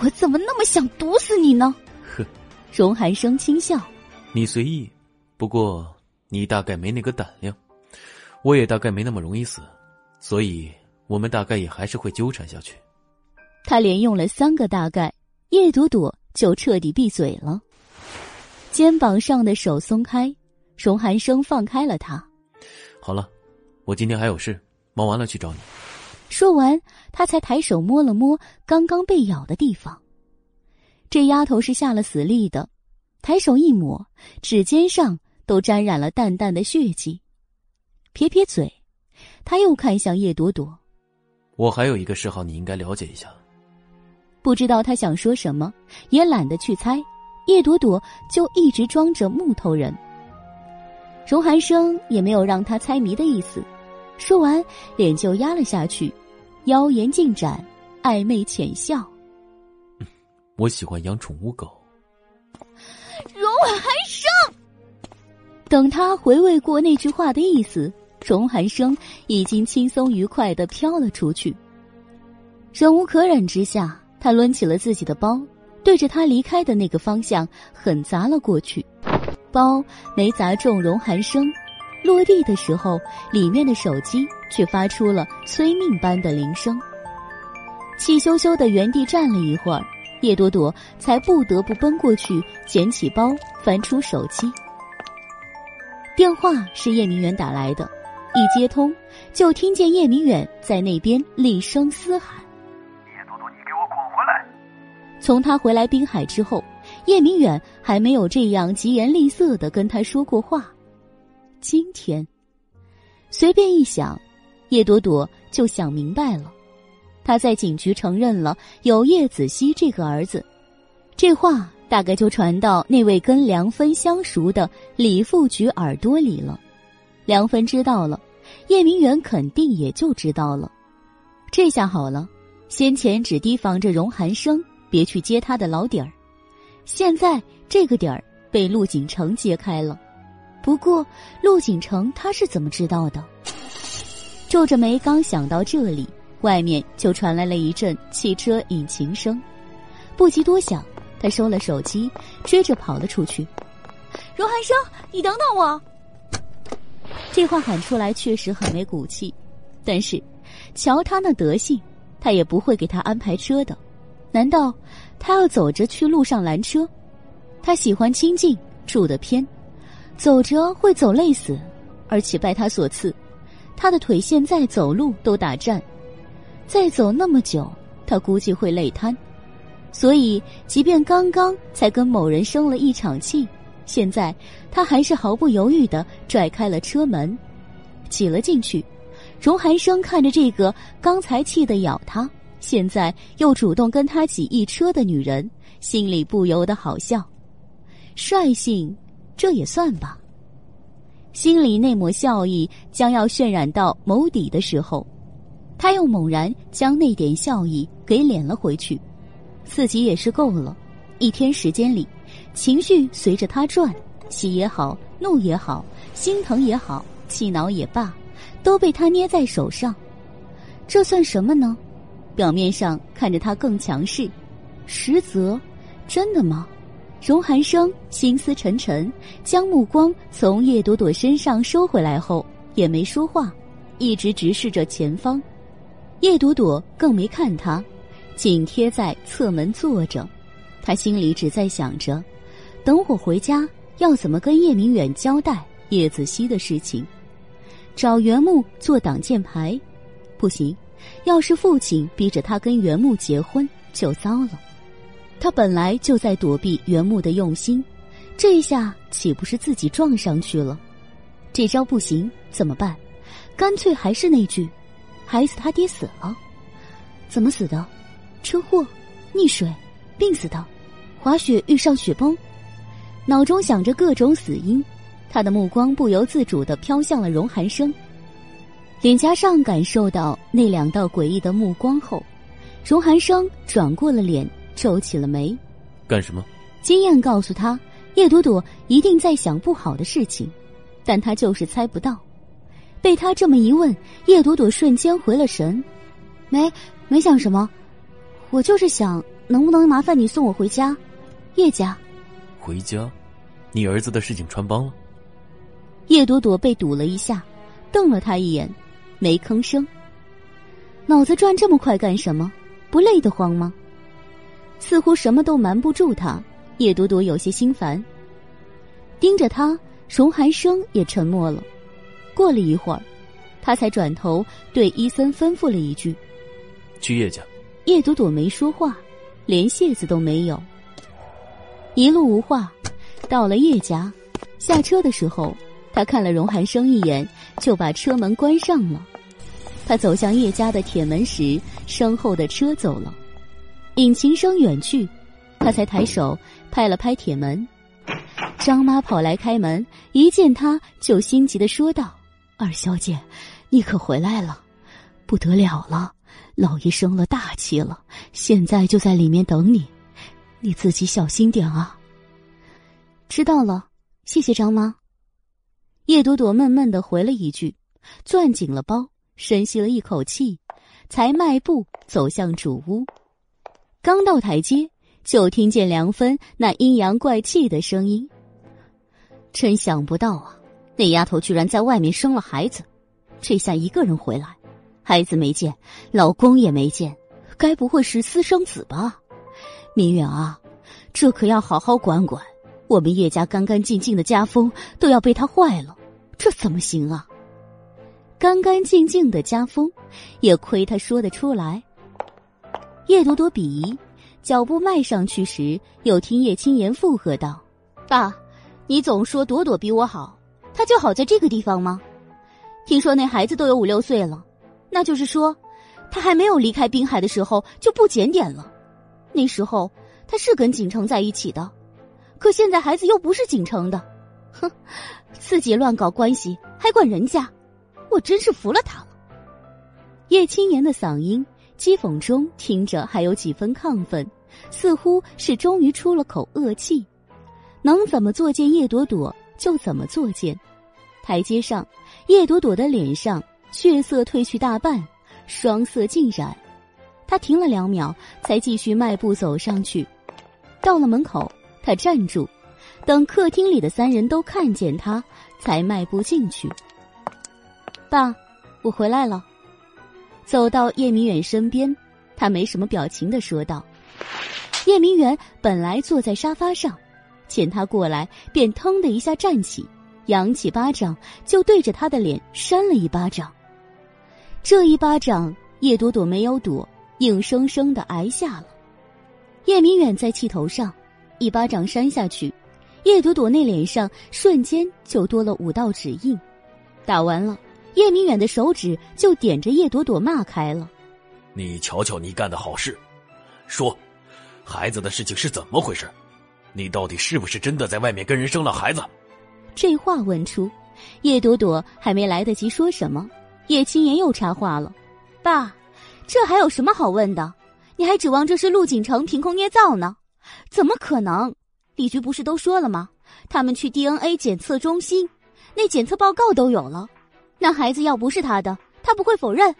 我怎么那么想毒死你呢？”荣寒生轻笑：“你随意，不过你大概没那个胆量，我也大概没那么容易死，所以我们大概也还是会纠缠下去。”他连用了三个大概，叶朵朵就彻底闭嘴了。肩膀上的手松开，荣寒生放开了他。好了，我今天还有事，忙完了去找你。说完，他才抬手摸了摸刚刚被咬的地方。这丫头是下了死力的，抬手一抹，指尖上都沾染了淡淡的血迹。撇撇嘴，他又看向叶朵朵：“我还有一个嗜好，你应该了解一下。”不知道他想说什么，也懒得去猜。叶朵朵就一直装着木头人。荣寒生也没有让他猜谜的意思，说完脸就压了下去，妖言尽展，暧昧浅笑。我喜欢养宠物狗。荣寒生，等他回味过那句话的意思，荣寒生已经轻松愉快的飘了出去。忍无可忍之下，他抡起了自己的包，对着他离开的那个方向狠砸了过去。包没砸中荣寒生，落地的时候，里面的手机却发出了催命般的铃声。气羞羞的原地站了一会儿，叶朵朵才不得不奔过去捡起包，翻出手机。电话是叶明远打来的，一接通，就听见叶明远在那边厉声嘶喊：“叶朵朵，你给我滚回来！”从他回来滨海之后，叶明远还没有这样疾言厉色的跟他说过话。今天，随便一想，叶朵朵就想明白了。他在警局承认了有叶子熙这个儿子，这话大概就传到那位跟梁芬相熟的李副局耳朵里了。梁芬知道了，叶明远肯定也就知道了。这下好了，先前只提防着荣寒生别去揭他的老底儿，现在这个底儿被陆景成揭开了。不过，陆景城他是怎么知道的？皱着眉，刚想到这里。外面就传来了一阵汽车引擎声，不及多想，他收了手机，追着跑了出去。荣寒生，你等等我！这话喊出来确实很没骨气，但是瞧他那德性，他也不会给他安排车的。难道他要走着去路上拦车？他喜欢清静，住得偏，走着会走累死，而且拜他所赐，他的腿现在走路都打颤。再走那么久，他估计会累瘫，所以即便刚刚才跟某人生了一场气，现在他还是毫不犹豫的拽开了车门，挤了进去。荣寒生看着这个刚才气得咬他，现在又主动跟他挤一车的女人，心里不由得好笑。率性，这也算吧。心里那抹笑意将要渲染到眸底的时候。他又猛然将那点笑意给敛了回去，自己也是够了。一天时间里，情绪随着他转，喜也好，怒也好，心疼也好，气恼也罢，都被他捏在手上。这算什么呢？表面上看着他更强势，实则，真的吗？荣寒生心思沉沉，将目光从叶朵朵身上收回来后，也没说话，一直直视着前方。叶朵朵更没看他，紧贴在侧门坐着。他心里只在想着，等我回家要怎么跟叶明远交代叶子熙的事情。找袁木做挡箭牌，不行。要是父亲逼着他跟袁木结婚，就糟了。他本来就在躲避袁木的用心，这一下岂不是自己撞上去了？这招不行，怎么办？干脆还是那句。孩子他爹死了，怎么死的？车祸、溺水、病死的，滑雪遇上雪崩。脑中想着各种死因，他的目光不由自主的飘向了荣寒生。脸颊上感受到那两道诡异的目光后，荣寒生转过了脸，皱起了眉。干什么？经验告诉他，叶朵朵一定在想不好的事情，但他就是猜不到。被他这么一问，叶朵朵瞬间回了神，没没想什么，我就是想能不能麻烦你送我回家，叶家。回家？你儿子的事情穿帮了？叶朵朵被堵了一下，瞪了他一眼，没吭声。脑子转这么快干什么？不累得慌吗？似乎什么都瞒不住他，叶朵朵有些心烦。盯着他，荣寒生也沉默了。过了一会儿，他才转头对伊森吩咐了一句：“去叶家。”叶朵朵没说话，连谢字都没有。一路无话，到了叶家，下车的时候，他看了荣寒生一眼，就把车门关上了。他走向叶家的铁门时，身后的车走了，引擎声远去，他才抬手拍了拍铁门。张妈跑来开门，一见他就心急的说道。二小姐，你可回来了，不得了了！老爷生了大气了，现在就在里面等你，你自己小心点啊。知道了，谢谢张妈。叶朵朵闷闷的回了一句，攥紧了包，深吸了一口气，才迈步走向主屋。刚到台阶，就听见梁芬那阴阳怪气的声音：“真想不到啊！”那丫头居然在外面生了孩子，这下一个人回来，孩子没见，老公也没见，该不会是私生子吧？明远啊，这可要好好管管。我们叶家干干净净的家风都要被他坏了，这怎么行啊？干干净净的家风，也亏他说得出来。叶朵朵鄙夷，脚步迈上去时，又听叶青言附和道：“爸，你总说朵朵比我好。”她就好在这个地方吗？听说那孩子都有五六岁了，那就是说，他还没有离开滨海的时候就不检点了。那时候他是跟景城在一起的，可现在孩子又不是景城的，哼，自己乱搞关系还管人家，我真是服了他了。叶青言的嗓音讥讽中听着还有几分亢奋，似乎是终于出了口恶气，能怎么作践叶朵朵？就怎么作践。台阶上，叶朵朵的脸上血色褪去大半，双色尽染。她停了两秒，才继续迈步走上去。到了门口，她站住，等客厅里的三人都看见她，才迈步进去。爸，我回来了。走到叶明远身边，他没什么表情的说道：“叶明远本来坐在沙发上。”见他过来，便腾的一下站起，扬起巴掌就对着他的脸扇了一巴掌。这一巴掌，叶朵朵没有躲，硬生生的挨下了。叶明远在气头上，一巴掌扇下去，叶朵朵那脸上瞬间就多了五道指印。打完了，叶明远的手指就点着叶朵朵骂开了：“你瞧瞧你干的好事，说，孩子的事情是怎么回事？”你到底是不是真的在外面跟人生了孩子？这话问出，叶朵朵还没来得及说什么，叶青言又插话了：“爸，这还有什么好问的？你还指望这是陆景城凭空捏造呢？怎么可能？李局不是都说了吗？他们去 DNA 检测中心，那检测报告都有了。那孩子要不是他的，他不会否认。”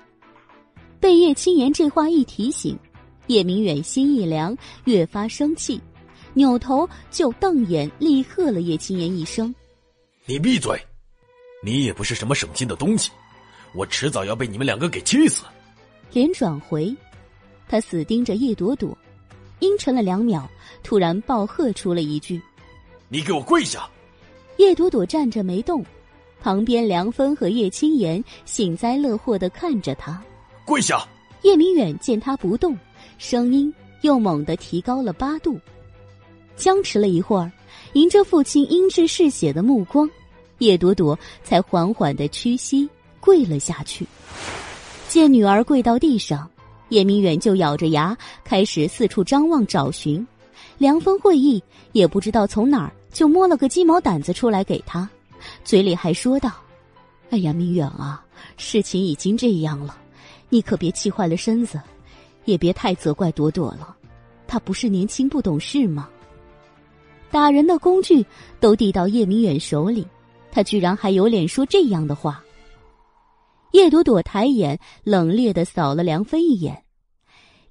被叶青言这话一提醒，叶明远心一凉，越发生气。扭头就瞪眼，厉喝了叶青言一声：“你闭嘴！你也不是什么省心的东西，我迟早要被你们两个给气死。”脸转回，他死盯着叶朵朵，阴沉了两秒，突然暴喝出了一句：“你给我跪下！”叶朵朵站着没动，旁边梁芬和叶青言幸灾乐祸的看着他，跪下。叶明远见他不动，声音又猛地提高了八度。僵持了一会儿，迎着父亲阴鸷嗜血的目光，叶朵朵才缓缓的屈膝跪了下去。见女儿跪到地上，叶明远就咬着牙开始四处张望找寻。梁风会意，也不知道从哪儿就摸了个鸡毛掸子出来给他，嘴里还说道：“哎呀，明远啊，事情已经这样了，你可别气坏了身子，也别太责怪朵朵了，她不是年轻不懂事吗？”打人的工具都递到叶明远手里，他居然还有脸说这样的话。叶朵朵抬眼冷冽的扫了梁芬一眼，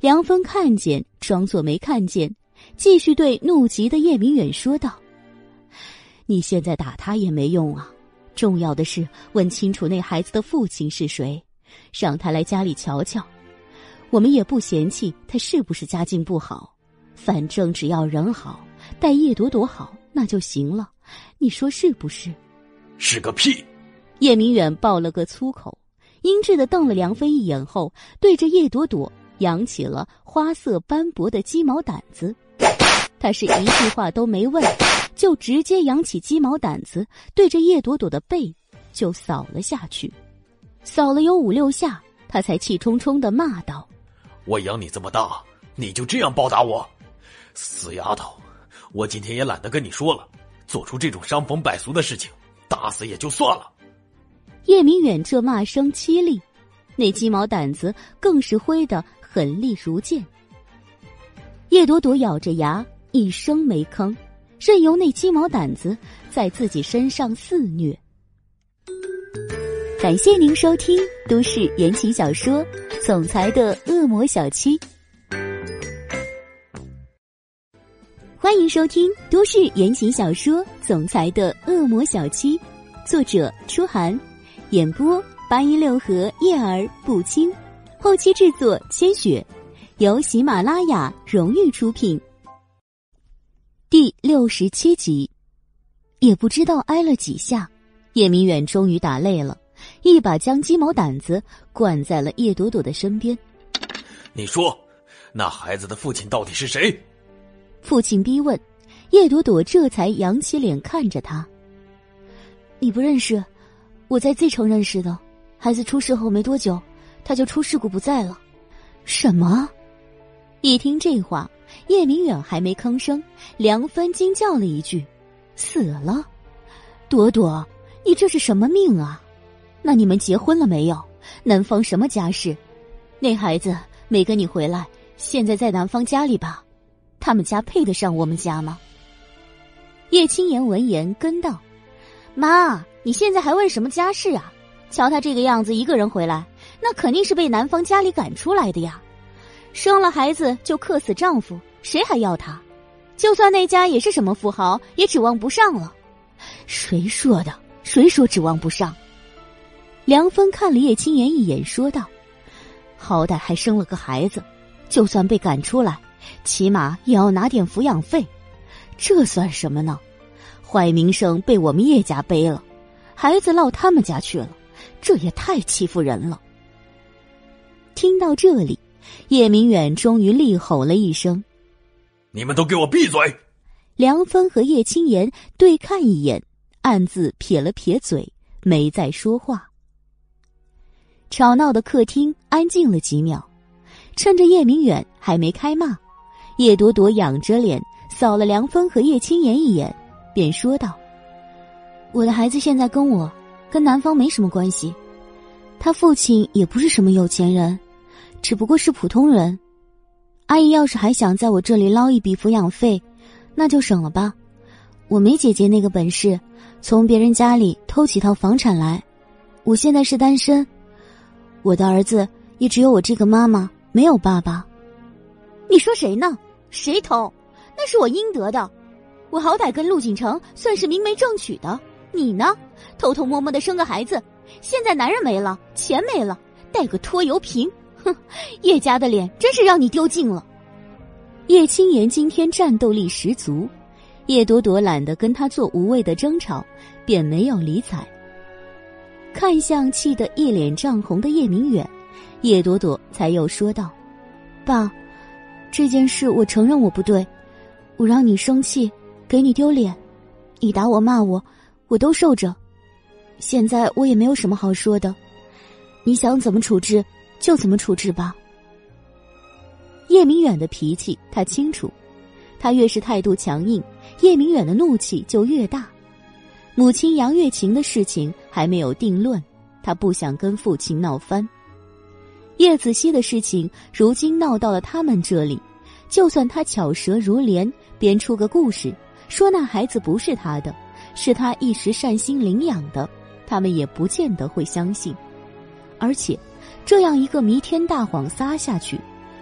梁芬看见，装作没看见，继续对怒极的叶明远说道：“你现在打他也没用啊，重要的是问清楚那孩子的父亲是谁，让他来家里瞧瞧。我们也不嫌弃他是不是家境不好，反正只要人好。”待叶朵朵好，那就行了，你说是不是？是个屁！叶明远爆了个粗口，阴鸷的瞪了梁飞一眼后，对着叶朵朵扬起了花色斑驳的鸡毛掸子。他是一句话都没问，就直接扬起鸡毛掸子，对着叶朵朵的背就扫了下去。扫了有五六下，他才气冲冲的骂道：“我养你这么大，你就这样报答我，死丫头！”我今天也懒得跟你说了，做出这种伤风败俗的事情，打死也就算了。叶明远这骂声凄厉，那鸡毛掸子更是挥得狠厉如剑。叶朵朵咬着牙，一声没吭，任由那鸡毛掸子在自己身上肆虐。感谢您收听都市言情小说《总裁的恶魔小七》。欢迎收听都市言情小说《总裁的恶魔小七》，作者：初寒，演播：八音六合叶儿不清，后期制作：千雪，由喜马拉雅荣誉出品。第六十七集，也不知道挨了几下，叶明远终于打累了，一把将鸡毛掸子灌在了叶朵朵的身边。你说，那孩子的父亲到底是谁？父亲逼问，叶朵朵这才扬起脸看着他。你不认识，我在 Z 城认识的。孩子出事后没多久，他就出事故不在了。什么？一听这话，叶明远还没吭声，梁芬惊叫了一句：“死了！”朵朵，你这是什么命啊？那你们结婚了没有？男方什么家世？那孩子没跟你回来，现在在男方家里吧？他们家配得上我们家吗？叶青言闻言跟道。妈，你现在还问什么家事啊？瞧他这个样子，一个人回来，那肯定是被男方家里赶出来的呀。生了孩子就克死丈夫，谁还要他？就算那家也是什么富豪，也指望不上了。谁说的？谁说指望不上？梁芬看了叶青言一眼，说道：“好歹还生了个孩子，就算被赶出来，起码也要拿点抚养费，这算什么呢？”坏名声被我们叶家背了，孩子落他们家去了，这也太欺负人了。听到这里，叶明远终于厉吼了一声：“你们都给我闭嘴！”梁芬和叶青言对看一眼，暗自撇了撇嘴，没再说话。吵闹的客厅安静了几秒，趁着叶明远还没开骂，叶朵朵仰着脸扫了梁芬和叶青言一眼。便说道：“我的孩子现在跟我，跟男方没什么关系，他父亲也不是什么有钱人，只不过是普通人。阿姨要是还想在我这里捞一笔抚养费，那就省了吧。我没姐姐那个本事，从别人家里偷几套房产来。我现在是单身，我的儿子也只有我这个妈妈，没有爸爸。你说谁呢？谁偷？那是我应得的。”我好歹跟陆景城算是明媒正娶的，你呢？偷偷摸摸的生个孩子，现在男人没了，钱没了，带个拖油瓶，哼！叶家的脸真是让你丢尽了。叶青言今天战斗力十足，叶朵朵懒得跟他做无谓的争吵，便没有理睬。看向气得一脸涨红的叶明远，叶朵朵才又说道：“爸，这件事我承认我不对，我让你生气。”给你丢脸，你打我骂我，我都受着。现在我也没有什么好说的，你想怎么处置就怎么处置吧。叶明远的脾气他清楚，他越是态度强硬，叶明远的怒气就越大。母亲杨月琴的事情还没有定论，他不想跟父亲闹翻。叶子熙的事情如今闹到了他们这里，就算他巧舌如莲，编出个故事。说那孩子不是他的，是他一时善心领养的，他们也不见得会相信。而且，这样一个弥天大谎撒下去，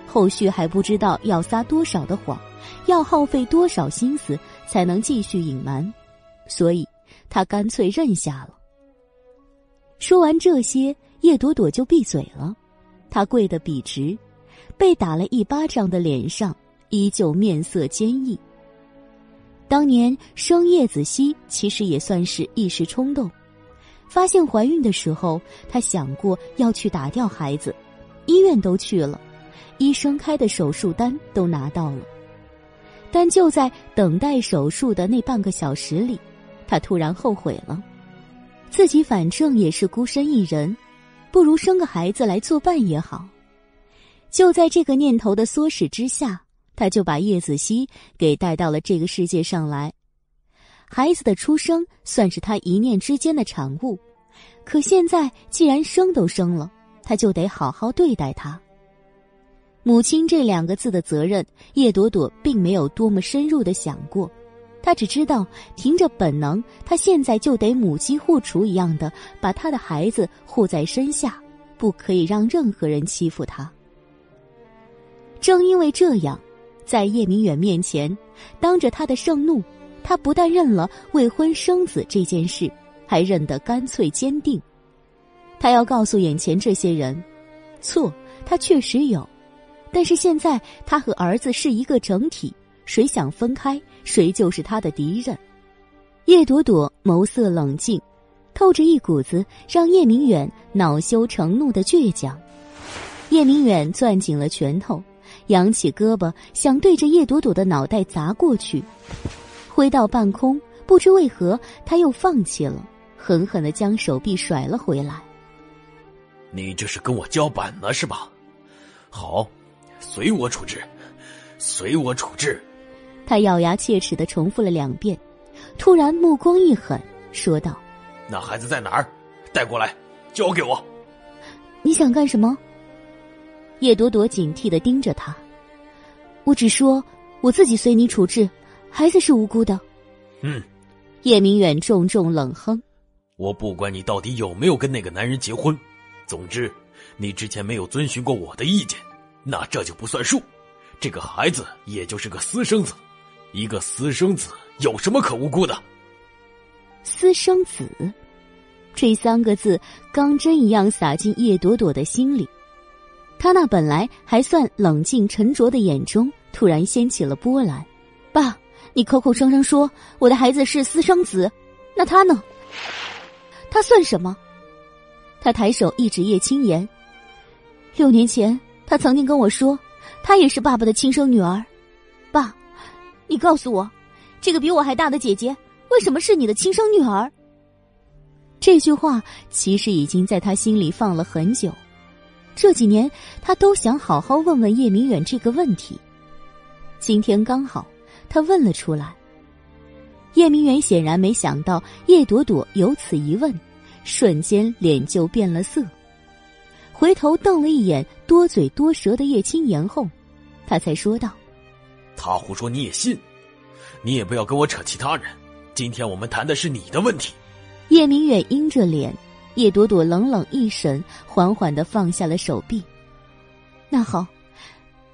后续还不知道要撒多少的谎，要耗费多少心思才能继续隐瞒，所以他干脆认下了。说完这些，叶朵朵就闭嘴了，她跪得笔直，被打了一巴掌的脸上依旧面色坚毅。当年生叶子熙其实也算是一时冲动，发现怀孕的时候，她想过要去打掉孩子，医院都去了，医生开的手术单都拿到了，但就在等待手术的那半个小时里，他突然后悔了，自己反正也是孤身一人，不如生个孩子来作伴也好。就在这个念头的唆使之下。他就把叶子熙给带到了这个世界上来，孩子的出生算是他一念之间的产物。可现在既然生都生了，他就得好好对待他。母亲这两个字的责任，叶朵朵并没有多么深入的想过，她只知道凭着本能，她现在就得母鸡护雏一样的把她的孩子护在身下，不可以让任何人欺负她。正因为这样。在叶明远面前，当着他的盛怒，他不但认了未婚生子这件事，还认得干脆坚定。他要告诉眼前这些人，错，他确实有，但是现在他和儿子是一个整体，谁想分开，谁就是他的敌人。叶朵朵眸色冷静，透着一股子让叶明远恼羞成怒的倔强。叶明远攥紧了拳头，扬起胳膊想对着叶朵朵的脑袋砸过去，挥到半空，不知为何他又放弃了，狠狠的将手臂甩了回来。你这是跟我叫板呢是吧？好，随我处置，随我处置。他咬牙切齿的重复了两遍，突然目光一狠，说道：“那孩子在哪儿？带过来，交给我。”你想干什么？叶朵朵警惕的盯着他。我只说我自己随你处置，孩子是无辜的。嗯。叶明远重重冷哼：“我不管你到底有没有跟那个男人结婚。”总之，你之前没有遵循过我的意见，那这就不算数。这个孩子也就是个私生子，一个私生子有什么可无辜的？私生子，这三个字钢针一样洒进叶朵朵的心里。他那本来还算冷静沉着的眼中，突然掀起了波澜。爸，你口口声声说我的孩子是私生子，那他呢？他算什么？他抬手一指叶青言。六年前，他曾经跟我说，他也是爸爸的亲生女儿。爸，你告诉我，这个比我还大的姐姐为什么是你的亲生女儿？这句话其实已经在他心里放了很久。这几年，他都想好好问问叶明远这个问题。今天刚好，他问了出来。叶明远显然没想到叶朵朵有此一问。瞬间脸就变了色，回头瞪了一眼多嘴多舌的叶青言后，他才说道：“他胡说你也信？你也不要跟我扯其他人。今天我们谈的是你的问题。”叶明远阴着脸，叶朵朵冷冷一神，缓缓的放下了手臂。那好，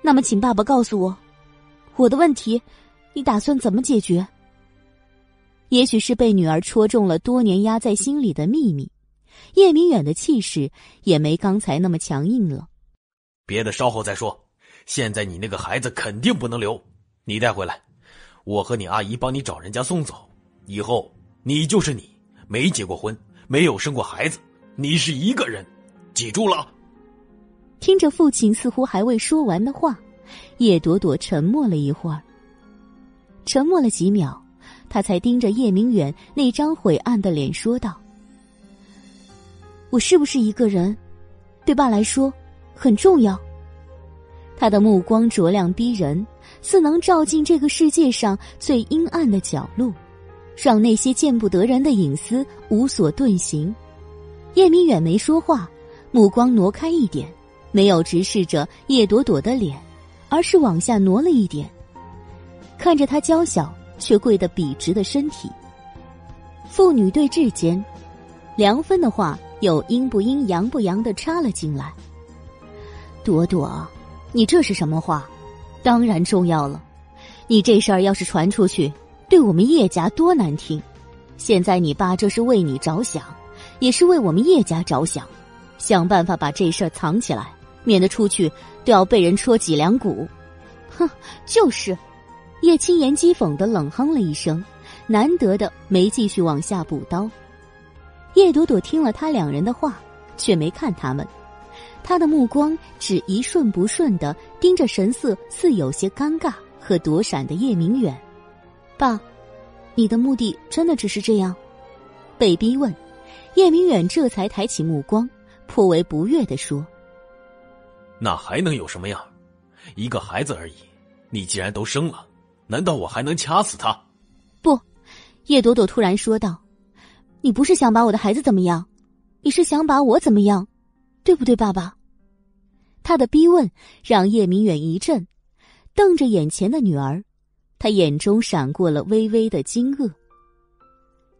那么请爸爸告诉我，我的问题，你打算怎么解决？也许是被女儿戳中了多年压在心里的秘密，叶明远的气势也没刚才那么强硬了。别的稍后再说，现在你那个孩子肯定不能留，你带回来，我和你阿姨帮你找人家送走。以后你就是你，没结过婚，没有生过孩子，你是一个人，记住了。听着父亲似乎还未说完的话，叶朵朵沉默了一会儿，沉默了几秒。他才盯着叶明远那张晦暗的脸说道：“我是不是一个人，对爸来说很重要？”他的目光灼亮逼人，似能照进这个世界上最阴暗的角落，让那些见不得人的隐私无所遁形。叶明远没说话，目光挪开一点，没有直视着叶朵朵的脸，而是往下挪了一点，看着他娇小。却跪得笔直的身体。父女对峙间，梁芬的话又阴不阴阳不阳的插了进来。朵朵，你这是什么话？当然重要了。你这事儿要是传出去，对我们叶家多难听。现在你爸这是为你着想，也是为我们叶家着想，想办法把这事儿藏起来，免得出去都要被人戳脊梁骨。哼，就是。叶青言讥讽的冷哼了一声，难得的没继续往下补刀。叶朵朵听了他两人的话，却没看他们，他的目光只一瞬不瞬的盯着神色似有些尴尬和躲闪的叶明远。爸，你的目的真的只是这样？被逼问，叶明远这才抬起目光，颇为不悦的说：“那还能有什么样？一个孩子而已，你既然都生了。”难道我还能掐死他？不，叶朵朵突然说道：“你不是想把我的孩子怎么样？你是想把我怎么样？对不对，爸爸？”他的逼问让叶明远一震，瞪着眼前的女儿，他眼中闪过了微微的惊愕。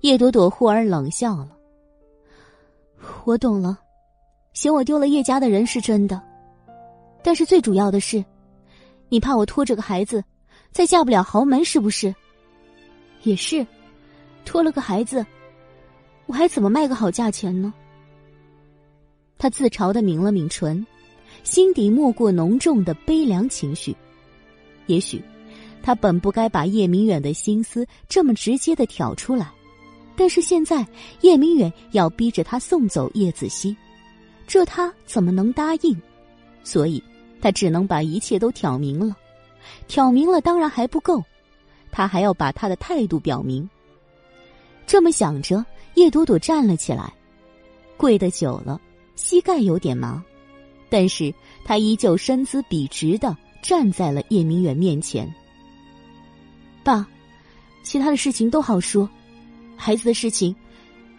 叶朵朵忽而冷笑了：“我懂了，嫌我丢了叶家的人是真的，但是最主要的是，你怕我拖着个孩子。”再嫁不了豪门是不是？也是，拖了个孩子，我还怎么卖个好价钱呢？他自嘲的抿了抿唇，心底没过浓重的悲凉情绪。也许，他本不该把叶明远的心思这么直接的挑出来，但是现在叶明远要逼着他送走叶子熙，这他怎么能答应？所以，他只能把一切都挑明了。挑明了当然还不够，他还要把他的态度表明。这么想着，叶朵朵站了起来，跪得久了。膝盖有点麻，但是他依旧身姿笔直的站在了叶明远面前。爸，其他的事情都好说，孩子的事情，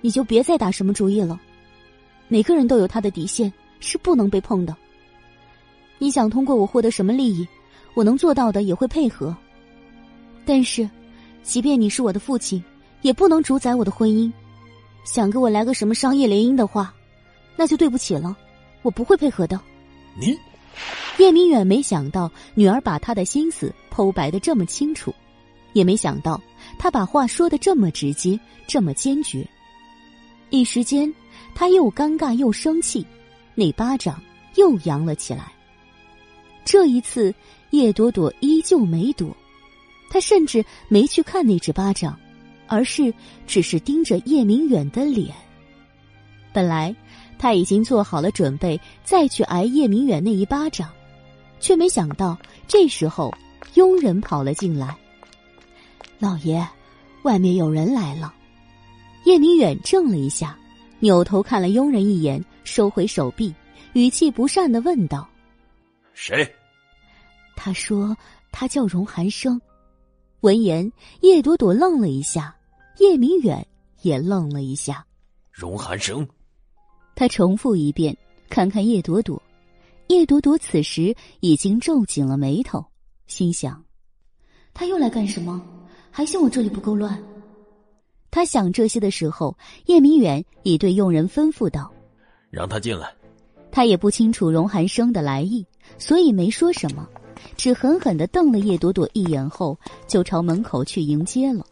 你就别再打什么主意了。每个人都有他的底线，是不能被碰的。你想通过我获得什么利益，我能做到的也会配合。但是，即便你是我的父亲，也不能主宰我的婚姻。想给我来个什么商业联姻的话。那就对不起了，我不会配合的。你，叶明远没想到女儿把他的心思剖白的这么清楚，也没想到他把话说的这么直接，这么坚决。一时间，他又尴尬又生气，那巴掌又扬了起来。这一次，叶朵朵依旧没躲，她甚至没去看那只巴掌，而是只是盯着叶明远的脸。本来。他已经做好了准备，再去挨叶明远那一巴掌，却没想到这时候佣人跑了进来。老爷，外面有人来了。叶明远怔了一下，扭头看了佣人一眼，收回手臂，语气不善的问道：“谁？”他说：“他叫荣寒生。”闻言，叶朵朵愣了一下，叶明远也愣了一下。荣寒生。他重复一遍，看看叶朵朵。叶朵朵此时已经皱紧了眉头，心想：他又来干什么？还嫌我这里不够乱？他想这些的时候，叶明远已对佣人吩咐道：“让他进来。”他也不清楚荣寒生的来意，所以没说什么，只狠狠的瞪了叶朵朵一眼后，就朝门口去迎接了。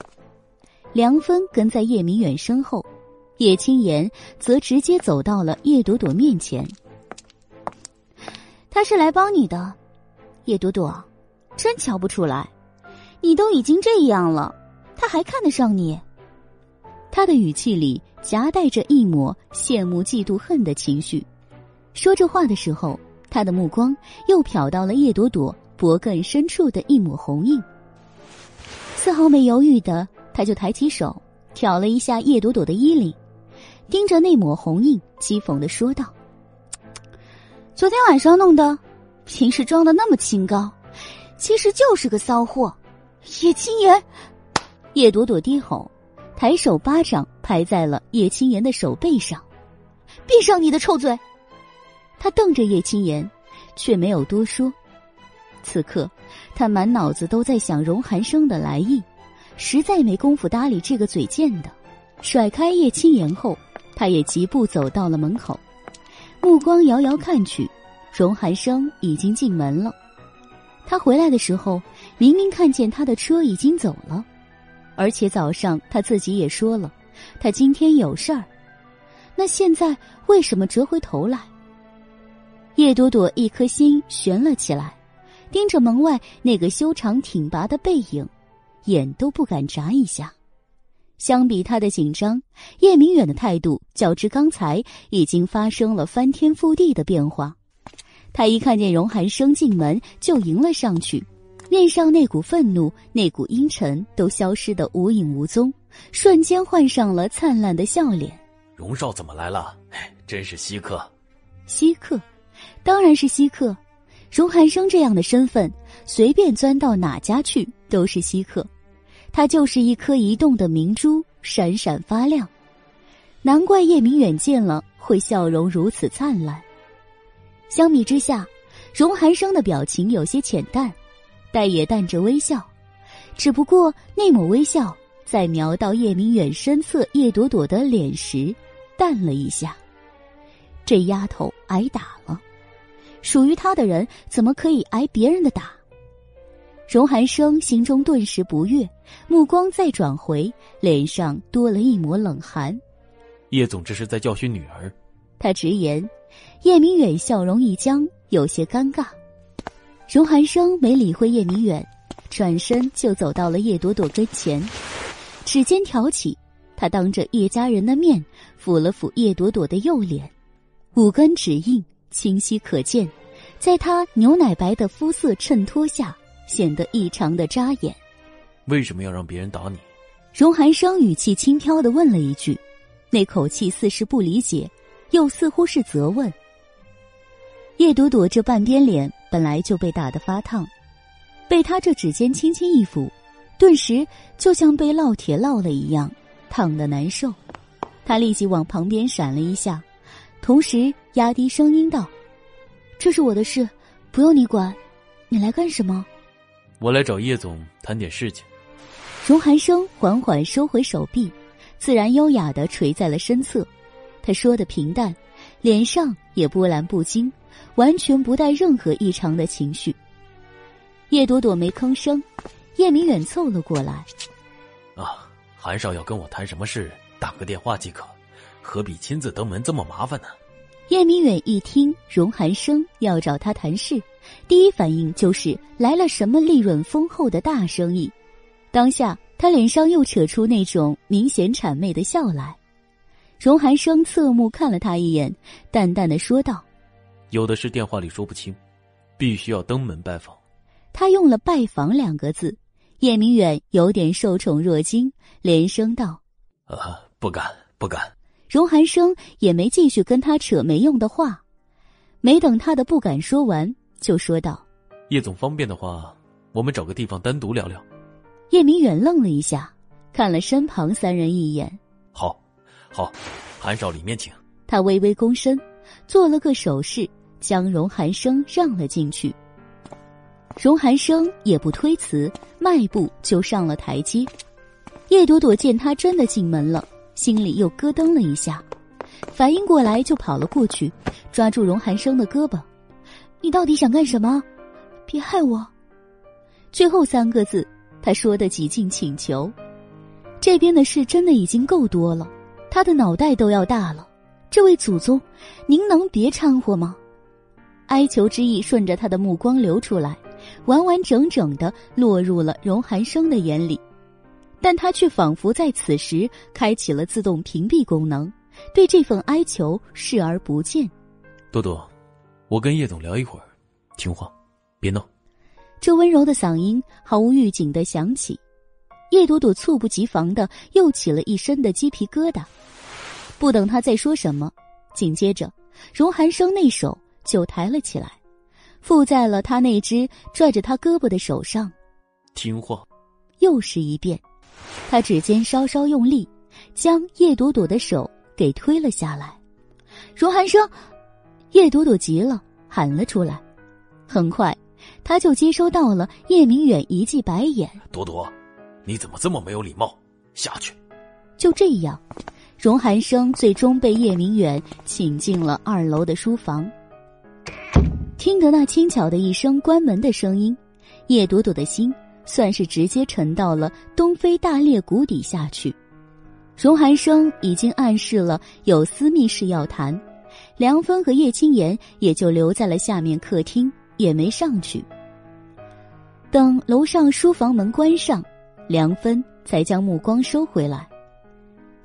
梁芬跟在叶明远身后。叶青言则直接走到了叶朵朵面前。他是来帮你的，叶朵朵，真瞧不出来，你都已经这样了，他还看得上你。他的语气里夹带着一抹羡慕、嫉妒、恨的情绪。说这话的时候，他的目光又瞟到了叶朵朵脖颈深处的一抹红印，丝毫没犹豫的，他就抬起手挑了一下叶朵朵的衣领。盯着那抹红印，讥讽的说道：“昨天晚上弄的，平时装的那么清高，其实就是个骚货。”叶青言，叶朵朵低吼，抬手巴掌拍在了叶青言的手背上，“闭上你的臭嘴！”他瞪着叶青言，却没有多说。此刻，他满脑子都在想荣寒生的来意，实在没工夫搭理这个嘴贱的。甩开叶青言后。他也疾步走到了门口，目光遥遥看去，荣寒生已经进门了。他回来的时候，明明看见他的车已经走了，而且早上他自己也说了，他今天有事儿。那现在为什么折回头来？叶朵朵一颗心悬了起来，盯着门外那个修长挺拔的背影，眼都不敢眨一下。相比他的紧张，叶明远的态度较之刚才已经发生了翻天覆地的变化。他一看见荣寒生进门，就迎了上去，面上那股愤怒、那股阴沉都消失的无影无踪，瞬间换上了灿烂的笑脸。荣少怎么来了？真是稀客！稀客，当然是稀客。荣寒生这样的身份，随便钻到哪家去都是稀客。他就是一颗移动的明珠，闪闪发亮。难怪叶明远见了会笑容如此灿烂。相比之下，荣寒生的表情有些浅淡，但也带着微笑。只不过那抹微笑在瞄到叶明远身侧叶朵朵的脸时，淡了一下。这丫头挨打了，属于他的人怎么可以挨别人的打？荣寒生心中顿时不悦，目光再转回，脸上多了一抹冷寒。叶总这是在教训女儿。他直言，叶明远笑容一僵，有些尴尬。荣寒生没理会叶明远，转身就走到了叶朵朵跟前，指尖挑起，他当着叶家人的面抚了抚叶朵朵的右脸，五根指印清晰可见，在他牛奶白的肤色衬托下，显得异常的扎眼。为什么要让别人打你？荣寒生语气轻佻的问了一句，那口气似是不理解。又似乎是责问。叶朵朵这半边脸本来就被打得发烫，被他这指尖轻轻一抚，顿时就像被烙铁烙了一样，烫得难受。他立即往旁边闪了一下，同时压低声音道：“这是我的事，不用你管。你来干什么？”“我来找叶总谈点事情。”荣寒生缓缓收回手臂，自然优雅的垂在了身侧。他说的平淡，脸上也波澜不惊，完全不带任何异常的情绪。叶朵朵没吭声，叶明远凑了过来：“啊，韩少要跟我谈什么事，打个电话即可，何必亲自登门这么麻烦呢？”叶明远一听荣寒生要找他谈事，第一反应就是来了什么利润丰厚的大生意，当下他脸上又扯出那种明显谄媚的笑来。荣寒生侧目看了他一眼，淡淡的说道：“有的是电话里说不清，必须要登门拜访。”他用了“拜访”两个字，叶明远有点受宠若惊，连声道：“啊，不敢，不敢。”荣寒生也没继续跟他扯没用的话，没等他的不敢说完，就说道：“叶总方便的话，我们找个地方单独聊聊。”叶明远愣了一下，看了身旁三人一眼。好，好韩少里面请。他微微躬身，做了个手势，将荣寒生让了进去。荣寒生也不推辞，迈步就上了台阶。叶朵朵见他真的进门了，心里又咯噔了一下，反应过来就跑了过去，抓住荣寒生的胳膊：“你到底想干什么？别害我！”最后三个字，他说的几近请求。这边的事真的已经够多了。他的脑袋都要大了，这位祖宗，您能别掺和吗？哀求之意顺着他的目光流出来，完完整整的落入了荣寒生的眼里，但他却仿佛在此时开启了自动屏蔽功能，对这份哀求视而不见。多多，我跟叶总聊一会儿，听话，别闹。这温柔的嗓音毫无预警的响起。叶朵朵猝不及防的又起了一身的鸡皮疙瘩，不等他再说什么，紧接着，荣寒生那手就抬了起来，附在了他那只拽着他胳膊的手上。听话。又是一遍，他指尖稍稍用力，将叶朵朵的手给推了下来。荣寒生，叶朵朵急了，喊了出来。很快，他就接收到了叶明远一记白眼。朵朵。你怎么这么没有礼貌？下去。就这样，荣寒生最终被叶明远请进了二楼的书房。听得那轻巧的一声关门的声音，叶朵朵的心算是直接沉到了东非大裂谷底下去。荣寒生已经暗示了有私密事要谈，梁芬和叶青言也就留在了下面客厅，也没上去。等楼上书房门关上。梁芬才将目光收回来，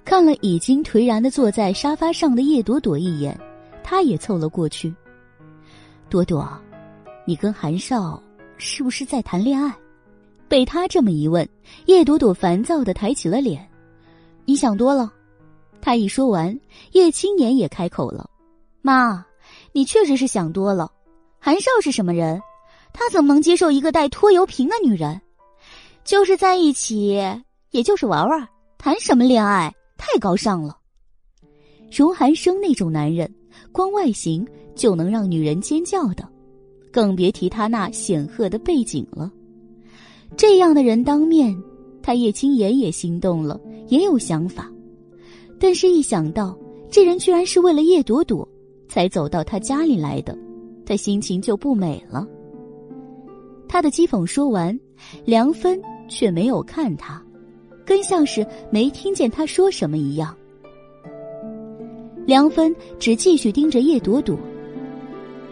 看了已经颓然的坐在沙发上的叶朵朵一眼，他也凑了过去。朵朵，你跟韩少是不是在谈恋爱？被他这么一问，叶朵朵烦躁的抬起了脸。你想多了。他一说完，叶青年也开口了：“妈，你确实是想多了。韩少是什么人？他怎么能接受一个带拖油瓶的女人？”就是在一起，也就是玩玩，谈什么恋爱？太高尚了。荣寒生那种男人，光外形就能让女人尖叫的，更别提他那显赫的背景了。这样的人当面，他叶青言也心动了，也有想法。但是，一想到这人居然是为了叶朵朵才走到他家里来的，他心情就不美了。他的讥讽说完，梁芬。却没有看他，更像是没听见他说什么一样。梁芬只继续盯着叶朵朵。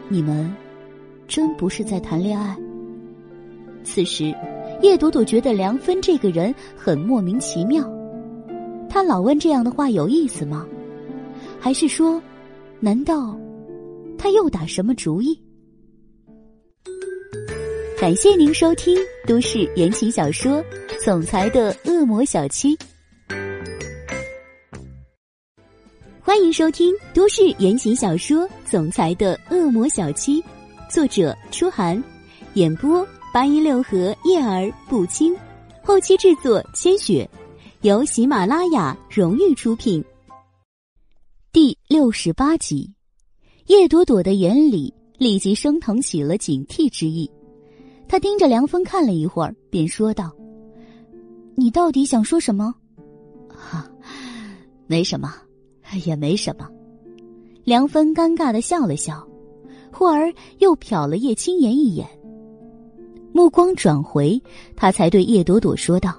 你们真不是在谈恋爱？此时，叶朵朵觉得梁芬这个人很莫名其妙。他老问这样的话有意思吗？还是说，难道他又打什么主意？感谢您收听都市言情小说《总裁的恶魔小七》。欢迎收听都市言情小说《总裁的恶魔小七》，作者：初寒，演播：八一六合叶儿不清，后期制作：千雪，由喜马拉雅荣誉出品。第六十八集，叶朵朵的眼里立即升腾起了警惕之意，他盯着梁峰看了一会儿，便说道：“你到底想说什么？”“哈，没什么。”也没什么，梁芬尴尬的笑了笑，忽而又瞟了叶青言一眼，目光转回，他才对叶朵朵说道：“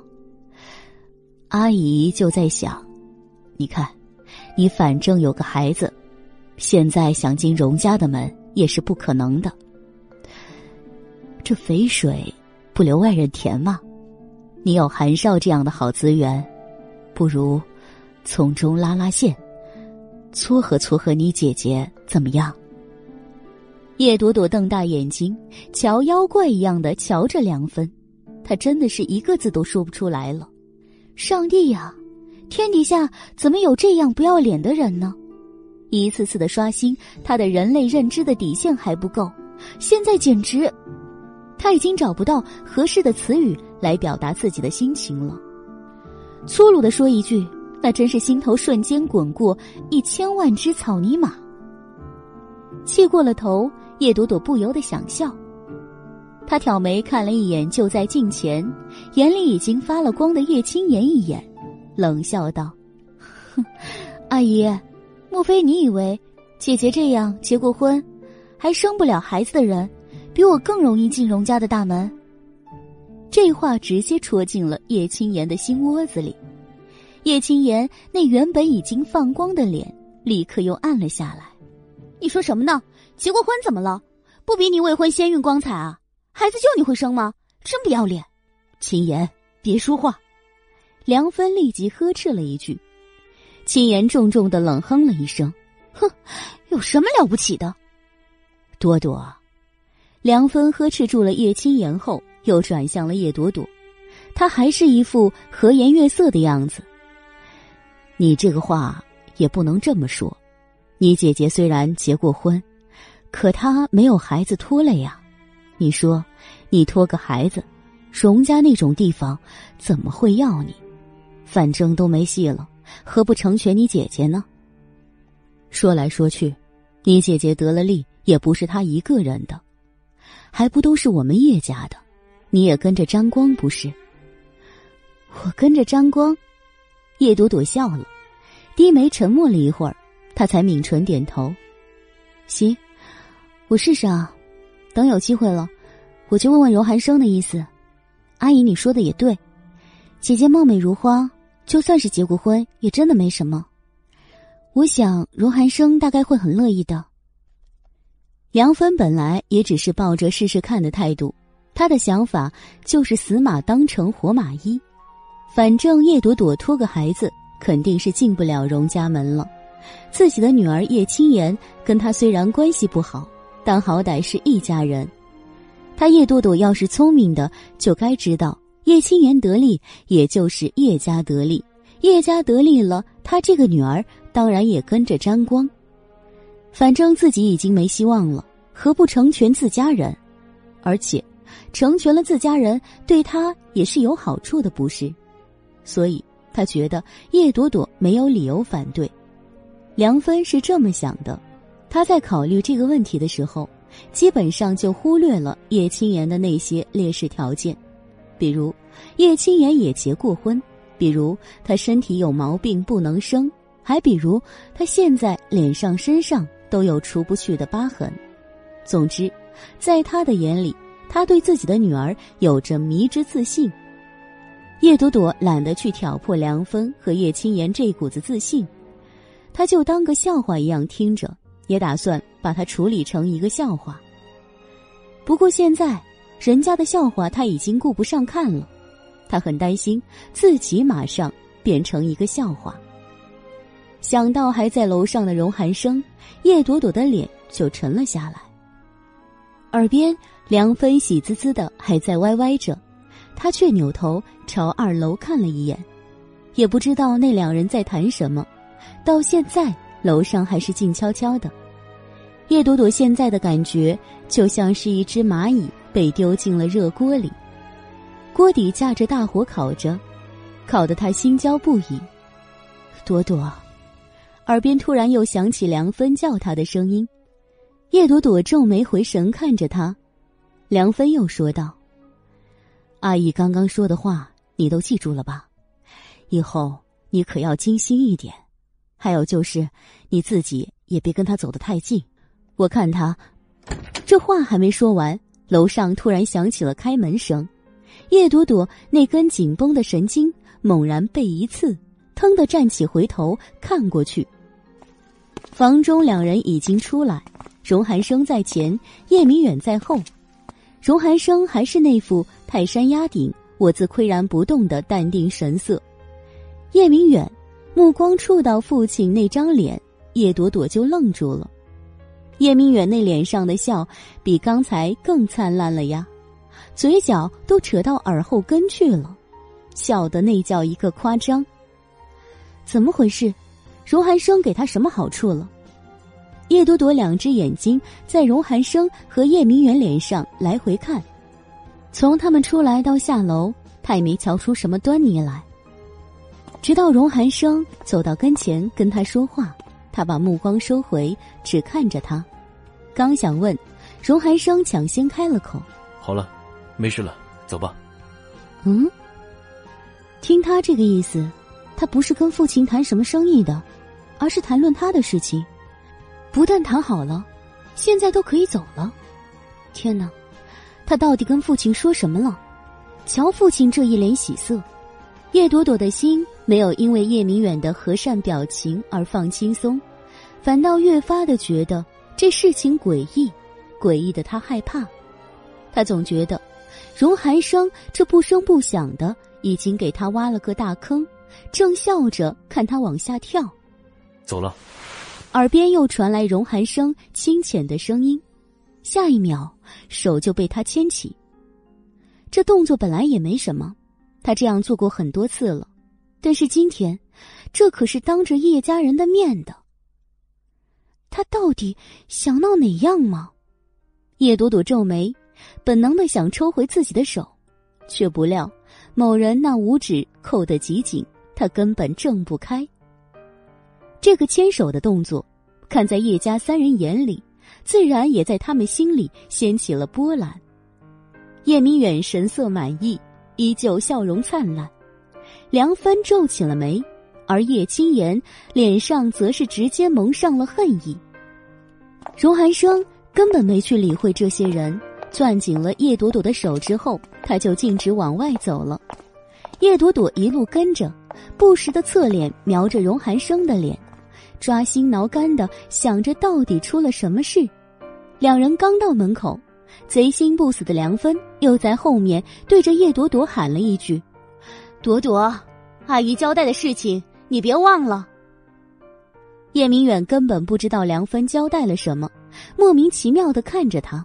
阿姨就在想，你看，你反正有个孩子，现在想进荣家的门也是不可能的。这肥水不流外人田嘛，你有韩少这样的好资源，不如从中拉拉线。”撮合撮合你姐姐怎么样？叶朵朵瞪大眼睛，瞧妖怪一样的瞧着梁芬，她真的是一个字都说不出来了。上帝呀，天底下怎么有这样不要脸的人呢？一次次的刷新他的人类认知的底线还不够，现在简直，他已经找不到合适的词语来表达自己的心情了。粗鲁的说一句。那真是心头瞬间滚过一千万只草泥马。气过了头，叶朵朵不由得想笑。她挑眉看了一眼就在近前，眼里已经发了光的叶青言一眼，冷笑道：“哼，阿姨，莫非你以为姐姐这样结过婚，还生不了孩子的人，比我更容易进荣家的大门？”这话直接戳进了叶青言的心窝子里。叶青言那原本已经放光的脸，立刻又暗了下来。你说什么呢？结过婚怎么了？不比你未婚先孕光彩啊？孩子就你会生吗？真不要脸！秦言，别说话！梁芬立即呵斥了一句。秦言重重的冷哼了一声：“哼，有什么了不起的？”朵朵，梁芬呵斥住了叶青言后，又转向了叶朵朵，她还是一副和颜悦色的样子。你这个话也不能这么说，你姐姐虽然结过婚，可她没有孩子拖累呀。你说，你拖个孩子，荣家那种地方怎么会要你？反正都没戏了，何不成全你姐姐呢？说来说去，你姐姐得了利也不是她一个人的，还不都是我们叶家的？你也跟着沾光不是？我跟着沾光。叶朵朵笑了，低眉沉默了一会儿，她才抿唇点头：“行，我试试啊。等有机会了，我就问问荣寒生的意思。阿姨，你说的也对，姐姐貌美如花，就算是结过婚，也真的没什么。我想荣寒生大概会很乐意的。”梁芬本来也只是抱着试试看的态度，她的想法就是死马当成活马医。反正叶朵朵托个孩子，肯定是进不了荣家门了。自己的女儿叶青言跟他虽然关系不好，但好歹是一家人。他叶朵朵要是聪明的，就该知道叶青言得利，也就是叶家得利。叶家得利了，他这个女儿当然也跟着沾光。反正自己已经没希望了，何不成全自家人？而且，成全了自家人，对他也是有好处的，不是？所以他觉得叶朵朵没有理由反对，梁芬是这么想的。他在考虑这个问题的时候，基本上就忽略了叶青言的那些劣势条件，比如叶青言也结过婚，比如他身体有毛病不能生，还比如他现在脸上身上都有除不去的疤痕。总之，在他的眼里，他对自己的女儿有着迷之自信。叶朵朵懒得去挑破梁芬和叶青言这股子自信，他就当个笑话一样听着，也打算把它处理成一个笑话。不过现在，人家的笑话他已经顾不上看了，他很担心自己马上变成一个笑话。想到还在楼上的荣寒生，叶朵朵的脸就沉了下来。耳边梁芬喜滋滋的还在歪歪着，他却扭头朝二楼看了一眼，也不知道那两人在谈什么。到现在，楼上还是静悄悄的。叶朵朵现在的感觉就像是一只蚂蚁被丢进了热锅里，锅底架着大火烤着，烤得她心焦不已。朵朵，耳边突然又响起梁芬叫她的声音。叶朵朵皱眉回神看着她，梁芬又说道：“阿姨刚刚说的话，你都记住了吧？以后你可要精心一点。还有就是，你自己也别跟他走得太近。”我看他，这话还没说完，楼上突然响起了开门声。叶朵朵那根紧绷的神经猛然被一刺，腾的站起，回头看过去。房中两人已经出来，荣寒生在前，叶明远在后。荣寒生还是那副泰山压顶，我自岿然不动的淡定神色。叶明远目光触到父亲那张脸，叶朵朵就愣住了。叶明远那脸上的笑比刚才更灿烂了呀，嘴角都扯到耳后根去了，笑的那叫一个夸张。怎么回事？荣寒生给他什么好处了？叶朵朵两只眼睛在荣寒生和叶明远脸上来回看，从他们出来到下楼，他也没瞧出什么端倪来。直到荣寒生走到跟前跟他说话，他把目光收回，只看着他。刚想问，荣寒生抢先开了口：“好了，没事了，走吧。”嗯，听他这个意思，他不是跟父亲谈什么生意的，而是谈论他的事情。不但谈好了，现在都可以走了。天哪，他到底跟父亲说什么了？瞧父亲这一脸喜色，叶朵朵的心没有因为叶明远的和善表情而放轻松，反倒越发的觉得。这事情诡异，诡异的他害怕。他总觉得，荣寒生这不声不响的已经给他挖了个大坑，正笑着看他往下跳。走了。耳边又传来荣寒生清浅的声音，下一秒手就被他牵起。这动作本来也没什么，他这样做过很多次了，但是今天，这可是当着叶家人的面的。他到底想闹哪样吗？叶朵朵皱眉，本能的想抽回自己的手，却不料某人那五指扣得极紧，他根本挣不开。这个牵手的动作，看在叶家三人眼里，自然也在他们心里掀起了波澜。叶明远神色满意，依旧笑容灿烂。梁芬皱起了眉。而叶青言脸上则是直接蒙上了恨意。荣寒生根本没去理会这些人，攥紧了叶朵朵的手之后，他就径直往外走了。叶朵朵一路跟着，不时的侧脸瞄着荣寒生的脸，抓心挠肝的想着到底出了什么事。两人刚到门口，贼心不死的梁芬又在后面对着叶朵朵喊了一句：“朵朵，阿姨交代的事情。”你别忘了，叶明远根本不知道梁芬交代了什么，莫名其妙的看着他。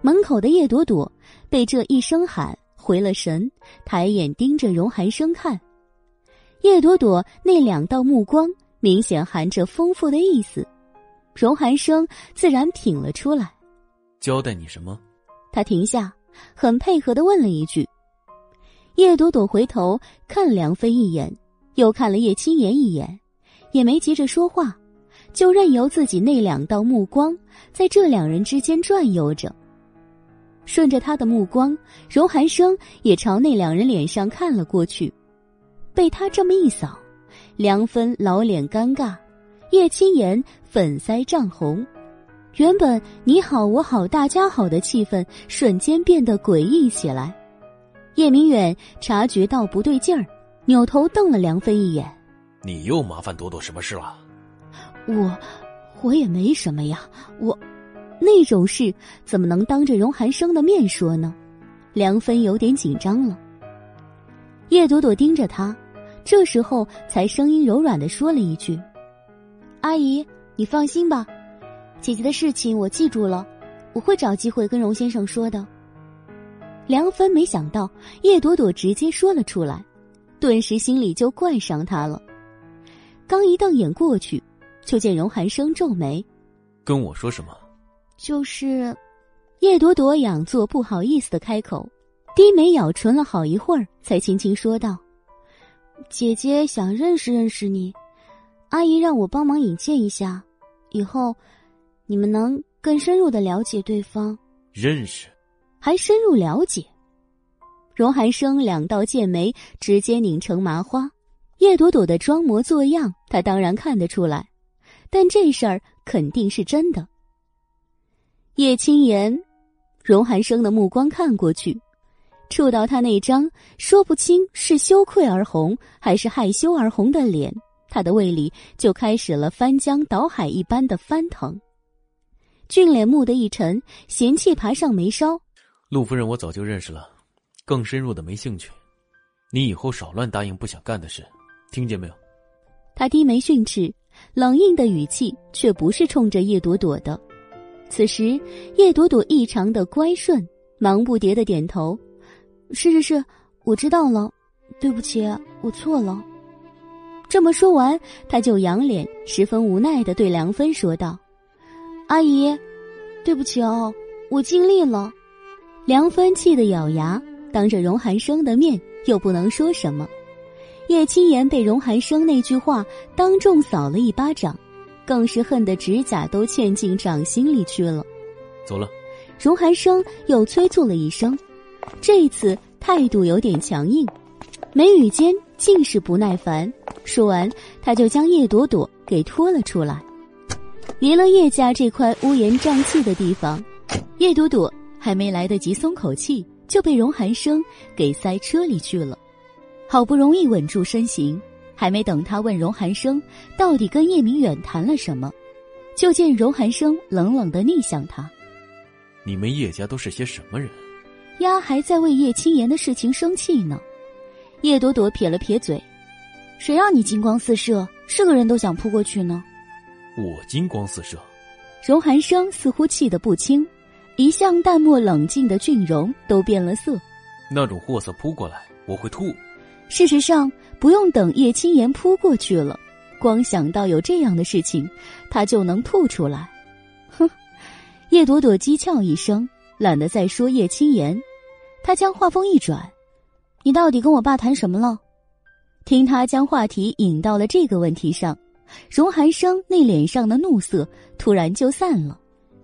门口的叶朵朵被这一声喊回了神，抬眼盯着荣寒生看。叶朵朵那两道目光明显含着丰富的意思，荣寒生自然品了出来。交代你什么？他停下，很配合的问了一句。叶朵朵回头看梁飞一眼。又看了叶青言一眼，也没急着说话，就任由自己那两道目光在这两人之间转悠着。顺着他的目光，荣寒生也朝那两人脸上看了过去。被他这么一扫，梁芬老脸尴尬，叶青言粉腮涨红，原本你好我好大家好的气氛瞬间变得诡异起来。叶明远察觉到不对劲儿。扭头瞪了梁飞一眼，你又麻烦朵朵什么事了？我，我也没什么呀，我，那种事怎么能当着荣寒生的面说呢？梁芬有点紧张了。叶朵朵盯着他，这时候才声音柔软的说了一句：“阿姨，你放心吧，姐姐的事情我记住了，我会找机会跟荣先生说的。”梁芬没想到叶朵朵直接说了出来，顿时心里就怪上他了。刚一瞪眼过去，就见荣寒生皱眉：“跟我说什么？”就是，叶朵朵佯作不好意思的开口。低眉咬唇了好一会儿，才轻轻说道：“姐姐想认识认识你，阿姨让我帮忙引荐一下，以后你们能更深入的了解对方。认识，还深入了解。”荣寒生两道剑眉直接拧成麻花。叶朵朵的装模作样，他当然看得出来，但这事儿肯定是真的。叶青言，荣寒生的目光看过去。触到他那张说不清是羞愧而红还是害羞而红的脸，他的胃里就开始了翻江倒海一般的翻腾。俊脸蓦地一沉，嫌弃爬上眉梢：“陆夫人，我早就认识了，更深入的没兴趣。你以后少乱答应不想干的事，听见没有？”他低眉训斥，冷硬的语气却不是冲着叶朵朵的。此时，叶朵朵异常的乖顺，忙不迭的点头。是是是，我知道了，对不起，我错了。这么说完，他就仰脸，十分无奈的对梁芬说道：“阿姨，对不起哦，我尽力了。”梁芬气得咬牙，当着荣寒生的面又不能说什么。叶青言被荣寒生那句话当众扫了一巴掌，更是恨得指甲都嵌进掌心里去了。走了。荣寒生又催促了一声。这一次态度有点强硬，眉宇间尽是不耐烦。说完，他就将叶朵朵给拖了出来，离了叶家这块乌烟瘴气的地方。叶朵朵还没来得及松口气，就被荣寒生给塞车里去了。好不容易稳住身形，还没等他问荣寒生到底跟叶明远谈了什么，就见荣寒生冷冷的逆向他：“你们叶家都是些什么人？”丫还在为叶青言的事情生气呢，叶朵朵撇了撇嘴：“谁让你金光四射，是个人都想扑过去呢？”我金光四射。荣寒生似乎气得不轻，一向淡漠冷静的俊荣都变了色。那种货色扑过来，我会吐。事实上，不用等叶青言扑过去了，光想到有这样的事情，他就能吐出来。哼！叶朵朵讥诮一声。懒得再说叶青言，他将话锋一转：“你到底跟我爸谈什么了？”听他将话题引到了这个问题上，荣寒生那脸上的怒色突然就散了，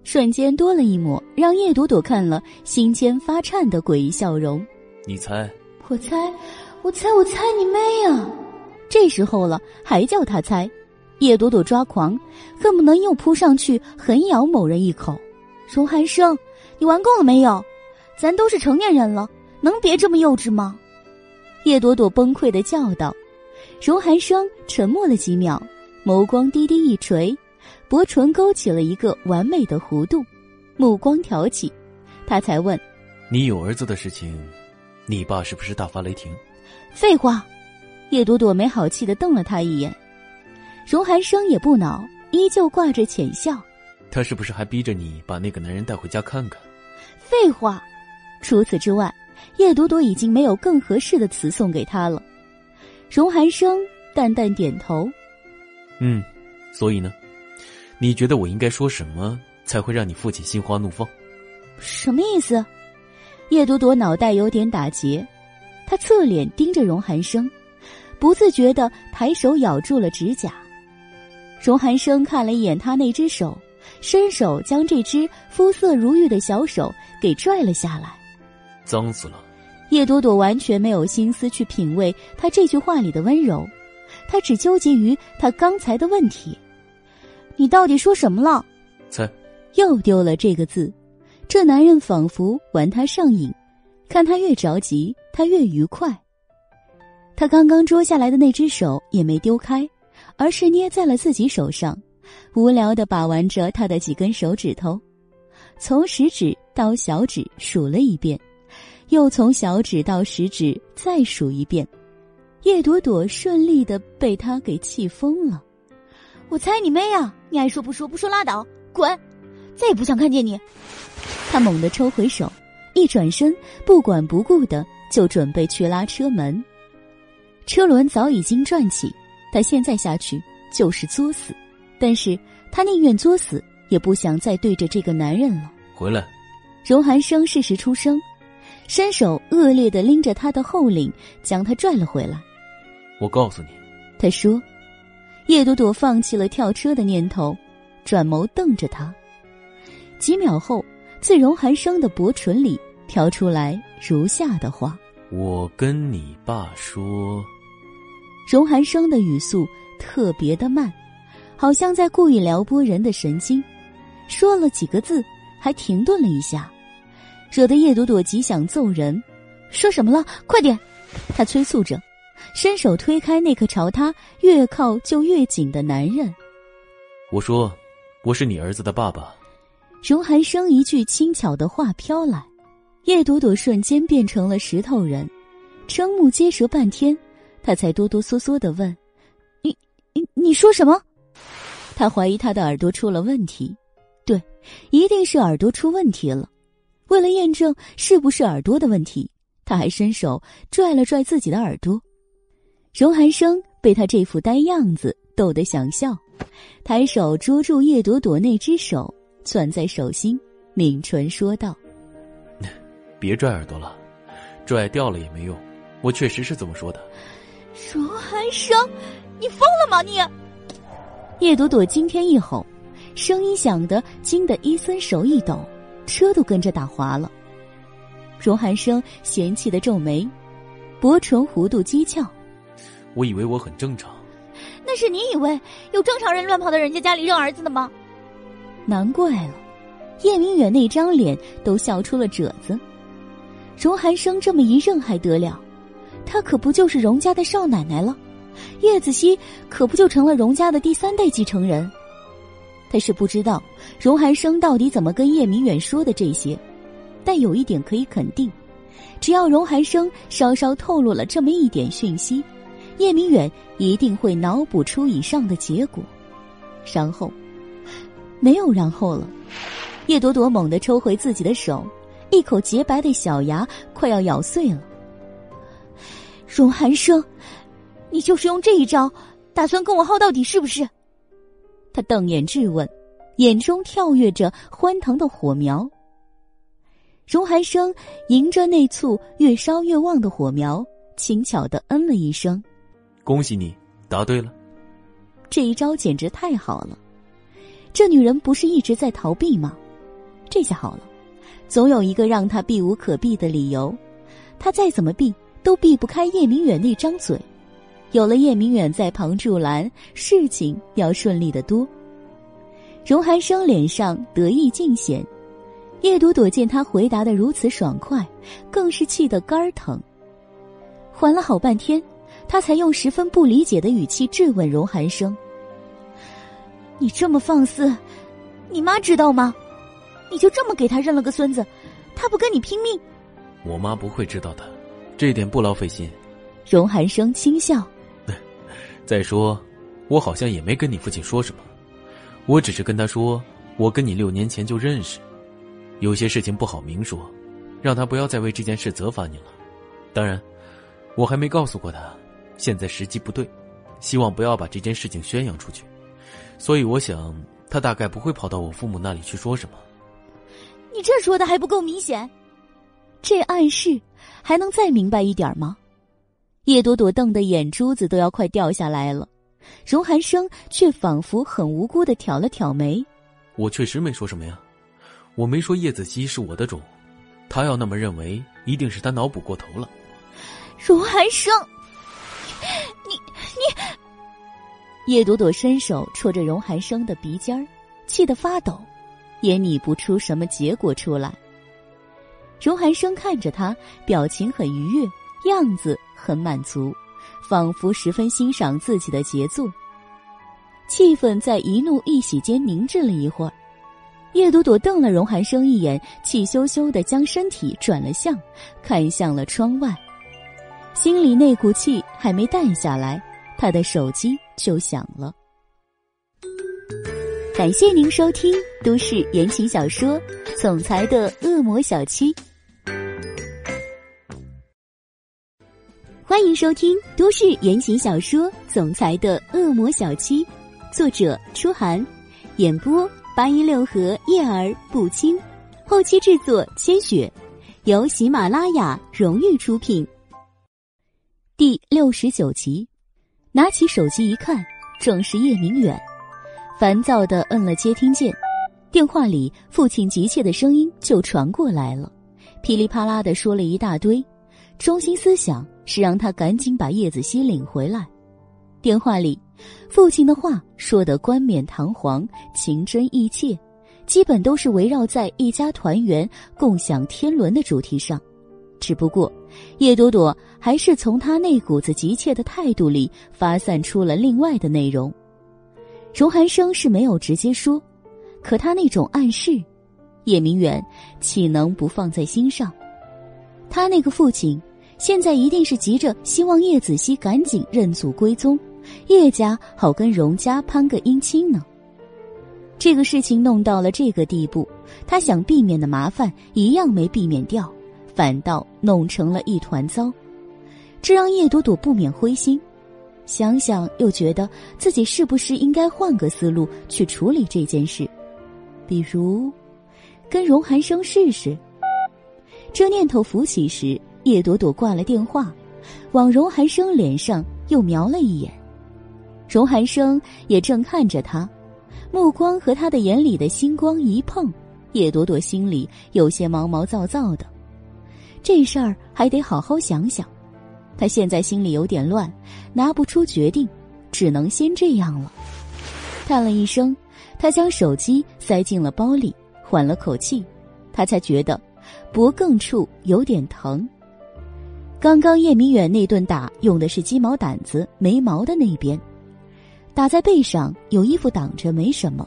瞬间多了一抹让叶朵朵看了心尖发颤的诡异笑容。你猜？我猜，我猜，我猜你妹啊！这时候了，还叫他猜？叶朵朵抓狂，恨不能又扑上去狠咬某人一口。荣寒生。你玩够了没有？咱都是成年人了，能别这么幼稚吗？叶朵朵崩溃的叫道。荣寒生沉默了几秒，眸光低低一垂，薄唇勾起了一个完美的弧度，目光挑起，他才问：“你有儿子的事情，你爸是不是大发雷霆？”废话。叶朵朵没好气的瞪了他一眼。荣寒生也不恼，依旧挂着浅笑：“他是不是还逼着你把那个男人带回家看看？”废话，除此之外，叶朵朵已经没有更合适的词送给他了。荣寒生淡淡点头，嗯，所以呢，你觉得我应该说什么才会让你父亲心花怒放？什么意思？叶朵朵脑袋有点打结，她侧脸盯着荣寒生，不自觉的抬手咬住了指甲。荣寒生看了一眼他那只手。伸手将这只肤色如玉的小手给拽了下来，脏死了。叶朵朵完全没有心思去品味他这句话里的温柔，她只纠结于他刚才的问题：“你到底说什么了？”猜，又丢了这个字。这男人仿佛玩他上瘾，看他越着急，他越愉快。他刚刚捉下来的那只手也没丢开，而是捏在了自己手上。无聊的把玩着他的几根手指头，从食指到小指数了一遍，又从小指到食指再数一遍。叶朵朵顺利的被他给气疯了。我猜你妹啊！你爱说不说，不说拉倒，滚！再也不想看见你。他猛地抽回手，一转身，不管不顾的就准备去拉车门。车轮早已经转起，他现在下去就是作死。但是他宁愿作死，也不想再对着这个男人了。回来，荣寒生适时出声，伸手恶劣的拎着他的后领，将他拽了回来。我告诉你，他说。叶朵朵放弃了跳车的念头，转眸瞪着他。几秒后，自荣寒生的薄唇里飘出来如下的话：“我跟你爸说。”荣寒生的语速特别的慢。好像在故意撩拨人的神经，说了几个字，还停顿了一下，惹得叶朵朵极想揍人。说什么了？快点！他催促着，伸手推开那个朝他越靠就越紧的男人。我说：“我是你儿子的爸爸。”荣寒生一句轻巧的话飘来，叶朵朵瞬间变成了石头人，瞠目结舌半天，他才哆哆嗦嗦的问：“你你你说什么？”他怀疑他的耳朵出了问题，对，一定是耳朵出问题了。为了验证是不是耳朵的问题，他还伸手拽了拽自己的耳朵。荣寒生被他这副呆样子逗得想笑，抬手捉住叶朵朵那只手，攥在手心，抿唇说道：“别拽耳朵了，拽掉了也没用。我确实是这么说的。”荣寒生，你疯了吗你？叶朵朵惊天一吼，声音响得惊得伊森手一抖，车都跟着打滑了。荣寒生嫌弃的皱眉，薄唇弧度讥诮：“我以为我很正常，那是你以为有正常人乱跑到人家家里认儿子的吗？难怪了，叶明远那张脸都笑出了褶子。荣寒生这么一认还得了，他可不就是荣家的少奶奶了？”叶子熙可不就成了荣家的第三代继承人？他是不知道荣寒生到底怎么跟叶明远说的这些，但有一点可以肯定：只要荣寒生稍稍透露了这么一点讯息，叶明远一定会脑补出以上的结果。然后，没有然后了。叶朵朵猛地抽回自己的手，一口洁白的小牙快要咬碎了。荣寒生。你就是用这一招，打算跟我耗到底是不是？他瞪眼质问，眼中跳跃着欢腾的火苗。荣寒生迎着那簇越烧越旺的火苗，轻巧的嗯了一声：“恭喜你，答对了。”这一招简直太好了。这女人不是一直在逃避吗？这下好了，总有一个让她避无可避的理由。她再怎么避，都避不开叶明远那张嘴。有了叶明远在旁助澜，事情要顺利的多。荣寒生脸上得意尽显，叶朵朵见他回答的如此爽快，更是气得肝儿疼。缓了好半天，他才用十分不理解的语气质问荣寒生：“你这么放肆，你妈知道吗？你就这么给他认了个孙子，他不跟你拼命？”我妈不会知道的，这点不劳费心。荣寒生轻笑。再说，我好像也没跟你父亲说什么，我只是跟他说，我跟你六年前就认识，有些事情不好明说，让他不要再为这件事责罚你了。当然，我还没告诉过他，现在时机不对，希望不要把这件事情宣扬出去。所以我想，他大概不会跑到我父母那里去说什么。你这说的还不够明显，这暗示还能再明白一点吗？叶朵朵瞪得眼珠子都要快掉下来了，荣寒生却仿佛很无辜的挑了挑眉：“我确实没说什么呀，我没说叶子熙是我的种，他要那么认为，一定是他脑补过头了。”荣寒生，你你，叶朵朵伸手戳着荣寒生的鼻尖儿，气得发抖，也拟不出什么结果出来。荣寒生看着他，表情很愉悦，样子。很满足，仿佛十分欣赏自己的杰作。气氛在一怒一喜间凝滞了一会儿。叶朵朵瞪了荣寒生一眼，气羞羞的将身体转了向，看向了窗外，心里那股气还没淡下来，他的手机就响了。感谢您收听都市言情小说《总裁的恶魔小七》，欢迎收听都市言情小说《总裁的恶魔小七》，作者：初寒，演播。八一六和叶儿不清，后期制作千雪，由喜马拉雅荣誉出品。第六十九集，拿起手机一看，正是叶明远，烦躁的摁了接听键，电话里父亲急切的声音就传过来了，噼里啪啦的说了一大堆，中心思想是让他赶紧把叶子熙领回来。电话里。父亲的话说的冠冕堂皇、情真意切，基本都是围绕在一家团圆、共享天伦的主题上。只不过，叶朵朵还是从他那股子急切的态度里发散出了另外的内容。荣寒生是没有直接说，可他那种暗示，叶明远岂能不放在心上？他那个父亲，现在一定是急着希望叶子熙赶紧认祖归宗。叶家好跟荣家攀个姻亲呢。这个事情弄到了这个地步，他想避免的麻烦一样没避免掉，反倒弄成了一团糟，这让叶朵朵不免灰心。想想又觉得自己是不是应该换个思路去处理这件事，比如跟荣寒生试试。这念头浮起时，叶朵朵挂了电话，往荣寒生脸上又瞄了一眼。荣寒生也正看着他，目光和他的眼里的星光一碰，叶朵朵心里有些毛毛躁躁的。这事儿还得好好想想。他现在心里有点乱，拿不出决定，只能先这样了。叹了一声，他将手机塞进了包里，缓了口气，他才觉得脖颈处有点疼。刚刚叶明远那顿打用的是鸡毛掸子，没毛的那边。打在背上，有衣服挡着没什么，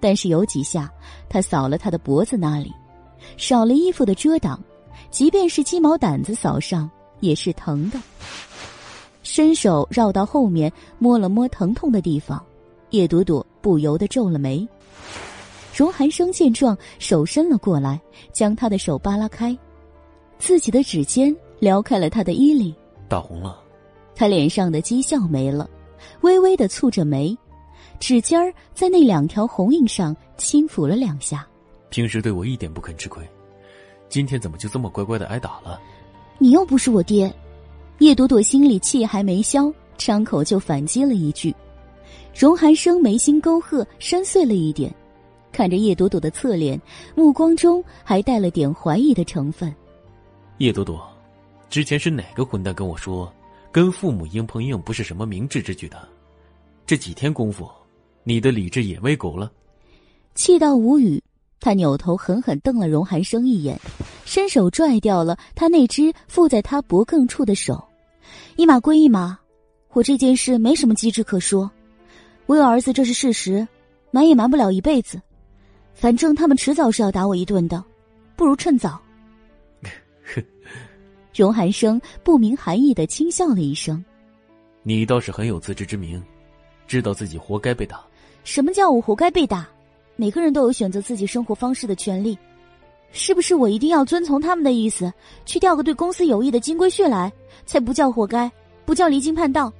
但是有几下，他扫了他的脖子那里，少了衣服的遮挡，即便是鸡毛掸子扫上也是疼的。伸手绕到后面摸了摸疼痛的地方，叶朵朵不由得皱了眉。荣寒生见状，手伸了过来，将他的手扒拉开，自己的指尖撩开了他的衣领，打红了，他脸上的讥笑没了。微微的蹙着眉，指尖儿在那两条红印上轻抚了两下。平时对我一点不肯吃亏，今天怎么就这么乖乖的挨打了？你又不是我爹。叶朵朵心里气还没消，张口就反击了一句。荣寒生眉心沟壑深邃了一点，看着叶朵朵的侧脸，目光中还带了点怀疑的成分。叶朵朵，之前是哪个混蛋跟我说？跟父母硬碰硬不是什么明智之举的，这几天功夫，你的理智也喂狗了。气到无语，他扭头狠狠瞪了荣寒生一眼，伸手拽掉了他那只附在他脖颈处的手。一码归一码，我这件事没什么机智可说。我有儿子，这是事实，瞒也瞒不了一辈子。反正他们迟早是要打我一顿的，不如趁早。荣寒生不明含义的轻笑了一声：“你倒是很有自知之明，知道自己活该被打。什么叫我活该被打？每个人都有选择自己生活方式的权利，是不是我一定要遵从他们的意思，去钓个对公司有益的金龟婿来，才不叫活该，不叫离经叛道？”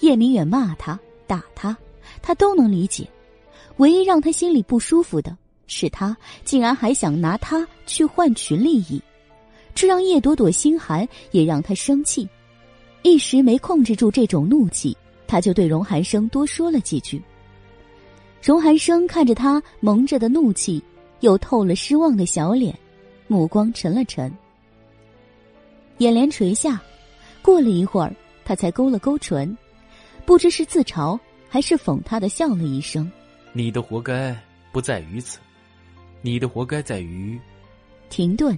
叶明远骂他、打他，他都能理解，唯一让他心里不舒服的是，他竟然还想拿他去换取利益。这让叶朵朵心寒，也让她生气，一时没控制住这种怒气，他就对荣寒生多说了几句。荣寒生看着他蒙着的怒气，又透了失望的小脸，目光沉了沉，眼帘垂下。过了一会儿，他才勾了勾唇，不知是自嘲还是讽他的笑了一声：“你的活该不在于此，你的活该在于……”停顿。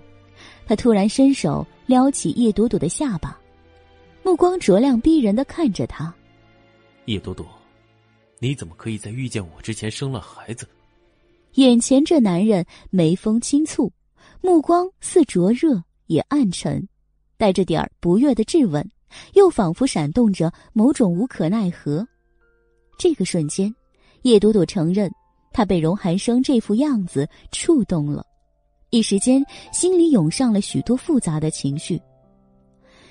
他突然伸手撩起叶朵朵的下巴，目光灼亮逼人的看着他。叶朵朵，你怎么可以在遇见我之前生了孩子？眼前这男人眉峰轻蹙，目光似灼热也暗沉，带着点儿不悦的质问，又仿佛闪动着某种无可奈何。这个瞬间，叶朵朵承认，她被荣寒生这副样子触动了，一时间心里涌上了许多复杂的情绪。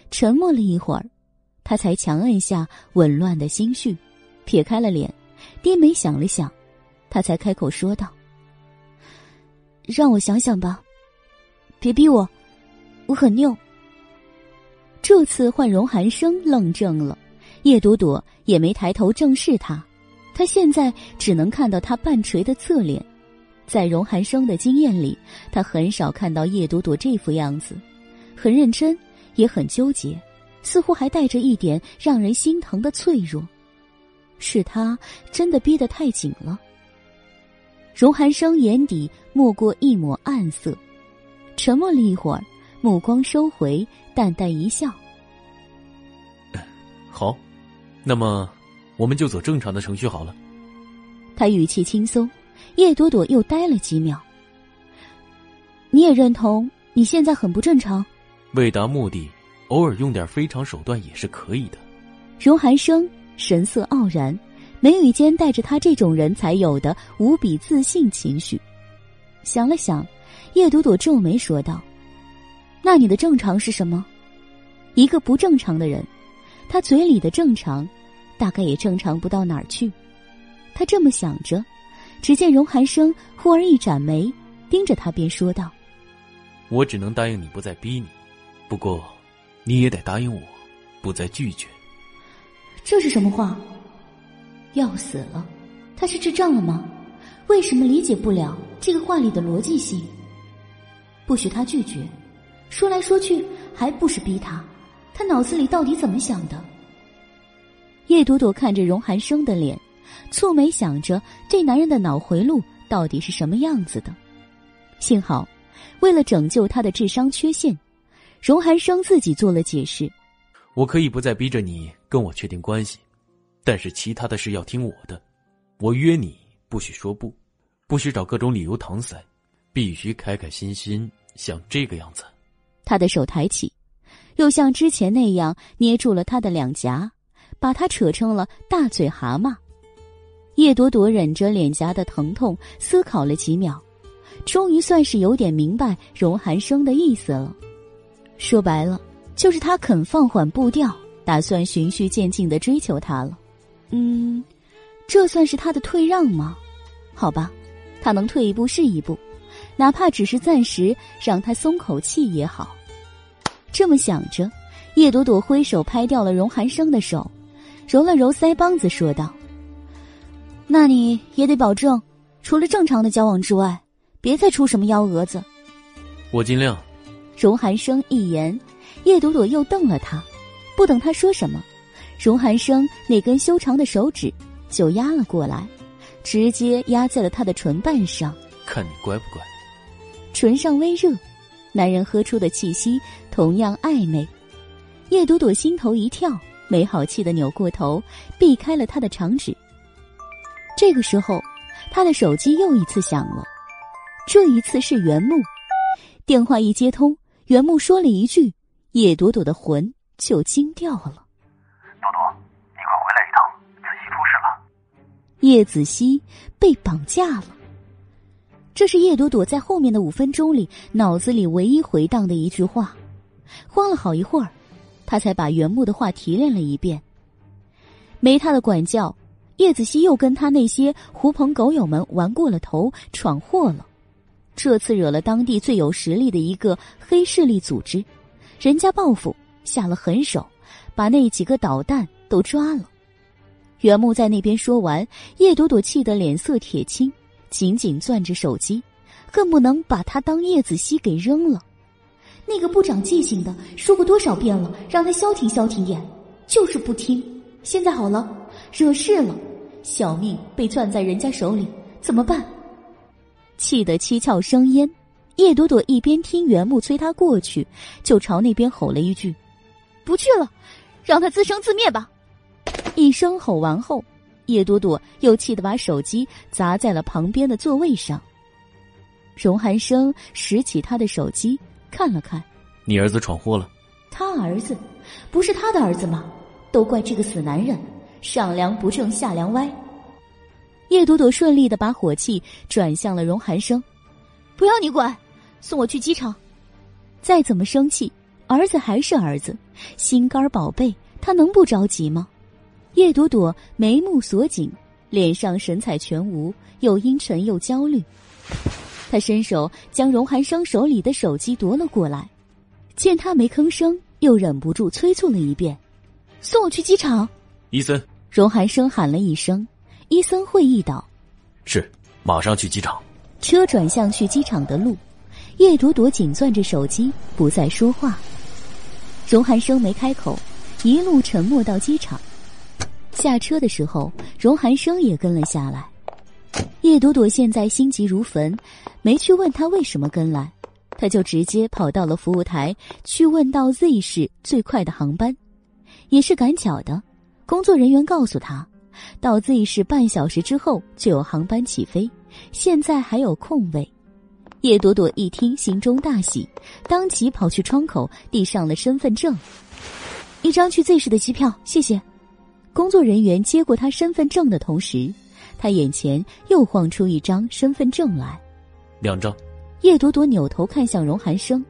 沉默了一会儿，他才强按下紊乱的心绪，撇开了脸，低眉想了想，他才开口说道。让我想想吧，别逼我，我很拗。这次换荣寒生愣怔了，叶朵朵也没抬头正视他，他现在只能看到他半垂的侧脸。在荣寒生的经验里，他很少看到叶朵朵这副样子，很认真，也很纠结，似乎还带着一点让人心疼的脆弱。是他真的逼得太紧了。荣寒生眼底没过一抹暗色，沉默了一会儿，目光收回，淡淡一笑：“好，那么我们就走正常的程序好了。”他语气轻松，叶朵朵又呆了几秒。你也认同你现在很不正常？为达目的，偶尔用点非常手段也是可以的。荣寒生神色傲然。眉宇间带着他这种人才有的无比自信情绪，想了想，叶朵朵皱眉说道：“那你的正常是什么？一个不正常的人，他嘴里的正常，大概也正常不到哪儿去。”他这么想着，只见荣寒生忽而一展眉，盯着他，便说道：“我只能答应你不再逼你，不过，你也得答应我，不再拒绝。”这是什么话？要死了，他是智障了吗？为什么理解不了这个话里的逻辑性？不许他拒绝，说来说去还不是逼他？他脑子里到底怎么想的？叶朵朵看着荣寒生的脸，蹙眉想着这男人的脑回路到底是什么样子的。幸好，为了拯救他的智商缺陷，荣寒生自己做了解释。我可以不再逼着你跟我确定关系。但是其他的事要听我的，我约你不许说不，不许找各种理由搪塞，必须开开心心，像这个样子。他的手抬起，又像之前那样捏住了他的两颊，把他扯成了大嘴蛤蟆。叶朵朵忍着脸颊的疼痛，思考了几秒，终于算是有点明白荣寒生的意思了。说白了，就是他肯放缓步调，打算循序渐进的追求他了。嗯，这算是他的退让吗？好吧，他能退一步是一步，哪怕只是暂时让他松口气也好。这么想着，叶朵朵挥手拍掉了荣寒生的手，揉了揉腮帮子，说道：“那你也得保证，除了正常的交往之外，别再出什么幺蛾子。”我尽量。荣寒生一言，叶朵朵又瞪了他，不等他说什么。荣寒生那根修长的手指就压了过来，直接压在了他的唇瓣上。看你乖不乖？唇上微热，男人喝出的气息同样暧昧。叶朵朵心头一跳，没好气的扭过头，避开了他的长指。这个时候，他的手机又一次响了，这一次是袁木。电话一接通，袁木说了一句，叶朵朵的魂就惊掉了。多多，你快回来一趟，子熙出事了叶子熙被绑架了，这是叶朵朵在后面的五分钟里脑子里唯一回荡的一句话。慌了好一会儿，他才把原木的话提炼了一遍。没他的管教，叶子熙又跟他那些狐朋狗友们玩过了头，闯祸了。这次惹了当地最有实力的一个黑势力组织，人家报复下了狠手，把那几个捣蛋都抓了。袁木在那边说完，叶朵朵气得脸色铁青，紧紧攥着手机，恨不能把他当叶子熙给扔了。那个不长记性的，说过多少遍了，让他消停消停点，就是不听。现在好了，惹事了，小命被攥在人家手里，怎么办？气得七窍生烟，叶朵朵一边听袁木催他过去，就朝那边吼了一句：“不去了，让他自生自灭吧。”一声吼完后，叶朵朵又气得把手机砸在了旁边的座位上。荣寒生拾起他的手机看了看，你儿子闯祸了。他儿子，不是他的儿子吗？都怪这个死男人，上梁不正下梁歪。叶朵朵顺利的把火气转向了荣寒生，不要你管，送我去机场。再怎么生气，儿子还是儿子，心肝宝贝，他能不着急吗？叶朵朵眉目锁紧，脸上神采全无，又阴沉又焦虑。他伸手将荣寒生手里的手机夺了过来，见他没吭声，又忍不住催促了一遍：“送我去机场。”伊森，荣寒生喊了一声，伊森会意道：“是，马上去机场。”车转向去机场的路，叶朵朵紧攥着手机，不再说话。荣寒生没开口，一路沉默到机场。下车的时候，荣寒生也跟了下来。叶朵朵现在心急如焚，没去问他为什么跟来，他就直接跑到了服务台去问到 Z 市最快的航班。也是赶巧的，工作人员告诉他，到 Z 市半小时之后就有航班起飞，现在还有空位。叶朵朵一听，心中大喜，当即跑去窗口递上了身份证，一张去 Z 市的机票，谢谢。工作人员接过他身份证的同时，他眼前又晃出一张身份证来。两张。叶朵朵扭头看向荣寒生：“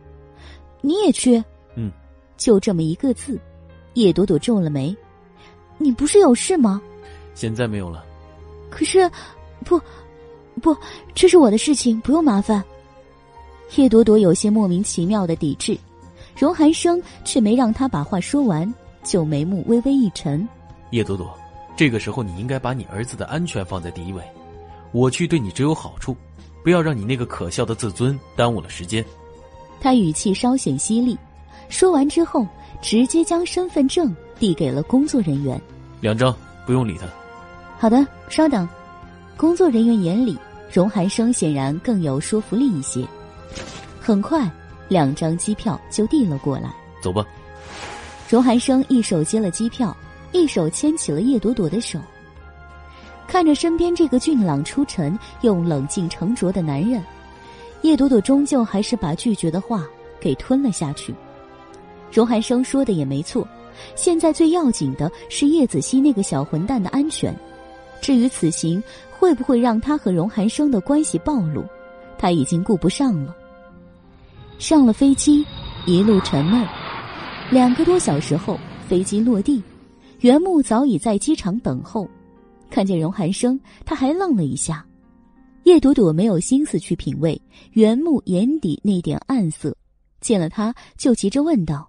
你也去？”“嗯。”就这么一个字。叶朵朵皱了眉：“你不是有事吗？”“现在没有了。”“可是，不，不，这是我的事情，不用麻烦。”叶朵朵有些莫名其妙的抵制，荣寒生却没让他把话说完，就眉目微微一沉。叶朵朵，这个时候你应该把你儿子的安全放在第一位。我去对你只有好处，不要让你那个可笑的自尊耽误了时间。他语气稍显犀利，说完之后，直接将身份证递给了工作人员。两张，不用理他。好的，稍等。工作人员眼里，荣寒生显然更有说服力一些。很快，两张机票就递了过来。走吧。荣寒生一手接了机票。一手牵起了叶朵朵的手，看着身边这个俊朗出尘又冷静沉着的男人，叶朵朵终究还是把拒绝的话给吞了下去。荣寒生说的也没错，现在最要紧的是叶子熙那个小混蛋的安全。至于此行会不会让他和荣寒生的关系暴露，他已经顾不上了。上了飞机，一路沉闷。两个多小时后，飞机落地。袁木早已在机场等候，看见荣寒生，他还愣了一下。叶朵朵没有心思去品味袁木眼底那点暗色，见了他就急着问道：“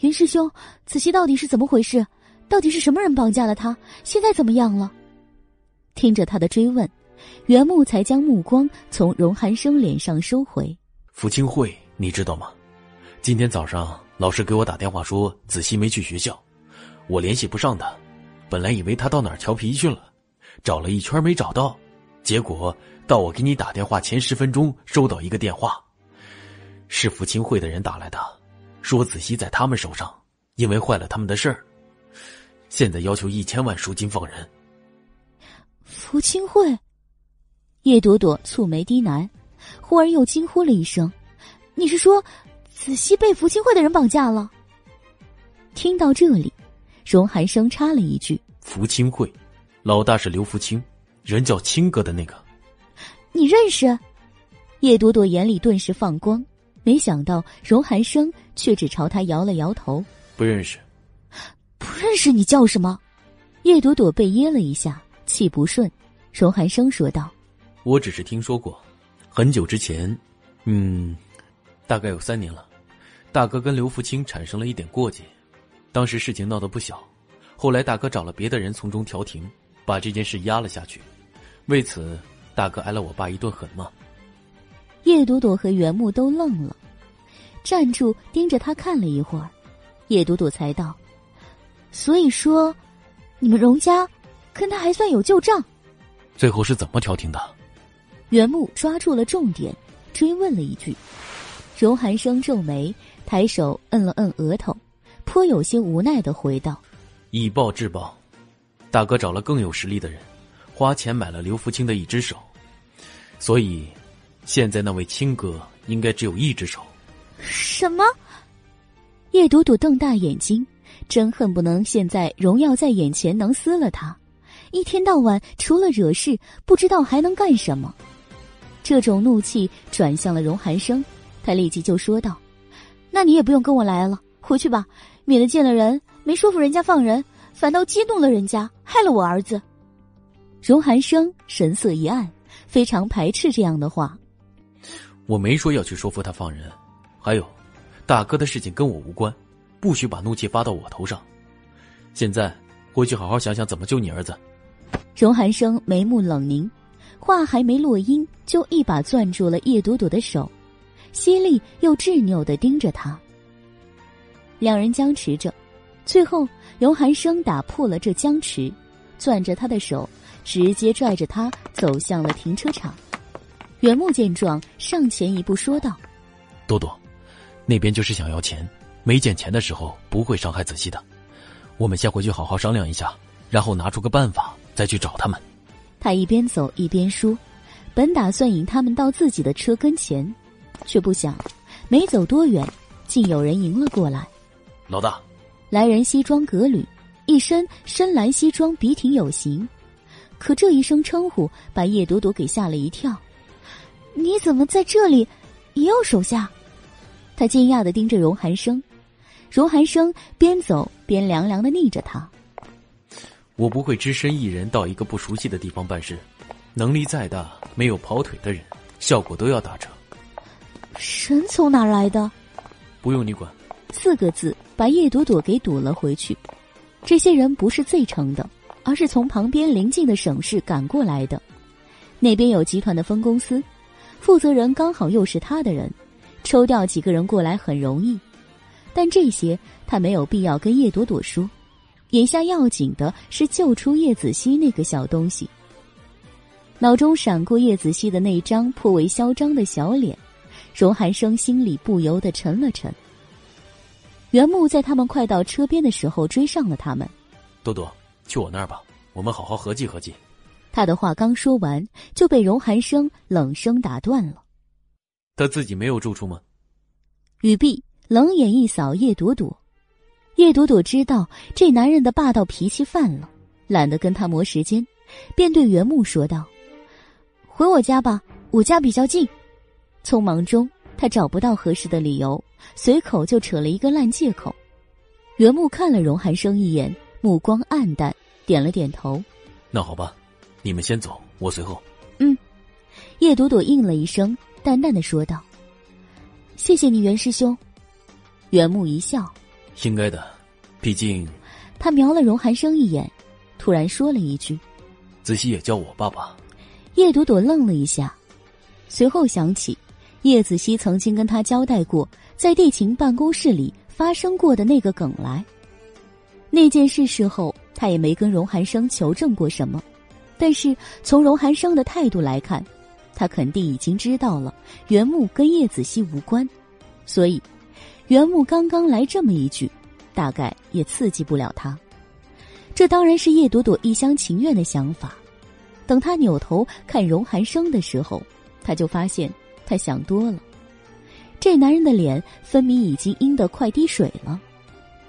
袁师兄，子熙到底是怎么回事？到底是什么人绑架了他？现在怎么样了？”听着他的追问，袁木才将目光从荣寒生脸上收回。福清会，你知道吗？今天早上老师给我打电话说，子熙没去学校。我联系不上他，本来以为他到哪儿调皮去了，找了一圈没找到，结果到我给你打电话前十分钟收到一个电话，是福清会的人打来的，说子熙在他们手上，因为坏了他们的事儿，现在要求一千万赎金放人。福清会，叶朵朵蹙眉低喃，忽而又惊呼了一声：“你是说子熙被福清会的人绑架了？”听到这里。荣寒生插了一句：“福清会，老大是刘福清，人叫清哥的那个。你认识？”叶朵朵眼里顿时放光，没想到荣寒生却只朝他摇了摇头：“不认识。”“不认识？你叫什么？”叶朵朵被噎了一下，气不顺。荣寒生说道：“我只是听说过，很久之前，嗯，大概有三年了，大哥跟刘福清产生了一点过节。”当时事情闹得不小，后来大哥找了别的人从中调停，把这件事压了下去。为此，大哥挨了我爸一顿狠骂。叶朵朵和袁木都愣了，站住盯着他看了一会儿。叶朵朵才道：“所以说，你们荣家跟他还算有旧账。”最后是怎么调停的？袁木抓住了重点，追问了一句。荣寒生皱眉，抬手摁了摁额头。颇有些无奈的回道：“以暴制暴。”大哥找了更有实力的人，花钱买了刘福清的一只手，所以现在那位亲哥应该只有一只手。什么？叶朵朵瞪大眼睛，真恨不能现在荣耀在眼前能撕了他。一天到晚除了惹事，不知道还能干什么。这种怒气转向了荣寒生，他立即就说道：“那你也不用跟我来了，回去吧，免得见了人没说服人家放人，反倒激怒了人家，害了我儿子。”荣寒生神色一暗，非常排斥这样的话。我没说要去说服他放人，还有，大哥的事情跟我无关，不许把怒气发到我头上。现在回去好好想想怎么救你儿子。荣寒生眉目冷凝，话还没落音，就一把攥住了叶朵朵的手，犀利又执拗的盯着他。两人僵持着，最后荣寒生打破了这僵持，攥着他的手，直接拽着他走向了停车场。袁木见状，上前一步说道：“多多，那边就是想要钱，没捡钱的时候不会伤害子熙的。我们先回去好好商量一下，然后拿出个办法。”再去找他们。他一边走一边说：“本打算引他们到自己的车跟前，却不想，没走多远，竟有人迎了过来。老大，来人西装革履，一身深蓝西装，笔挺有型。可这一声称呼把叶朵朵给吓了一跳。你怎么在这里？也有手下？他惊讶的盯着荣寒生。荣寒生边走边凉凉的睨着他。我不会只身一人到一个不熟悉的地方办事，能力再大，没有跑腿的人，效果都要打折。神从哪来的？不用你管。四个字把叶朵朵给堵了回去。这些人不是最城的，而是从旁边邻近的省市赶过来的。那边有集团的分公司，负责人刚好又是他的人，抽调几个人过来很容易。但这些他没有必要跟叶朵朵说。眼下要紧的是救出叶子熙那个小东西。脑中闪过叶子熙的那张颇为嚣张的小脸，荣寒生心里不由得沉了沉。袁木在他们快到车边的时候追上了他们。多多，去我那儿吧，我们好好合计合计。他的话刚说完，就被荣寒生冷声打断了。他自己没有住处吗？雨碧冷眼一扫叶朵朵。叶朵朵知道这男人的霸道脾气犯了，懒得跟他磨时间，便对袁木说道：“回我家吧，我家比较近。”匆忙中，他找不到合适的理由，随口就扯了一个烂借口。袁木看了荣寒生一眼，目光暗淡，点了点头：“那好吧，你们先走，我随后。”嗯，叶朵朵应了一声，淡淡的说道：“谢谢你，袁师兄。”袁木一笑。应该的，毕竟，他瞄了荣寒生一眼，突然说了一句：“子熙也叫我爸爸。”叶朵朵愣了一下，随后想起叶子熙曾经跟他交代过，在地勤办公室里发生过的那个梗来。那件事事后，他也没跟荣寒生求证过什么，但是从荣寒生的态度来看，他肯定已经知道了原木跟叶子熙无关，所以。原木刚刚来这么一句，大概也刺激不了他。这当然是叶朵朵一厢情愿的想法。等他扭头看荣寒生的时候，他就发现他想多了。这男人的脸分明已经阴得快滴水了，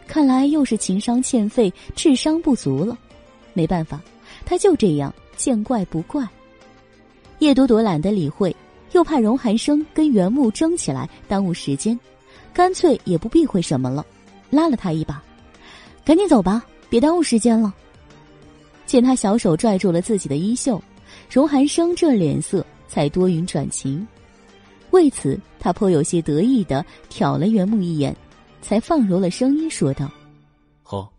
看来又是情商欠费、智商不足了。没办法，他就这样见怪不怪。叶朵朵懒得理会，又怕荣寒生跟袁木争起来，耽误时间。干脆也不避讳什么了，拉了他一把，赶紧走吧，别耽误时间了。见他小手拽住了自己的衣袖，荣寒生这脸色才多云转晴。为此，他颇有些得意的挑了袁木一眼，才放柔了声音说道：“好。”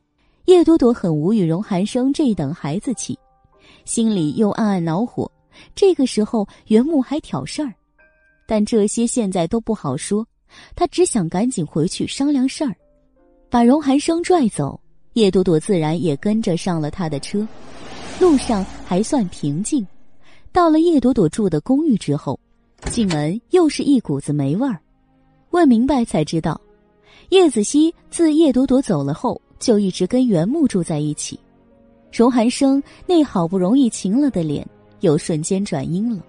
叶朵朵很无语荣寒生这等孩子气，心里又暗暗恼火。这个时候，袁木还挑事儿，但这些现在都不好说。他只想赶紧回去商量事儿，把荣寒生拽走。叶朵朵自然也跟着上了他的车。路上还算平静。到了叶朵朵住的公寓之后，进门又是一股子霉味儿。问明白才知道，叶子熙自叶朵朵走了后，就一直跟袁木住在一起。荣寒生那好不容易晴了的脸又瞬间转阴了。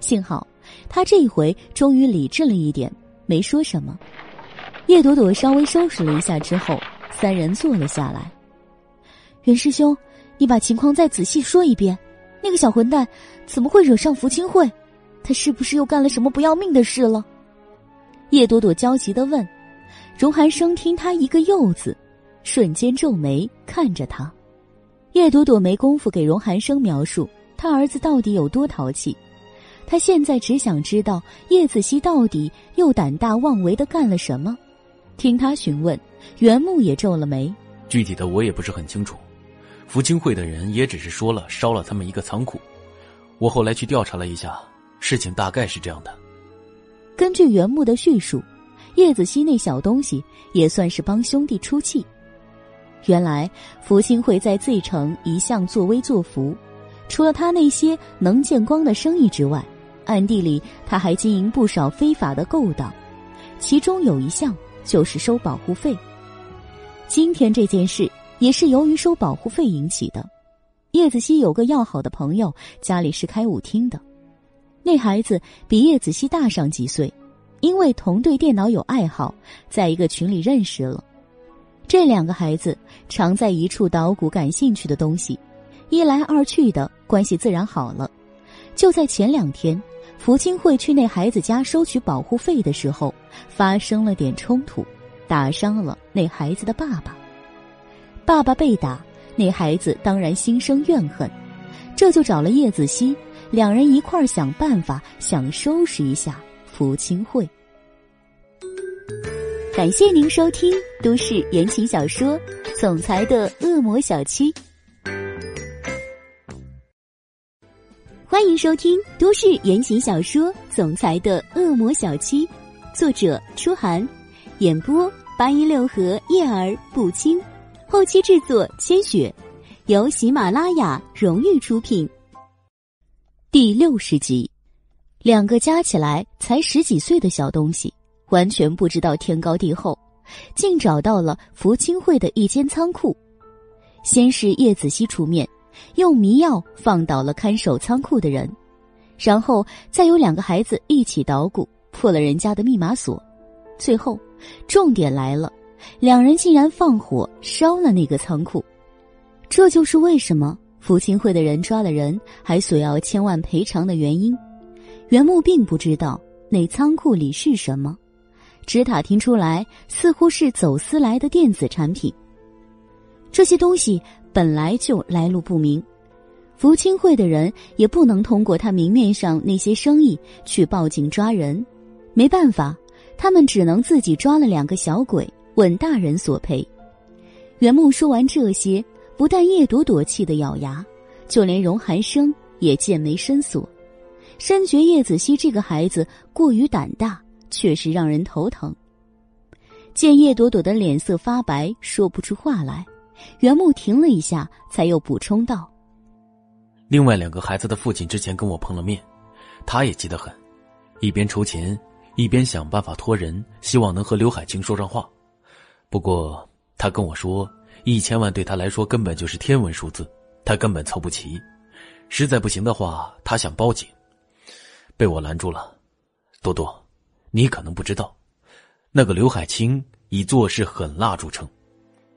幸好他这回终于理智了一点，没说什么。叶朵朵稍微收拾了一下之后，三人坐了下来。袁师兄，你把情况再仔细说一遍。那个小混蛋怎么会惹上福清会？他是不是又干了什么不要命的事了？叶朵朵焦急的问。荣寒生听他一个“又”字，瞬间皱眉看着他。叶朵朵没工夫给荣寒生描述他儿子到底有多淘气，他现在只想知道叶子熙到底又胆大妄为的干了什么。听他询问，袁木也皱了眉。具体的我也不是很清楚，福清会的人也只是说了烧了他们一个仓库。我后来去调查了一下，事情大概是这样的。根据袁木的叙述。叶子熙那小东西也算是帮兄弟出气。原来福清会在 Z 城一向作威作福，除了他那些能见光的生意之外，暗地里他还经营不少非法的勾当，其中有一项就是收保护费。今天这件事也是由于收保护费引起的。叶子熙有个要好的朋友，家里是开舞厅的，那孩子比叶子熙大上几岁。因为同对电脑有爱好，在一个群里认识了。这两个孩子常在一处捣鼓感兴趣的东西，一来二去的关系自然好了。就在前两天，福清会去那孩子家收取保护费的时候，发生了点冲突，打伤了那孩子的爸爸。爸爸被打，那孩子当然心生怨恨，这就找了叶子熙，两人一块儿想办法，想收拾一下。福清会，感谢您收听都市言情小说《总裁的恶魔小七》，欢迎收听都市言情小说《总裁的恶魔小七》，作者：初寒，演播：八一六和叶儿不清，后期制作：千雪，由喜马拉雅荣誉出品，第六十集。两个加起来才十几岁的小东西，完全不知道天高地厚，竟找到了福清会的一间仓库。先是叶子熙出面，用迷药放倒了看守仓库的人，然后再有两个孩子一起捣鼓破了人家的密码锁，最后，重点来了，两人竟然放火烧了那个仓库。这就是为什么福清会的人抓了人还索要千万赔偿的原因。袁木并不知道那仓库里是什么，只打听出来似乎是走私来的电子产品。这些东西本来就来路不明，福清会的人也不能通过他明面上那些生意去报警抓人。没办法，他们只能自己抓了两个小鬼，问大人索赔。袁木说完这些，不但叶朵朵气得咬牙，就连荣寒生也剑眉深锁。深觉叶子熙这个孩子过于胆大，确实让人头疼。见叶朵朵的脸色发白，说不出话来，袁木停了一下，才又补充道：“另外两个孩子的父亲之前跟我碰了面，他也急得很，一边筹钱，一边想办法托人，希望能和刘海清说上话。不过他跟我说，一千万对他来说根本就是天文数字，他根本凑不齐。实在不行的话，他想报警。”被我拦住了，多多，你可能不知道，那个刘海清以做事狠辣著称，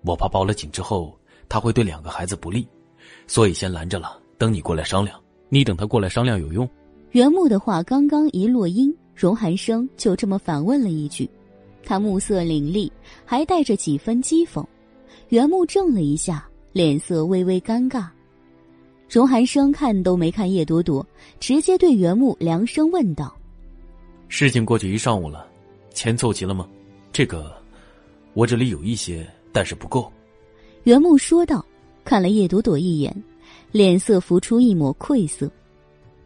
我怕报了警之后他会对两个孩子不利，所以先拦着了，等你过来商量。你等他过来商量有用？袁木的话刚刚一落音，荣寒生就这么反问了一句，他目色凌厉，还带着几分讥讽。袁木怔了一下，脸色微微尴尬。荣寒生看都没看叶朵朵，直接对袁木凉声问道：“事情过去一上午了，钱凑齐了吗？这个，我这里有一些，但是不够。”袁木说道，看了叶朵朵一眼，脸色浮出一抹愧色。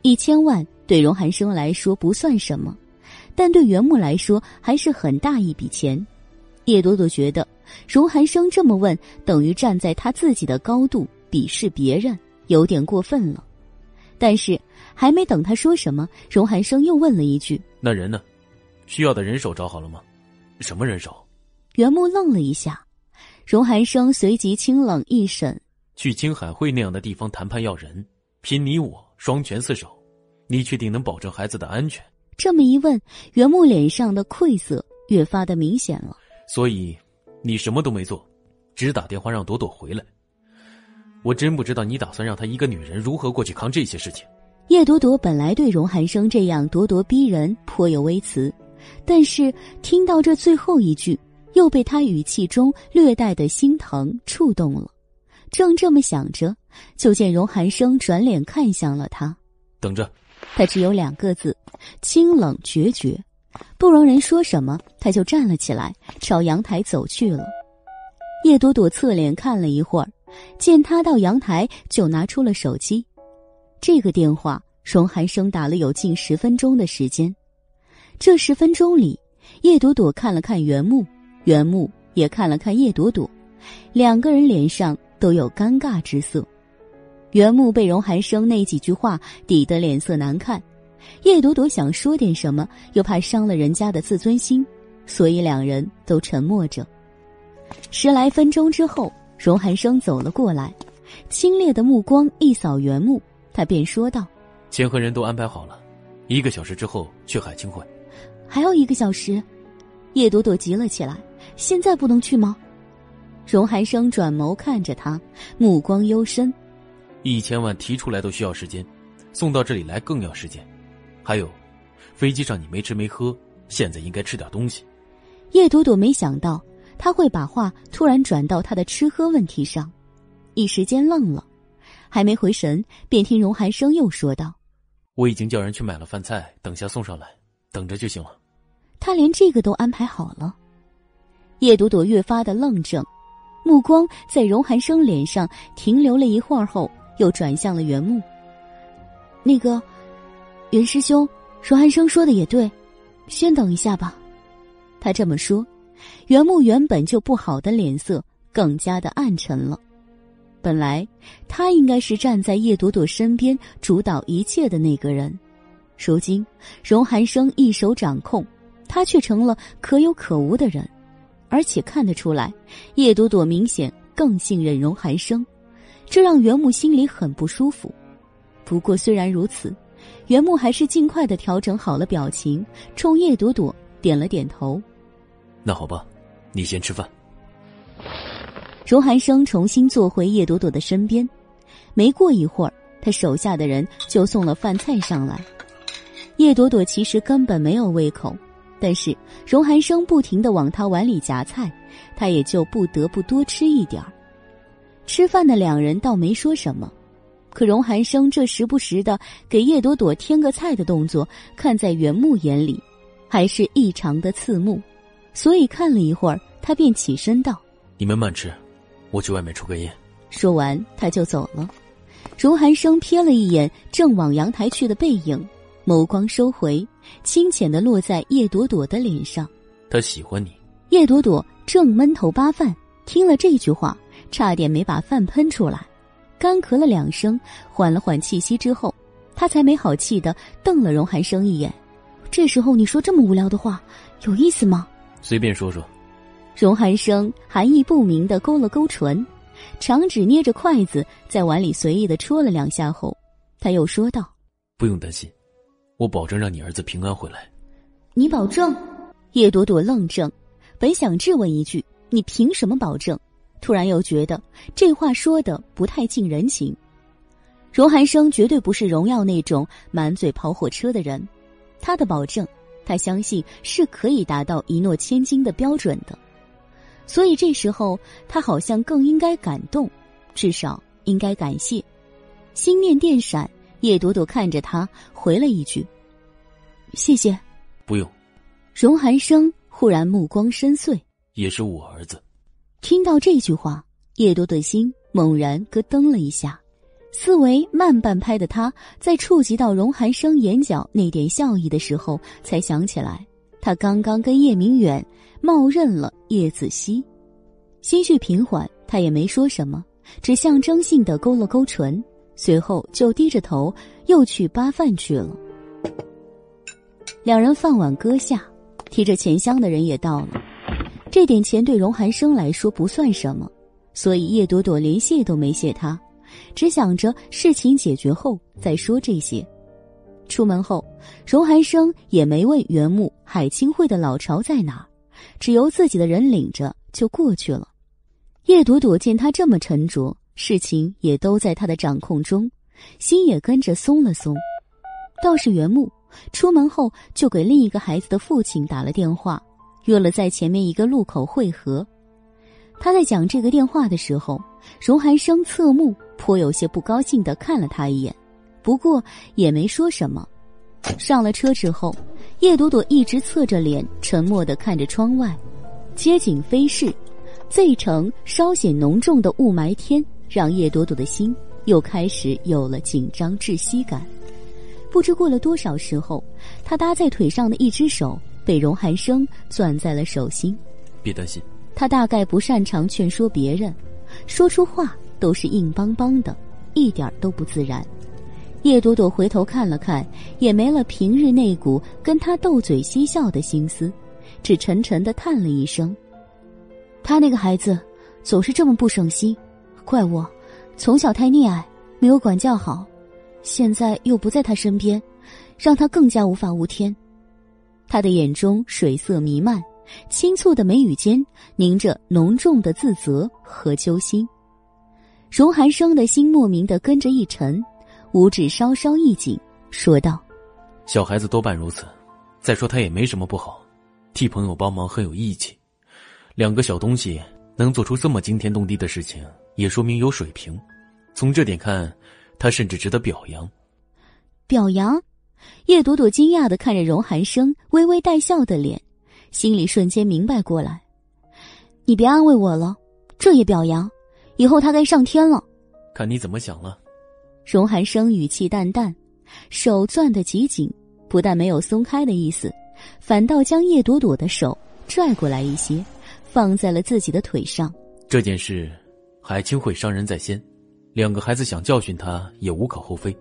一千万对荣寒生来说不算什么，但对袁木来说还是很大一笔钱。叶朵朵觉得，荣寒生这么问，等于站在他自己的高度鄙视别人。有点过分了，但是还没等他说什么，荣寒生又问了一句：“那人呢？需要的人手找好了吗？什么人手？”袁木愣了一下，荣寒生随即清冷一审：“去青海会那样的地方谈判要人，凭你我双拳四手，你确定能保证孩子的安全？这么一问，袁木脸上的愧色越发的明显了。所以，你什么都没做，只打电话让朵朵回来。我真不知道你打算让她一个女人如何过去扛这些事情。叶朵朵本来对荣寒生这样咄咄逼人颇有微词，但是听到这最后一句，又被他语气中略带的心疼触动了。正这么想着，就见荣寒生转脸看向了他，等着。他只有两个字：清冷决绝。不容人说什么，他就站了起来，朝阳台走去了。叶朵朵侧脸看了一会儿，见他到阳台，就拿出了手机。这个电话，荣寒生打了有近十分钟的时间。这十分钟里，叶朵朵看了看原木，原木也看了看叶朵朵，两个人脸上都有尴尬之色。原木被荣寒生那几句话抵得脸色难看，叶朵朵想说点什么，又怕伤了人家的自尊心，所以两人都沉默着。十来分钟之后，荣寒生走了过来，清冽的目光一扫原木，他便说道：“钱和人都安排好了，一个小时之后去海清会。”还要一个小时？叶朵朵急了起来：“现在不能去吗？”荣寒生转眸看着他，目光幽深。一千万提出来都需要时间，送到这里来更要时间。还有，飞机上你没吃没喝，现在应该吃点东西。叶朵朵没想到他会把话突然转到他的吃喝问题上，一时间愣了，还没回神，便听荣寒生又说道：“我已经叫人去买了饭菜，等下送上来，等着就行了。”他连这个都安排好了。叶朵朵越发的愣怔，目光在荣寒生脸上停留了一会儿后。又转向了原木。那个，袁师兄，荣寒生说的也对，先等一下吧。他这么说，袁木原本就不好的脸色更加的暗沉了。本来他应该是站在叶朵朵身边主导一切的那个人，如今荣寒生一手掌控，他却成了可有可无的人，而且看得出来，叶朵朵明显更信任荣寒生。这让袁木心里很不舒服，不过虽然如此，袁木还是尽快的调整好了表情，冲叶朵朵点了点头。那好吧，你先吃饭。荣寒生重新坐回叶朵朵的身边，没过一会儿，他手下的人就送了饭菜上来。叶朵朵其实根本没有胃口，但是荣寒生不停的往他碗里夹菜，他也就不得不多吃一点儿。吃饭的两人倒没说什么，可荣寒生这时不时的给叶朵朵添个菜的动作，看在袁木眼里，还是异常的刺目，所以看了一会儿，他便起身道：“你们慢吃，我去外面抽根烟。”说完，他就走了。荣寒生瞥了一眼正往阳台去的背影，眸光收回，清浅的落在叶朵朵的脸上。他喜欢你。叶朵朵正闷头扒饭，听了这句话。差点没把饭喷出来，干咳了两声，缓了缓气息之后，他才没好气的瞪了荣寒生一眼。这时候你说这么无聊的话，有意思吗？随便说说。荣寒生含义不明的勾了勾唇，长指捏着筷子在碗里随意的戳了两下后，他又说道：“不用担心，我保证让你儿子平安回来。”你保证？叶朵朵愣怔，本想质问一句：“你凭什么保证？”突然又觉得这话说的不太近人情。荣寒生绝对不是荣耀那种满嘴跑火车的人，他的保证，他相信是可以达到一诺千金的标准的。所以这时候他好像更应该感动，至少应该感谢。心念电闪，叶朵朵看着他回了一句：“谢谢。”不用。荣寒生忽然目光深邃，也是我儿子。听到这句话，叶多的心猛然咯噔了一下，思维慢半拍的他，在触及到荣寒生眼角那点笑意的时候，才想起来，他刚刚跟叶明远冒认了叶子熙，心绪平缓，他也没说什么，只象征性的勾了勾唇，随后就低着头又去扒饭去了。两人饭碗搁下，提着钱箱的人也到了。这点钱对荣寒生来说不算什么，所以叶朵朵连谢都没谢他，只想着事情解决后再说这些。出门后，荣寒生也没问原木海清会的老巢在哪，只由自己的人领着就过去了。叶朵朵见他这么沉着，事情也都在他的掌控中，心也跟着松了松。倒是原木出门后就给另一个孩子的父亲打了电话，约了在前面一个路口会合。他在讲这个电话的时候，荣寒生侧目，颇有些不高兴的看了他一眼，不过也没说什么。上了车之后，叶朵朵一直侧着脸，沉默的看着窗外。街景飞逝，这城稍显浓重的雾霾天，让叶朵朵的心又开始有了紧张窒息感。不知过了多少时候，他搭在腿上的一只手被荣寒生攥在了手心。别担心。他大概不擅长劝说别人，说出话都是硬邦邦的，一点都不自然。叶朵朵回头看了看，也没了平日那股跟他斗嘴嬉笑的心思，只沉沉的叹了一声：“他那个孩子，总是这么不省心，怪我，从小太溺爱，没有管教好，现在又不在他身边，让他更加无法无天。”他的眼中水色弥漫。轻蹙的眉宇间凝着浓重的自责和揪心，荣寒生的心莫名的跟着一沉，五指稍稍一紧，说道：“小孩子多半如此。再说他也没什么不好，替朋友帮忙很有义气。两个小东西能做出这么惊天动地的事情，也说明有水平。从这点看，他甚至值得表扬。表扬？叶朵朵惊讶的看着荣寒生微微带笑的脸。”心里瞬间明白过来，你别安慰我了，这也表扬，以后他该上天了。看你怎么想了。荣寒生语气淡淡，手攥得极紧，不但没有松开的意思，反倒将叶朵朵的手拽过来一些，放在了自己的腿上。这件事，海清会伤人在先，两个孩子想教训他也无可厚非。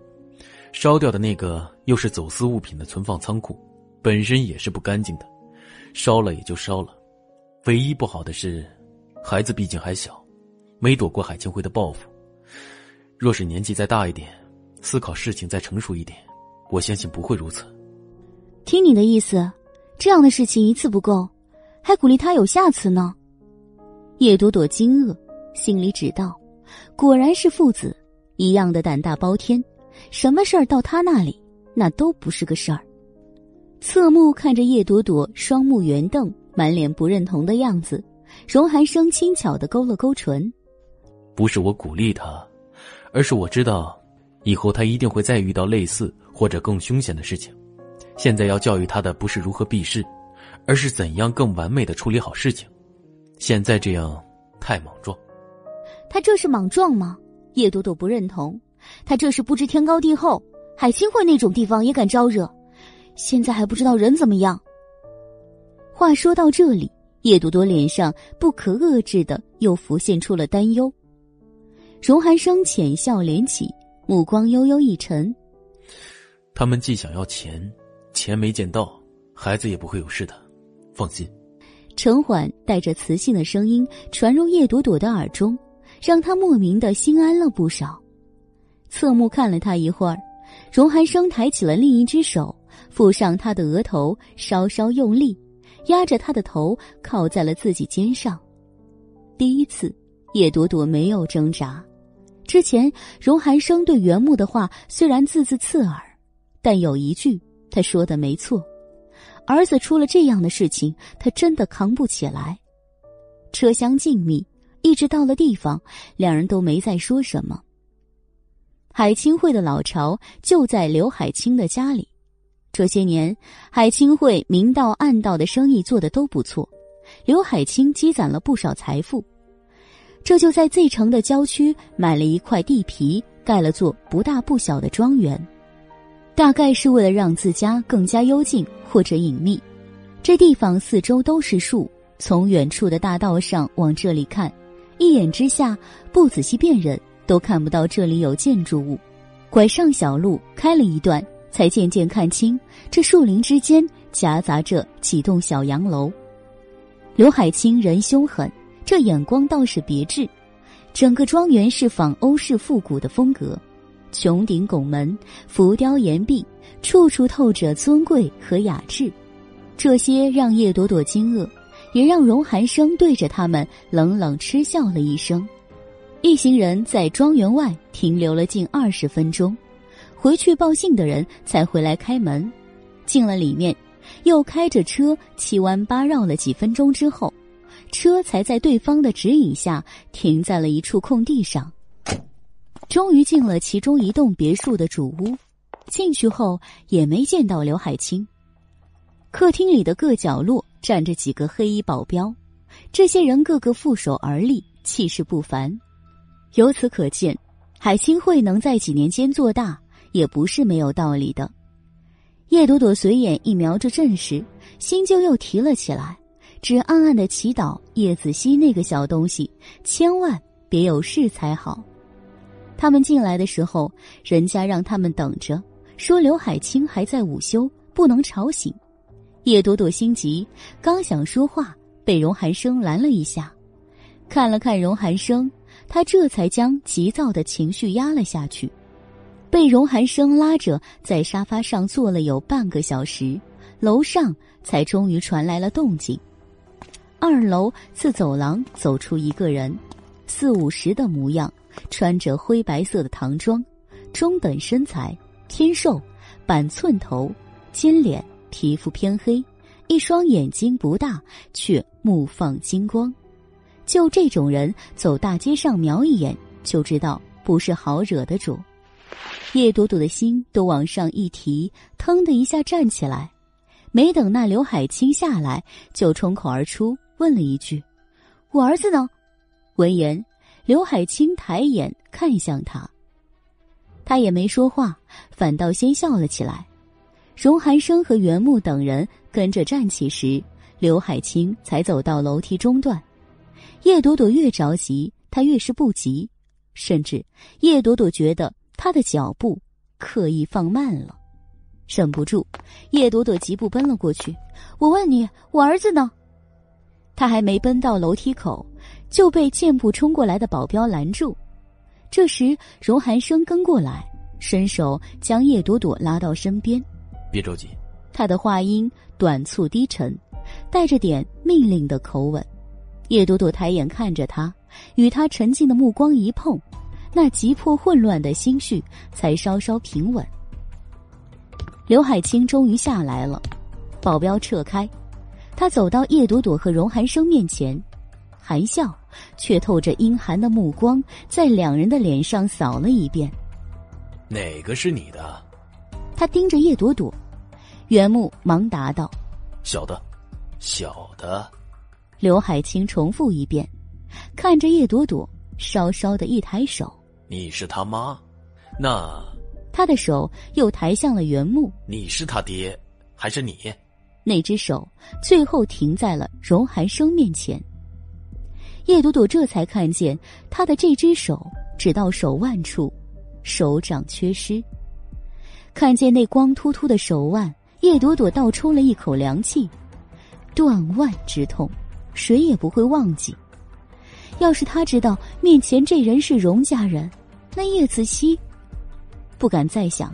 烧掉的那个又是走私物品的存放仓库，本身也是不干净的。烧了也就烧了，唯一不好的是，孩子毕竟还小，没躲过海清辉的报复。若是年纪再大一点，思考事情再成熟一点，我相信不会如此。听你的意思，这样的事情一次不够，还鼓励他有下次呢。叶朵朵惊愕，心里只道：果然是父子一样的胆大包天，什么事儿到他那里，那都不是个事儿。侧目看着叶朵朵，双目圆瞪，满脸不认同的样子，荣寒生轻巧的勾了勾唇：“不是我鼓励他，而是我知道，以后他一定会再遇到类似或者更凶险的事情。现在要教育他的不是如何避世，而是怎样更完美的处理好事情。现在这样太莽撞。他这是莽撞吗？叶朵朵不认同，他这是不知天高地厚，海清会那种地方也敢招惹。”现在还不知道人怎么样。话说到这里，叶朵朵脸上不可遏制的又浮现出了担忧。荣寒生浅笑连起，目光悠悠一沉。他们既想要钱，钱没见到，孩子也不会有事的，放心。陈缓带着磁性的声音传入叶朵朵的耳中，让她莫名的心安了不少。侧目看了他一会儿，荣寒生抬起了另一只手。附上他的额头，稍稍用力，压着他的头靠在了自己肩上。第一次，叶朵朵没有挣扎。之前，荣寒生对袁木的话虽然字字刺耳，但有一句他说的没错：儿子出了这样的事情，他真的扛不起来。车厢静谧，一直到了地方，两人都没再说什么。海清会的老巢就在刘海清的家里。这些年，海清会明道暗道的生意做得都不错，刘海清积攒了不少财富，这就在 Z 城的郊区买了一块地皮，盖了座不大不小的庄园，大概是为了让自家更加幽静或者隐秘。这地方四周都是树，从远处的大道上往这里看，一眼之下不仔细辨认都看不到这里有建筑物。拐上小路，开了一段。才渐渐看清，这树林之间夹杂着几栋小洋楼。刘海清人凶狠，这眼光倒是别致，整个庄园是仿欧式复古的风格，穹顶拱门、浮雕岩壁，处处透着尊贵和雅致。这些让叶朵朵惊愕，也让荣寒生对着他们冷冷嗤笑了一声。一行人在庄园外停留了近二十分钟，回去报信的人才回来开门。进了里面，又开着车七弯八绕了几分钟之后。车才在对方的指引下停在了一处空地上。终于进了其中一栋别墅的主屋，进去后也没见到刘海清。客厅里的各角落站着几个黑衣保镖，这些人个个负手而立，气势不凡。由此可见，海清会能在几年间做大，也不是没有道理的。叶朵朵随眼一瞄着阵势，心就又提了起来。只暗暗的祈祷叶子熙那个小东西千万别有事才好。他们进来的时候，人家让他们等着，说刘海清还在午休，不能吵醒。叶朵朵心急，刚想说话，被荣寒生拦了一下，看了看荣寒生，他这才将急躁的情绪压了下去。被荣寒生拉着在沙发上坐了有半个小时，楼上才终于传来了动静。二楼自走廊走出一个人，四五十的模样，穿着灰白色的唐装，中等身材，偏瘦，板寸头，尖脸，皮肤偏黑，一双眼睛不大，却目放金光。就这种人，走大街上瞄一眼就知道不是好惹的主。叶朵朵的心都往上一提，腾的一下站起来，没等那刘海清下来，就冲口而出。问了一句：“我儿子呢？”闻言，刘海清抬眼看向他，他也没说话，反倒先笑了起来。荣寒生和袁木等人跟着站起时，刘海清才走到楼梯中段。叶朵朵越着急，他越是不急，甚至叶朵朵觉得他的脚步刻意放慢了。忍不住，叶朵朵疾步奔了过去：“我问你，我儿子呢？”他还没奔到楼梯口，就被箭步冲过来的保镖拦住。这时，荣寒生跟过来，伸手将叶朵朵拉到身边。别着急。他的话音短促低沉，带着点命令的口吻。叶朵朵抬眼看着他，与他沉静的目光一碰，那急迫混乱的心绪才稍稍平稳。刘海清终于下来了，保镖撤开。他走到叶朵朵和荣寒生面前，含笑，却透着阴寒的目光，在两人的脸上扫了一遍。哪个是你的？他盯着叶朵朵，袁木忙答道：“小的，小的。”刘海清重复一遍，看着叶朵朵，稍稍的一抬手：“你是他妈？那……”他的手又抬向了原木：“你是他爹，还是你？”那只手最后停在了荣寒生面前，叶朵朵这才看见他的这只手指到手腕处，手掌缺失。看见那光秃秃的手腕，叶朵朵倒抽了一口凉气。断腕之痛，谁也不会忘记。要是他知道面前这人是荣家人，那叶子熙不敢再想，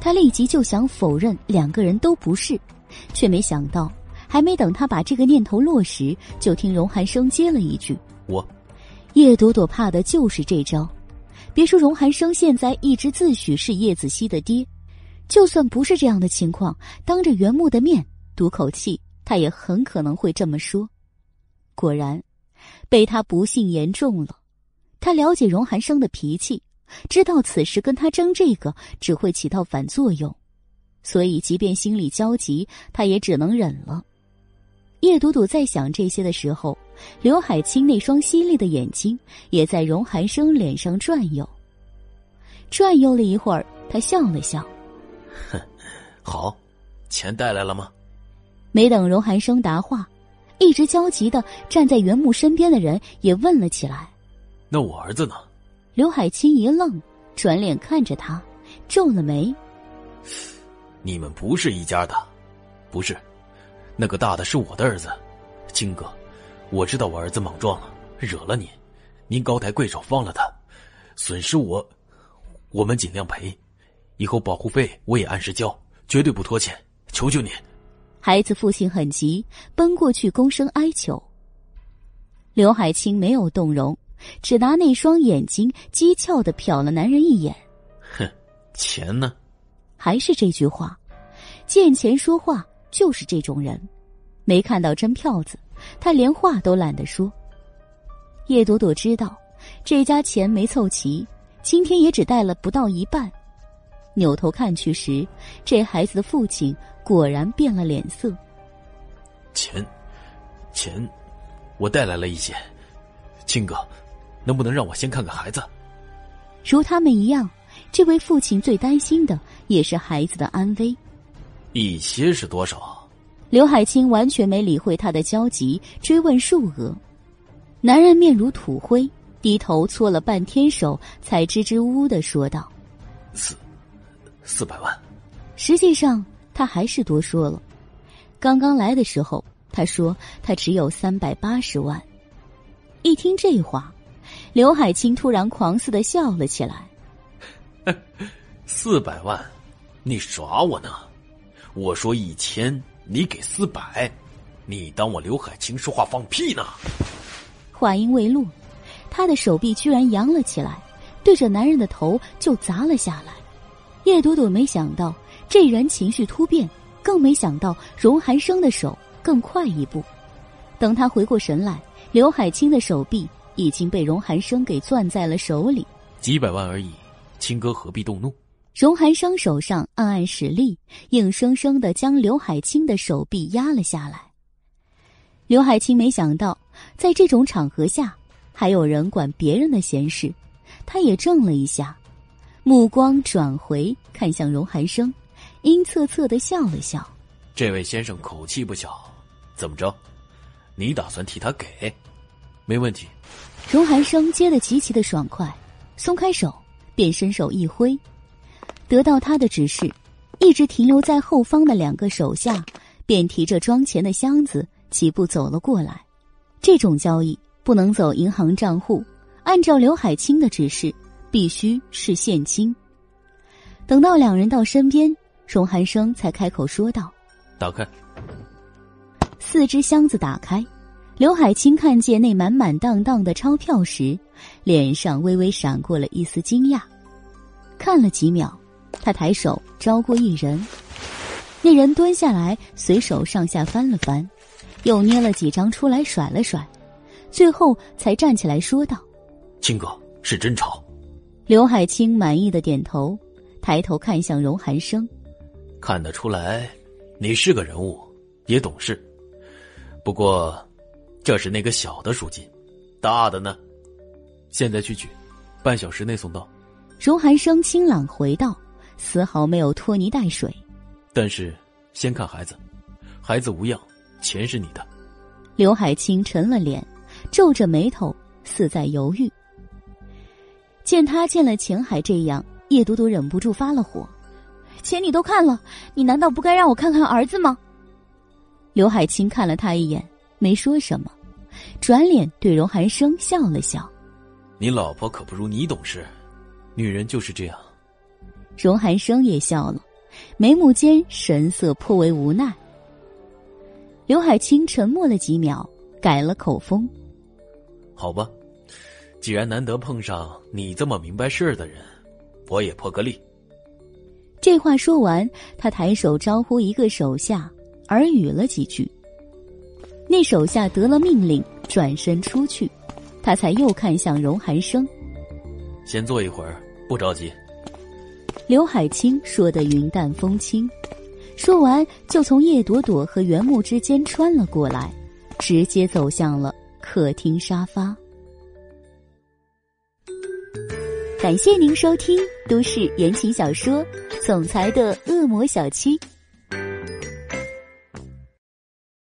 他立即就想否认两个人都不是。却没想到，还没等他把这个念头落实，就听荣寒生接了一句：“我。”叶朵朵怕的就是这招。别说荣寒生现在一直自诩是叶子熙的爹，就算不是这样的情况，当着袁木的面赌口气，他也很可能会这么说。果然，被他不幸言中了。他了解荣寒生的脾气，知道此时跟他争这个只会起到反作用。所以，即便心里焦急，他也只能忍了。叶朵朵在想这些的时候，刘海清那双犀利的眼睛也在荣寒生脸上转悠。转悠了一会儿，他笑了笑：“哼，好，钱带来了吗？”没等荣寒生答话，一直焦急的站在袁木身边的人也问了起来：“那我儿子呢？”刘海清一愣，转脸看着他，皱了眉。你们不是一家的，不是，那个大的是我的儿子，金哥，我知道我儿子莽撞了，惹了你，您高抬贵手放了他，损失我，我们尽量赔。以后保护费我也按时交，绝对不拖欠，求求您。孩子父亲很急，奔过去躬身哀求。刘海清没有动容，只拿那双眼睛讥诮的瞟了男人一眼。哼，钱呢？还是这句话，见钱说话就是这种人。没看到真票子，他连话都懒得说。叶朵朵知道这家钱没凑齐，今天也只带了不到一半。扭头看去时，这孩子的父亲果然变了脸色。钱，钱，我带来了一些。青哥，能不能让我先看看孩子？如他们一样，这位父亲最担心的也是孩子的安危。一些是多少？刘海清完全没理会他的焦急，追问数额。男人面如土灰，低头搓了半天手，才支支吾吾的说道：“四。”四百万，实际上他还是多说了。刚刚来的时候，他说他只有三百八十万。一听这话，刘海清突然狂似的笑了起来。四百万，你耍我呢？我说一千，你给四百，你当我刘海清说话放屁呢？话音未落，他的手臂居然扬了起来，对着男人的头就砸了下来。叶朵朵没想到这人情绪突变，更没想到荣寒生的手更快一步。等他回过神来，刘海清的手臂已经被荣寒生给攥在了手里。几百万而已，青哥何必动怒？荣寒生手上暗暗使力，硬生生的将刘海清的手臂压了下来。刘海清没想到，在这种场合下，还有人管别人的闲事，他也怔了一下。目光转回，看向荣寒生，阴恻恻的笑了笑。这位先生口气不小，怎么着？你打算替他给？没问题。荣寒生接得极其的爽快，松开手，便伸手一挥。得到他的指示，一直停留在后方的两个手下，便提着装钱的箱子，几步走了过来。这种交易不能走银行账户，按照刘海清的指示。必须是现金。等到两人到身边，荣寒生才开口说道：“打开。”四只箱子打开，刘海清看见那满满当当的钞票时，脸上微微闪过了一丝惊讶。看了几秒，他抬手招过一人，那人蹲下来，随手上下翻了翻，又捏了几张出来甩了甩，最后才站起来说道：“青哥是真钞。”刘海清满意的点头，抬头看向荣寒生，看得出来，你是个人物，也懂事。不过，这是那个小的赎金，大的呢？现在去取，半小时内送到。荣寒生清朗回道，丝毫没有拖泥带水。但是，先看孩子，孩子无恙，钱是你的。刘海清沉了脸，皱着眉头，似在犹豫。见他见了钱还这样，叶朵朵忍不住发了火：“钱你都看了，你难道不该让我看看儿子吗？”刘海清看了他一眼，没说什么，转脸对荣寒生笑了笑：“你老婆可不如你懂事，女人就是这样。”荣寒生也笑了，眉目间神色颇为无奈。刘海清沉默了几秒，改了口风：“好吧。”既然难得碰上你这么明白事儿的人，我也破个例。这话说完，他抬手招呼一个手下，耳语了几句。那手下得了命令，转身出去。他才又看向荣寒生：“先坐一会儿，不着急。”刘海清说的云淡风轻，说完就从叶朵朵和袁木之间穿了过来，直接走向了客厅沙发。感谢您收听都市言情小说《总裁的恶魔小七》。